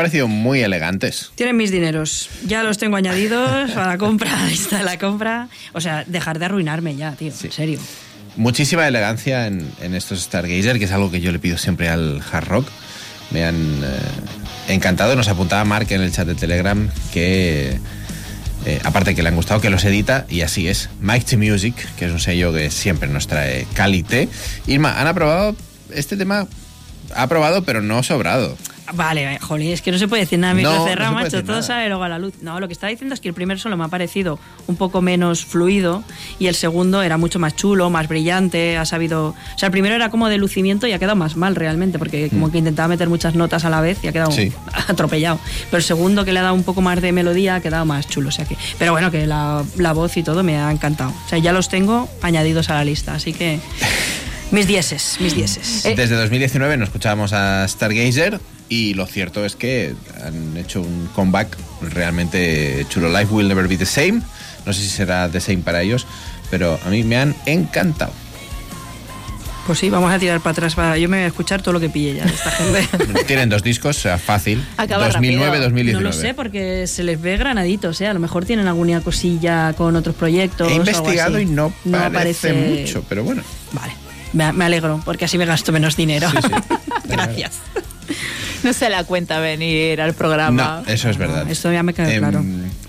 Parecido muy elegantes. Tienen mis dineros. Ya los tengo añadidos a la compra, ahí está la compra. O sea, dejar de arruinarme ya, tío. En serio. Muchísima elegancia en, en estos Stargazer, que es algo que yo le pido siempre al hard rock. Me han eh, encantado. Nos apuntaba Mark en el chat de Telegram que, eh, aparte que le han gustado, que los edita y así es. Mike to Music, que es un sello que siempre nos trae calité. Irma, ¿han aprobado este tema? Ha aprobado, pero no sobrado. Vale, jolín, es que no se puede decir nada No, micro no cerrado, puede macho. Todo nada. sale luego a la luz. No, lo que está diciendo es que el primer solo me ha parecido un poco menos fluido y el segundo era mucho más chulo, más brillante. Ha sabido. O sea, el primero era como de lucimiento y ha quedado más mal realmente, porque como que intentaba meter muchas notas a la vez y ha quedado Mm. Sí. atropellado. Pero el segundo, que le ha dado un poco más de melodía, ha quedado más chulo. O sea que. Pero bueno, que la, la voz y todo me ha encantado. O sea, ya los tengo añadidos a la lista, así que. Mis dieces, mis dieces. Desde 2019 no escuchábamos a Stargazer y lo cierto es que han hecho un comeback realmente chulo. Life will never be the same. No sé si será the same para ellos, pero a mí me han encantado. Pues sí, vamos a tirar para atrás. para- Yo me voy a escuchar todo lo que pille ya de esta gente. Tienen dos discos, o sea, fácil. Acaba 2009-2019. No lo sé, porque se les ve granaditos, ¿eh? A lo mejor tienen alguna cosilla con otros proyectos. He algo investigado así. y no, parece aparece- mucho, pero bueno. Vale, me, me alegro, porque así me gasto menos dinero. Sí, sí. Gracias. No se la cuenta venir al programa. No, eso es verdad. Esto ya me queda Em, claro.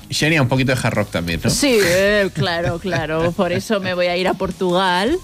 Xenia, un poquito de hard rock también, ¿no? Sí, eh, claro, claro. Por eso me voy a ir a Portugal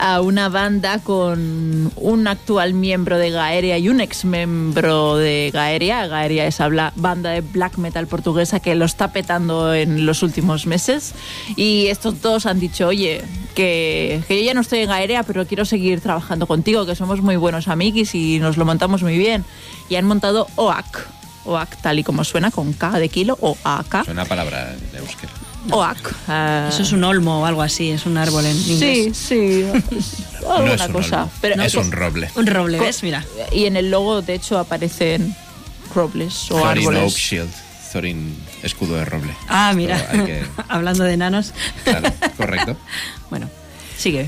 a una banda con un actual miembro de Gaeria y un ex miembro de Gaeria. Gaeria es la banda de black metal portuguesa que lo está petando en los últimos meses. Y estos dos han dicho, oye, que, que yo ya no estoy en Gaeria, pero quiero seguir trabajando contigo, que somos muy buenos amiguis y nos lo montamos muy bien. Y han montado OAC. OAC, tal y como suena, con K de kilo, OAK. Suena palabra de euskera. OAC. ah, Eso es un olmo o algo así, es un árbol en Sí, inglés. sí. No Alguna es un cosa. olmo, Pero es un roble. Un roble, ¿ves? Mira. Y en el logo, de hecho, aparecen robles o Thorin Oak árboles. Shield. Thorin, escudo de roble. Ah, mira. Que- Hablando de enanos. claro, correcto. Bueno, sigue.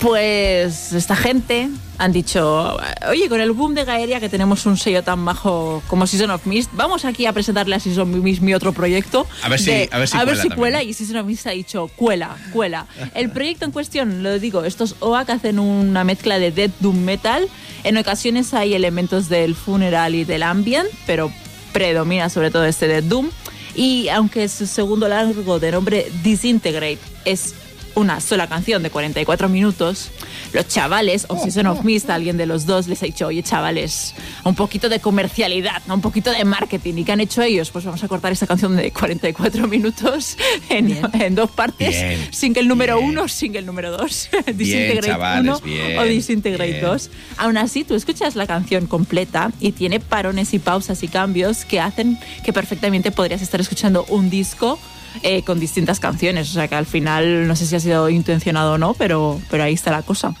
Pues esta gente han dicho, oye, con el boom de Gaeria que tenemos un sello tan bajo como Season of Mist, vamos aquí a presentarle a Season of Mist mi otro proyecto. A ver si- de- a ver si cuela también. cuela y Season of Mist ha dicho, cuela, cuela. El proyecto en cuestión, lo digo, estos OAK hacen una mezcla de Death Doom Metal. En ocasiones hay elementos del funeral y del ambient, pero predomina sobre todo este Death Doom. Y aunque su segundo largo de nombre Disintegrate es una sola canción de 44 minutos, los chavales, o Season of Mist, alguien de los dos, les ha dicho, oye chavales, un poquito de comercialidad, ¿no? un poquito de marketing. ¿Y qué han hecho ellos? Pues vamos a cortar esta canción de 44 minutos en, en dos partes. Bien, single número bien. uno, single número dos. Disintegrate chavales, 1 bien, o Disintegrate bien. 2. Aún así, tú escuchas la canción completa y tiene parones y pausas y cambios que hacen que perfectamente podrías estar escuchando un disco eh, con distintas canciones. O sea que al final, no sé si ha sido intencionado o no, pero, pero ahí está la cosa.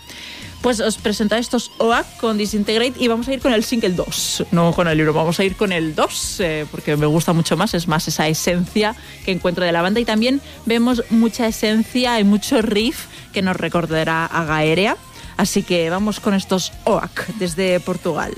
Pues os presento estos OAK con Disintegrate y vamos a ir con el single 2, no con el libro, vamos a ir con el 2 eh, porque me gusta mucho más, es más esa esencia que encuentro de la banda y también vemos mucha esencia y mucho riff que nos recordará a Gaerea. Así que vamos con estos OAK desde Portugal.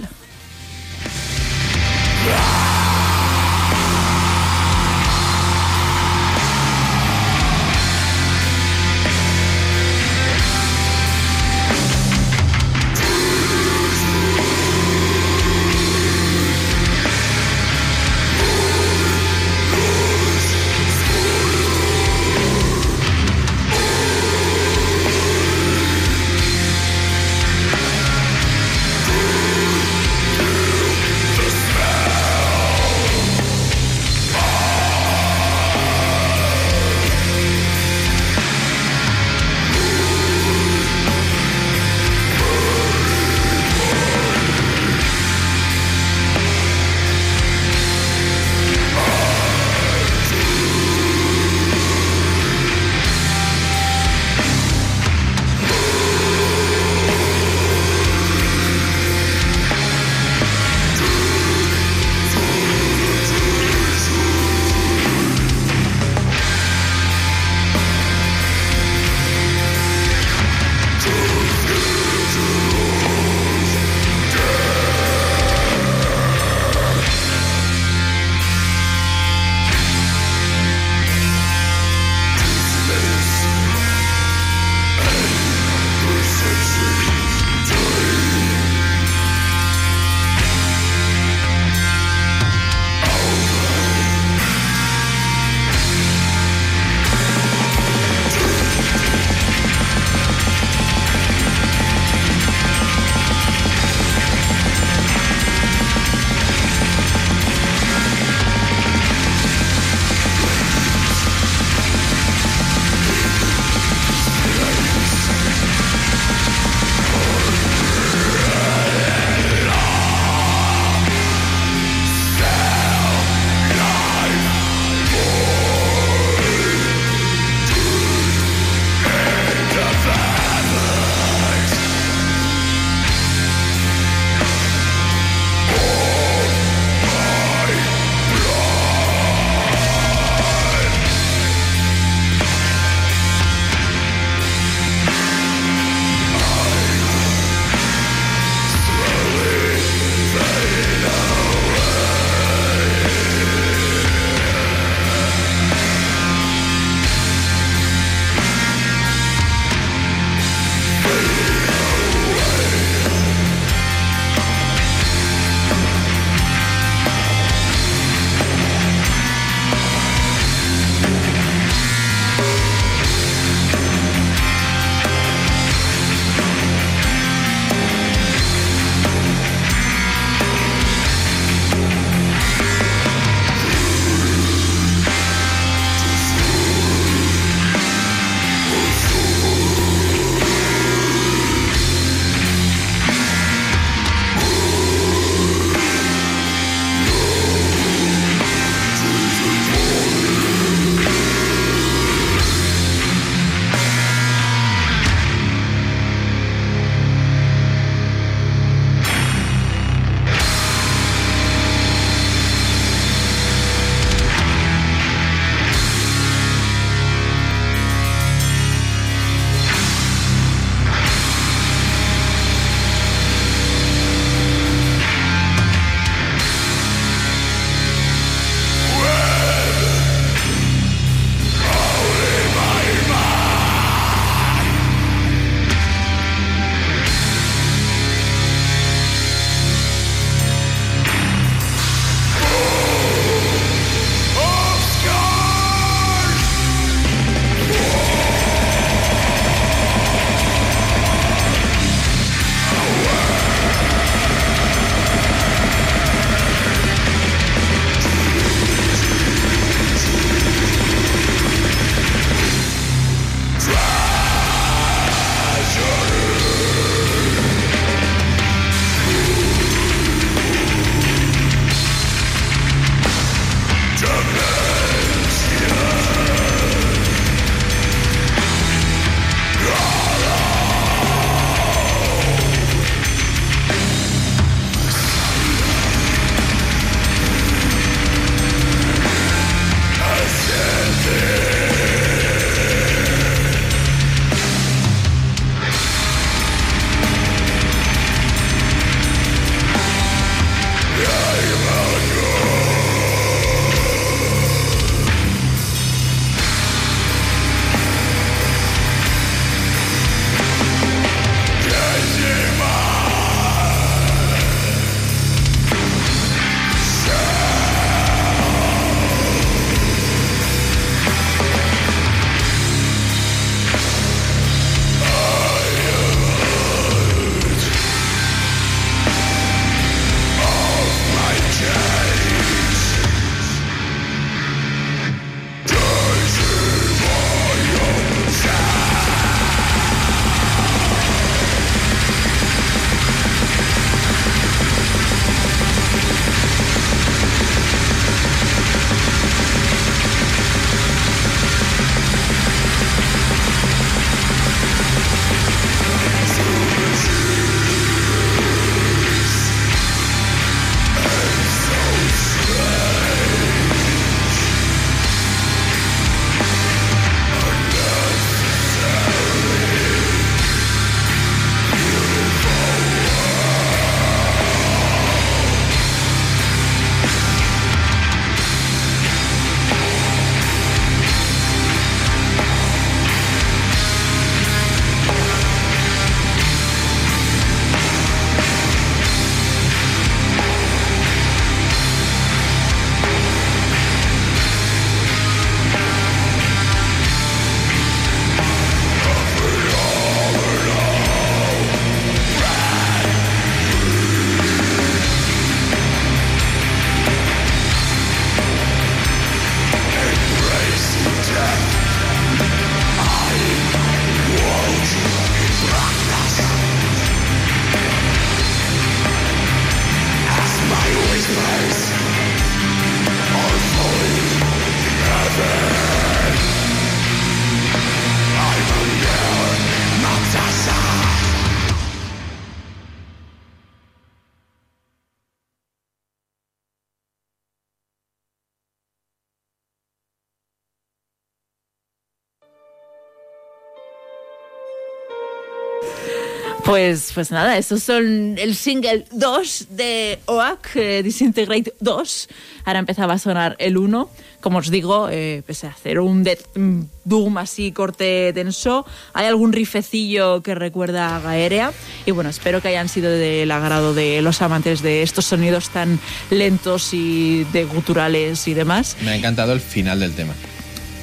Pues, pues nada, estos son el single 2 de OAK, eh, Disintegrate 2. Ahora empezaba a sonar el 1. Como os digo, eh, pese a hacer un death mm, doom así corte denso, hay algún rifecillo que recuerda a Gaerea. Y bueno, espero que hayan sido del agrado de los amantes de estos sonidos tan lentos y de guturales y demás. Me ha encantado el final del tema.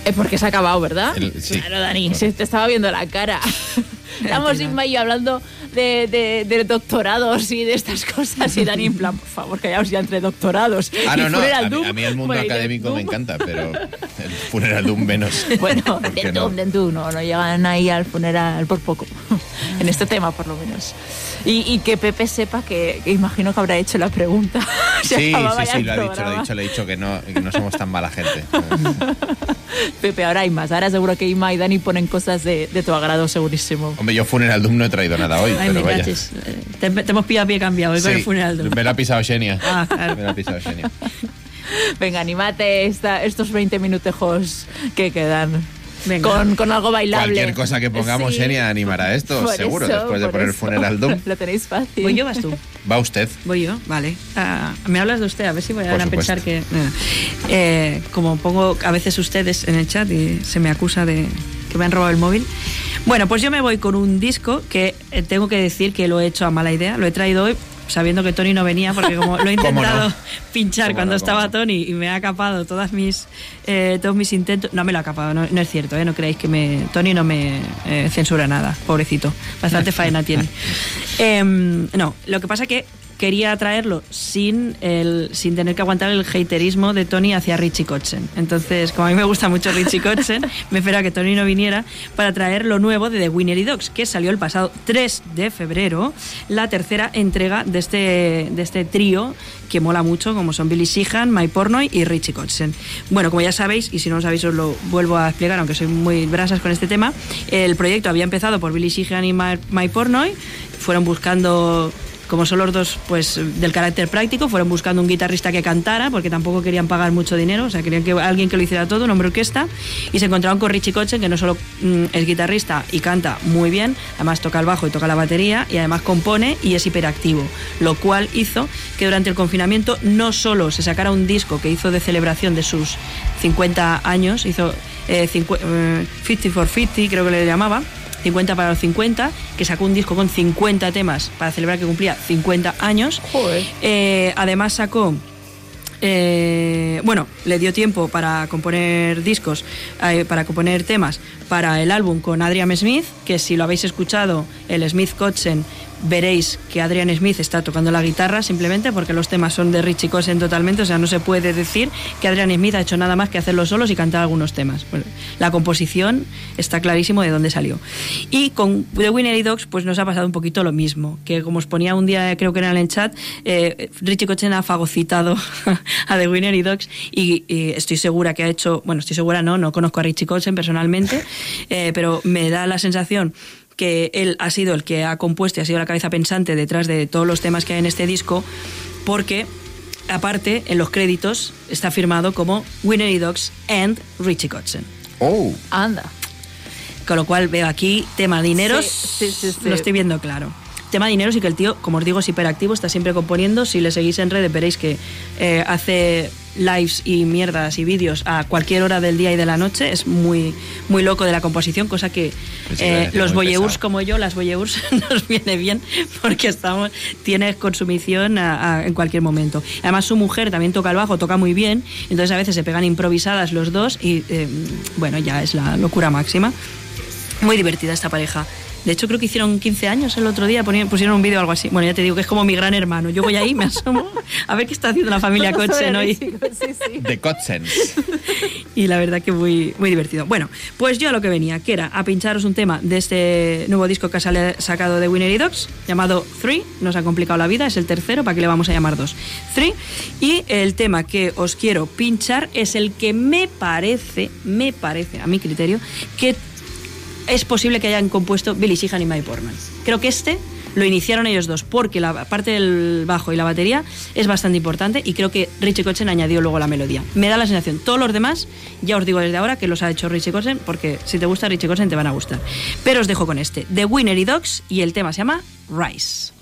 Eh, porque se ha acabado, ¿verdad? El- sí. Claro, Dani, se te estaba viendo la cara. Estamos Inma y yo hablando de, de- de doctorados y de estas cosas y Dani en plan, por favor, callaos ya entre doctorados. Ah, no, no. A mí, Doom, a mí el mundo bueno, académico me Doom. encanta, pero el funeral un menos. Bueno, ¿Por qué de no? Doom, de Doom, no, no llegan ahí al funeral por poco. en este tema, por lo menos. Y, y que Pepe sepa que, que imagino que habrá hecho la pregunta. Sí, sí, sí, lo ha dicho, lo ha dicho, le he dicho que no, que no somos tan mala gente. Pepe, ahora hay más. Ahora seguro que Ima y Dani ponen cosas de, de tu agrado, segurísimo. Hombre, yo funeral Doom no he traído nada hoy, Ay, pero me vaya. caches. Eh, Te, te hemos pillado pie cambiado hoy con Sí, el funeral. de- me la ha pisado Xenia. Ah, claro. Me la ha pisado Xenia. Venga, animate esta, estos 20 minutejos que quedan. Venga. Con, con algo bailable. Cualquier cosa que pongamos, Sí. Xenia animará esto, Por seguro, eso, después de poner eso. funeral Doom. Lo tenéis fácil. ¿Voy yo vas tú? Va usted. Voy yo, vale. Ah, me hablas de usted, a ver si voy a, pensar que. Eh, como pongo a veces ustedes en el chat y se me acusa de que me han robado el móvil. Bueno, pues yo me voy con un disco que eh, tengo que decir que lo he hecho a mala idea. Lo he traído hoy sabiendo que Tony no venía porque como lo he intentado pinchar ¿Cómo cuando no, estaba no? Tony y me ha acapado todas mis eh, todos mis intentos no me lo ha acapado no, es cierto ¿eh? no creáis que me Tony no me eh, censura nada pobrecito bastante faena tiene Em, no lo que pasa que quería traerlo sin el sin tener que aguantar el haterismo de Tony hacia Richie Kotzen. Entonces, como a mí me gusta mucho Richie Kotzen, me esperaba que Tony no viniera para traer lo nuevo de The Winnery Dogs, que salió el pasado 3 de febrero, la tercera entrega de este, de este trío que mola mucho, como son Billy Sheehan, Mike Pornoy y Richie Kotzen. Bueno, como ya sabéis, y si no lo sabéis os lo vuelvo a explicar, aunque soy muy brasas con este tema, el proyecto había empezado por Billy Sheehan y Mike Pornoy, fueron buscando como son los dos pues del carácter práctico, fueron buscando un guitarrista que cantara, porque tampoco querían pagar mucho dinero, o sea, querían que alguien que lo hiciera todo, un hombre orquesta, y se encontraron con Richie Kotzen, que no solo mm, es guitarrista y canta muy bien, además toca el bajo y toca la batería, y además compone y es hiperactivo, lo cual hizo que durante el confinamiento no solo se sacara un disco que hizo de celebración de sus 50 años, hizo eh, cincu- eh, 50 for 50, creo que le llamaba, 50 para los 50, que sacó un disco con 50 temas para celebrar que cumplía 50 años. Eh, además sacó... eh, bueno, le dio tiempo para componer discos, eh, para componer temas para el álbum con Adrian Smith, que si lo habéis escuchado, el Smith Kotzen, veréis que Adrian Smith está tocando la guitarra simplemente porque los temas son de Richie Kotzen totalmente, o sea, no se puede decir que Adrian Smith ha hecho nada más que hacerlos solos y cantar algunos temas. La composición está clarísimo de dónde salió. Y con The Winnery Dogs pues nos ha pasado un poquito lo mismo, que como os ponía un día, creo que era en el chat, eh, Richie Kotzen ha fagocitado a The Winnery Dogs y, y estoy segura que ha hecho, bueno, estoy segura no, no conozco a Richie Kotzen personalmente, eh, pero me da la sensación que él ha sido el que ha compuesto y ha sido la cabeza pensante detrás de todos los temas que hay en este disco, porque aparte en los créditos está firmado como Winnery Dogs and Richie Kotzen. Oh, Anda. Con lo cual veo aquí tema dineros, Sí, sí, sí, sí. lo estoy viendo claro. Tema dineros y que el tío, como os digo, es hiperactivo, está siempre componiendo. Si le seguís en redes veréis que eh, hace lives y mierdas y vídeos a cualquier hora del día y de la noche. Es muy, muy loco de la composición, cosa que Pues sí, eh, los pesado. como yo, las voyeurs nos viene bien porque estamos, tienes consumición a- a- en cualquier momento. Además, su mujer también toca el bajo, toca muy bien, entonces a veces se pegan improvisadas los dos y eh, bueno, ya es la locura máxima. Muy divertida esta pareja. De hecho, creo que hicieron 15 años el otro día, pusieron un vídeo o algo así. Bueno, ya te digo que es como mi gran hermano. Yo voy ahí, me asomo, a ver qué está haciendo la familia Kotzen hoy. Richie, sí, sí. The Kotzens. Y la verdad que muy, muy divertido. Bueno, pues yo a lo que venía, que era a pincharos un tema de este nuevo disco que ha sale- sacado de Winnery Dogs, llamado Three. Nos ha complicado la vida, es el tercero, ¿para qué le vamos a llamar dos? Three. Y el tema que os quiero pinchar es el que me parece, me parece, a mi criterio, que es posible que hayan compuesto Billy Sheehan y Mike Portman. Creo que este lo iniciaron ellos dos, porque la parte del bajo y la batería es bastante importante y creo que Richie Kotzen añadió luego la melodía. Me da la sensación, todos los demás, ya os digo desde ahora que los ha hecho Richie Kotzen, porque si te gusta Richie Kotzen te van a gustar. Pero os dejo con este, The Winner y Dogs, y el tema se llama Rise.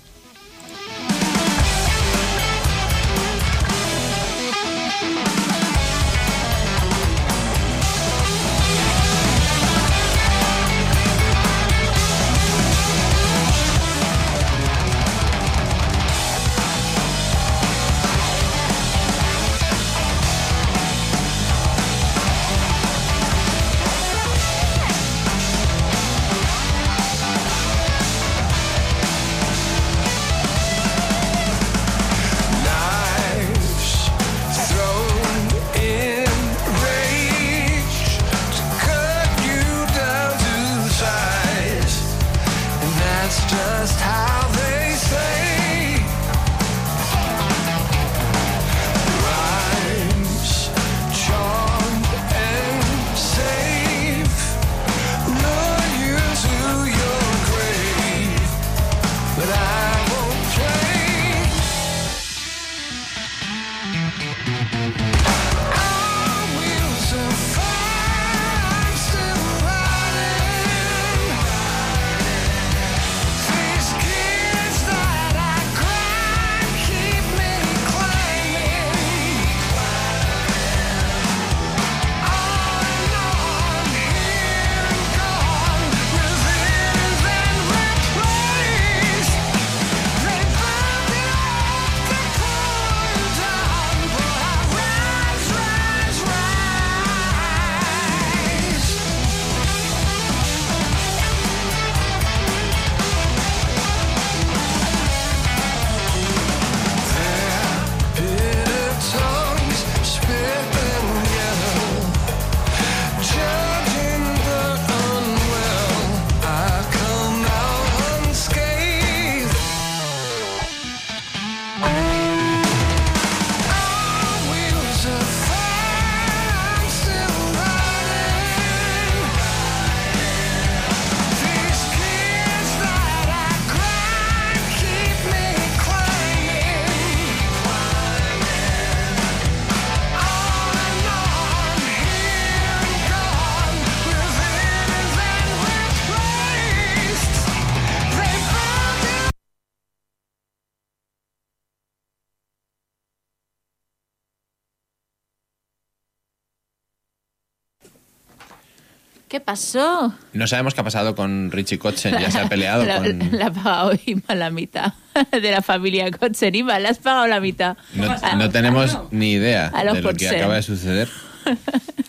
Pasó? No sabemos qué ha pasado con Richie Kotzen, ya se ha peleado la, con... la ha pagado Ima la mitad de la familia Kotzen. Ima, le has pagado la mitad. No, no tenemos ni idea A de lo que acaba de suceder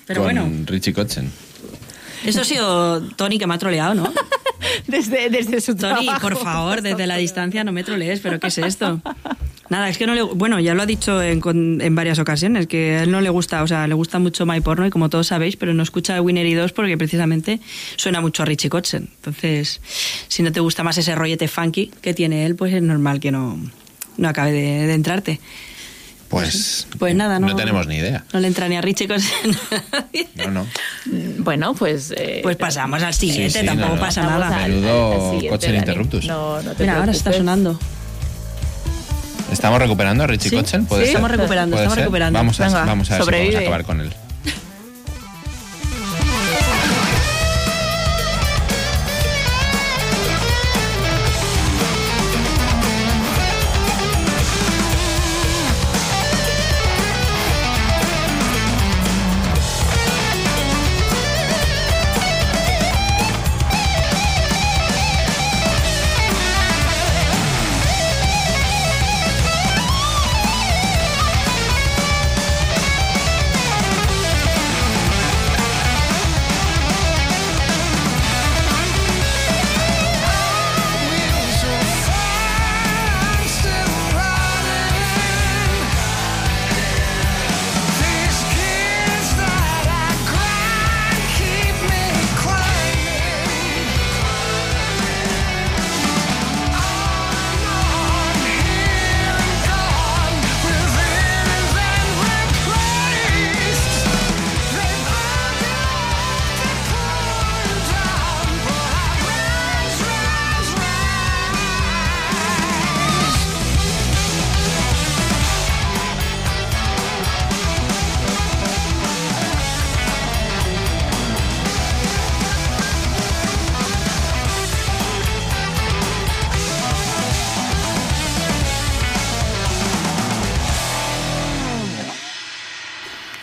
Pero con bueno. Richie Kotzen. Eso ha sido Tony que me ha troleado, ¿no? Desde, desde su Tony, trabajo. por favor, desde la distancia no me trolees, pero ¿qué es esto? Nada, es que no le... Bueno, ya lo ha dicho en, en varias ocasiones, que a él no le gusta, o sea, le gusta mucho My Porno y como todos sabéis, pero no escucha Winner y 2 porque precisamente suena mucho a Richie Kotzen. Entonces, si no te gusta más ese rollete funky que tiene él, pues es normal que no, no acabe de, de entrarte. Pues, Pues nada, no, no tenemos ni idea. No le entra ni a Richie Kotzen. No, no. Bueno, pues... eh, Pues pasamos al siguiente, Sí, sí, tampoco no, no. pasa Vamos nada. al- Menudo al interruptus. No, no te Mira, ahora está sonando. ¿Estamos recuperando a Richie Sí, Kotzen? ¿Puede sí, ser? estamos recuperando, ¿Puede estamos ser? recuperando. Vamos a, Venga, vamos a ver si sobrevive. podemos acabar con él.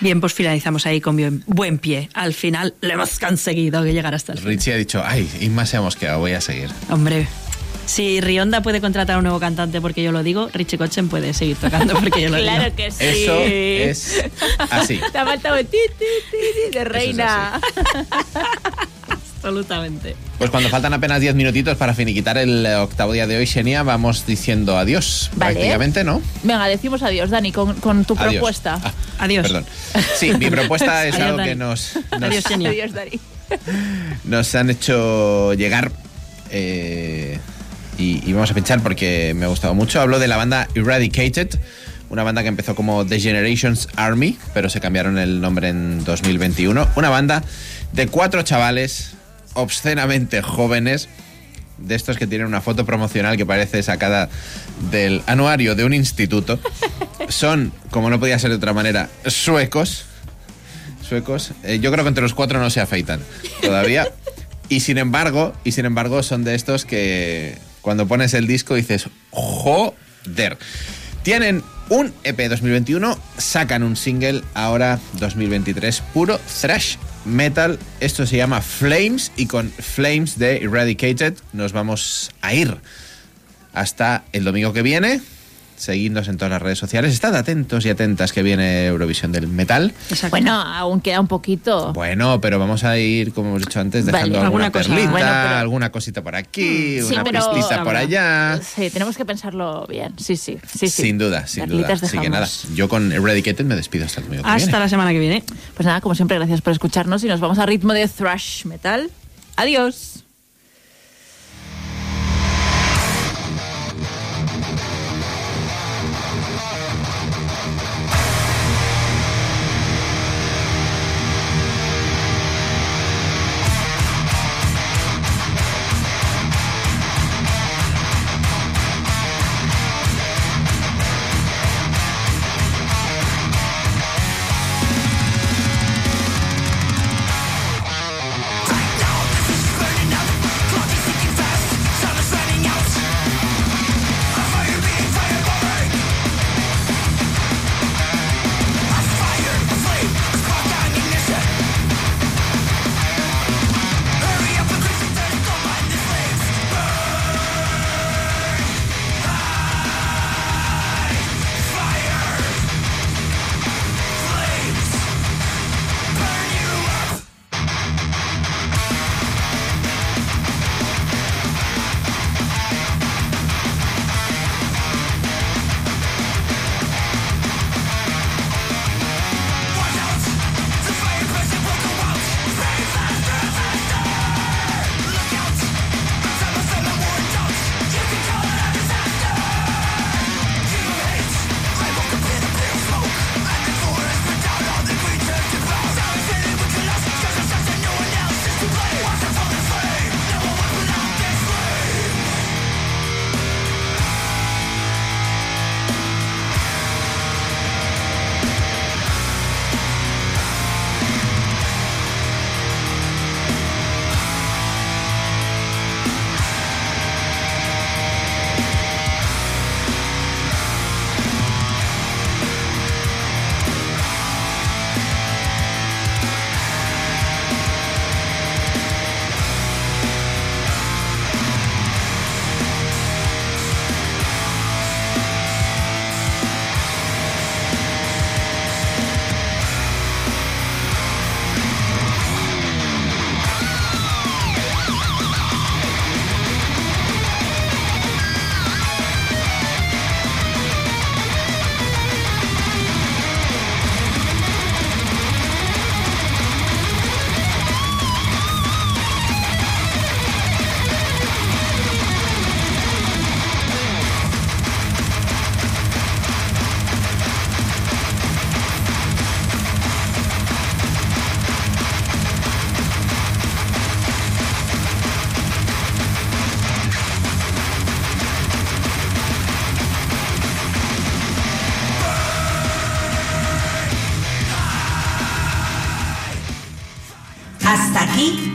Bien, pues finalizamos ahí con bien- buen pie. Al final lo hemos conseguido que llegar hasta el final. Richie ha dicho, ay, Inma se ha mosqueado, voy a seguir. Hombre, si Rionda puede contratar a un nuevo cantante porque yo lo digo, Richie Kochen puede seguir tocando porque yo lo digo. Claro que sí. Eso es así. Te ha faltado el ti, ti, ti, ti de reina. Absolutamente. Pues cuando faltan apenas 10 minutitos para finiquitar el octavo día de hoy, Xenia, vamos diciendo adiós. Vale. Prácticamente, ¿no? Venga, decimos adiós, Dani, con, con tu Adiós. propuesta. Ah, Adiós. Perdón. Sí, mi propuesta es Adiós, algo Dani. que nos, nos, Adiós, Xenia. Adiós, Dani. nos han hecho llegar eh, y, y vamos a pinchar porque me ha gustado mucho. Hablo de la banda Eradicated, una banda que empezó como The Generations Army, pero se cambiaron el nombre en 2021. Una banda de cuatro chavales obscenamente jóvenes, de estos que tienen una foto promocional que parece sacada del anuario de un instituto. Son, como no podía ser de otra manera, suecos suecos. Eh, yo creo que entre los cuatro no se afeitan todavía. Y sin embargo, y sin embargo, son de estos que cuando pones el disco dices, joder. Tienen un EP 2021, sacan un single ahora 2023, puro thrash metal. Esto se llama Flames y con Flames de Eradicated nos vamos a ir hasta el domingo que viene. Seguidnos en todas las redes sociales. Estad atentos y atentas que viene Eurovisión del Metal. Exacto. Bueno, aún queda un poquito. Bueno, pero vamos a ir, como hemos dicho antes, dejando Vale. alguna Alguna cosa. perlita, Bueno, pero- alguna cosita por aquí, Sí, una pero- pistita por allá. Sí, tenemos que pensarlo bien. Sí, sí. sí, sí. Sin duda, sin Perlitas duda. Así que dejamos. nada, yo con Eradicated me despido hasta el domingo que Hasta viene. la semana que viene. Pues nada, como siempre, gracias por escucharnos y nos vamos a ritmo de thrash metal. Adiós.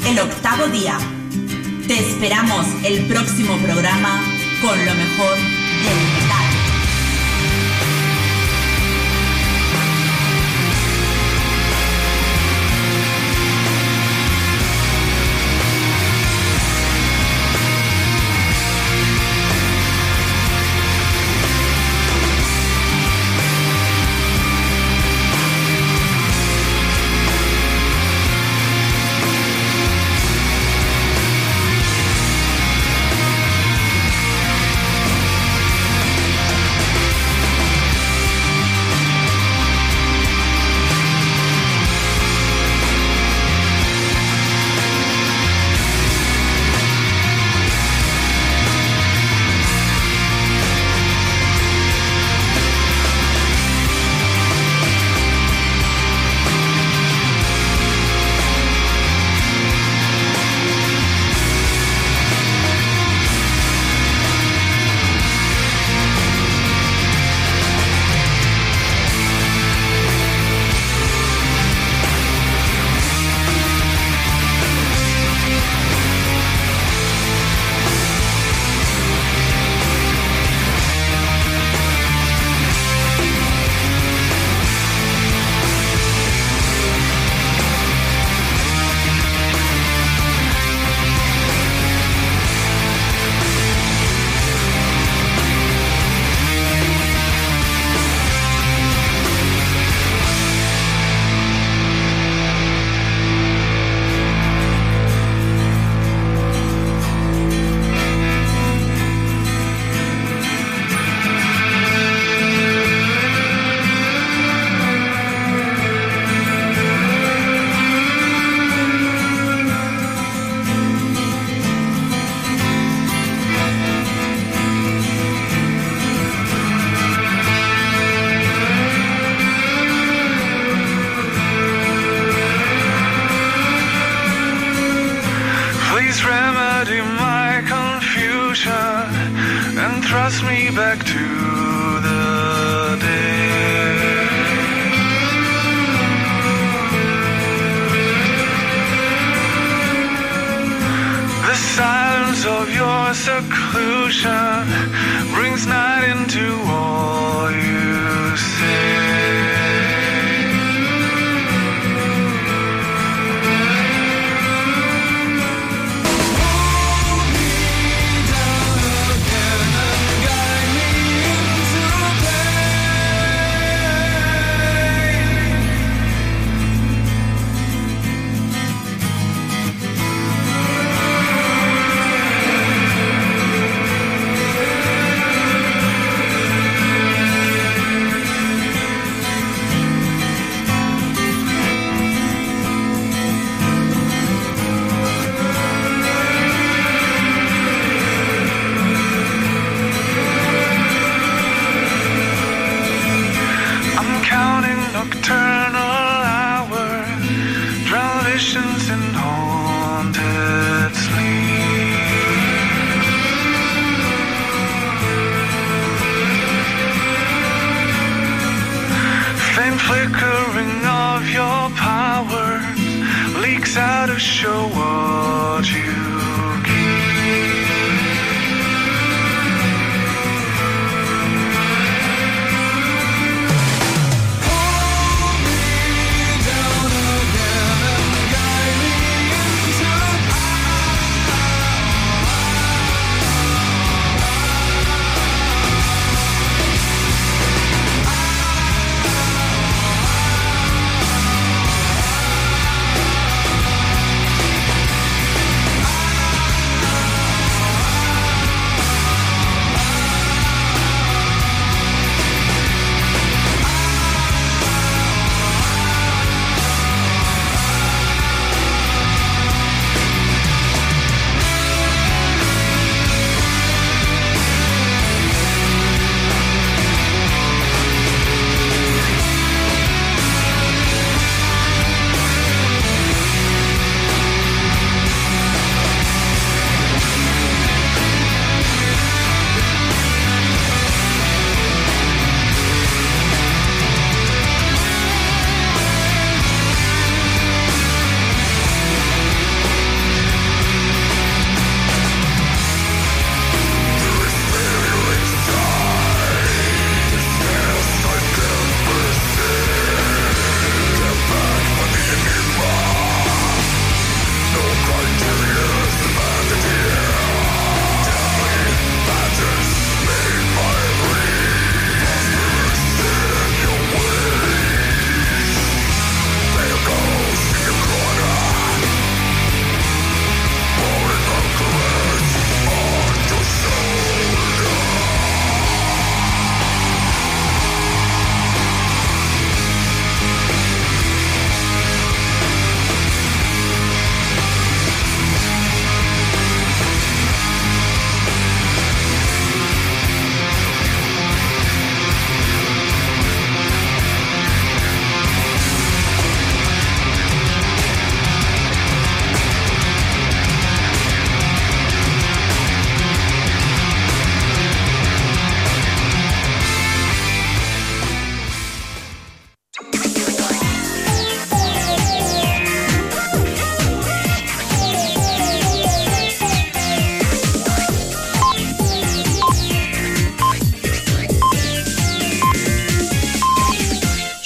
El octavo día. Te esperamos el próximo programa con lo mejor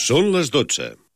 Són les 12.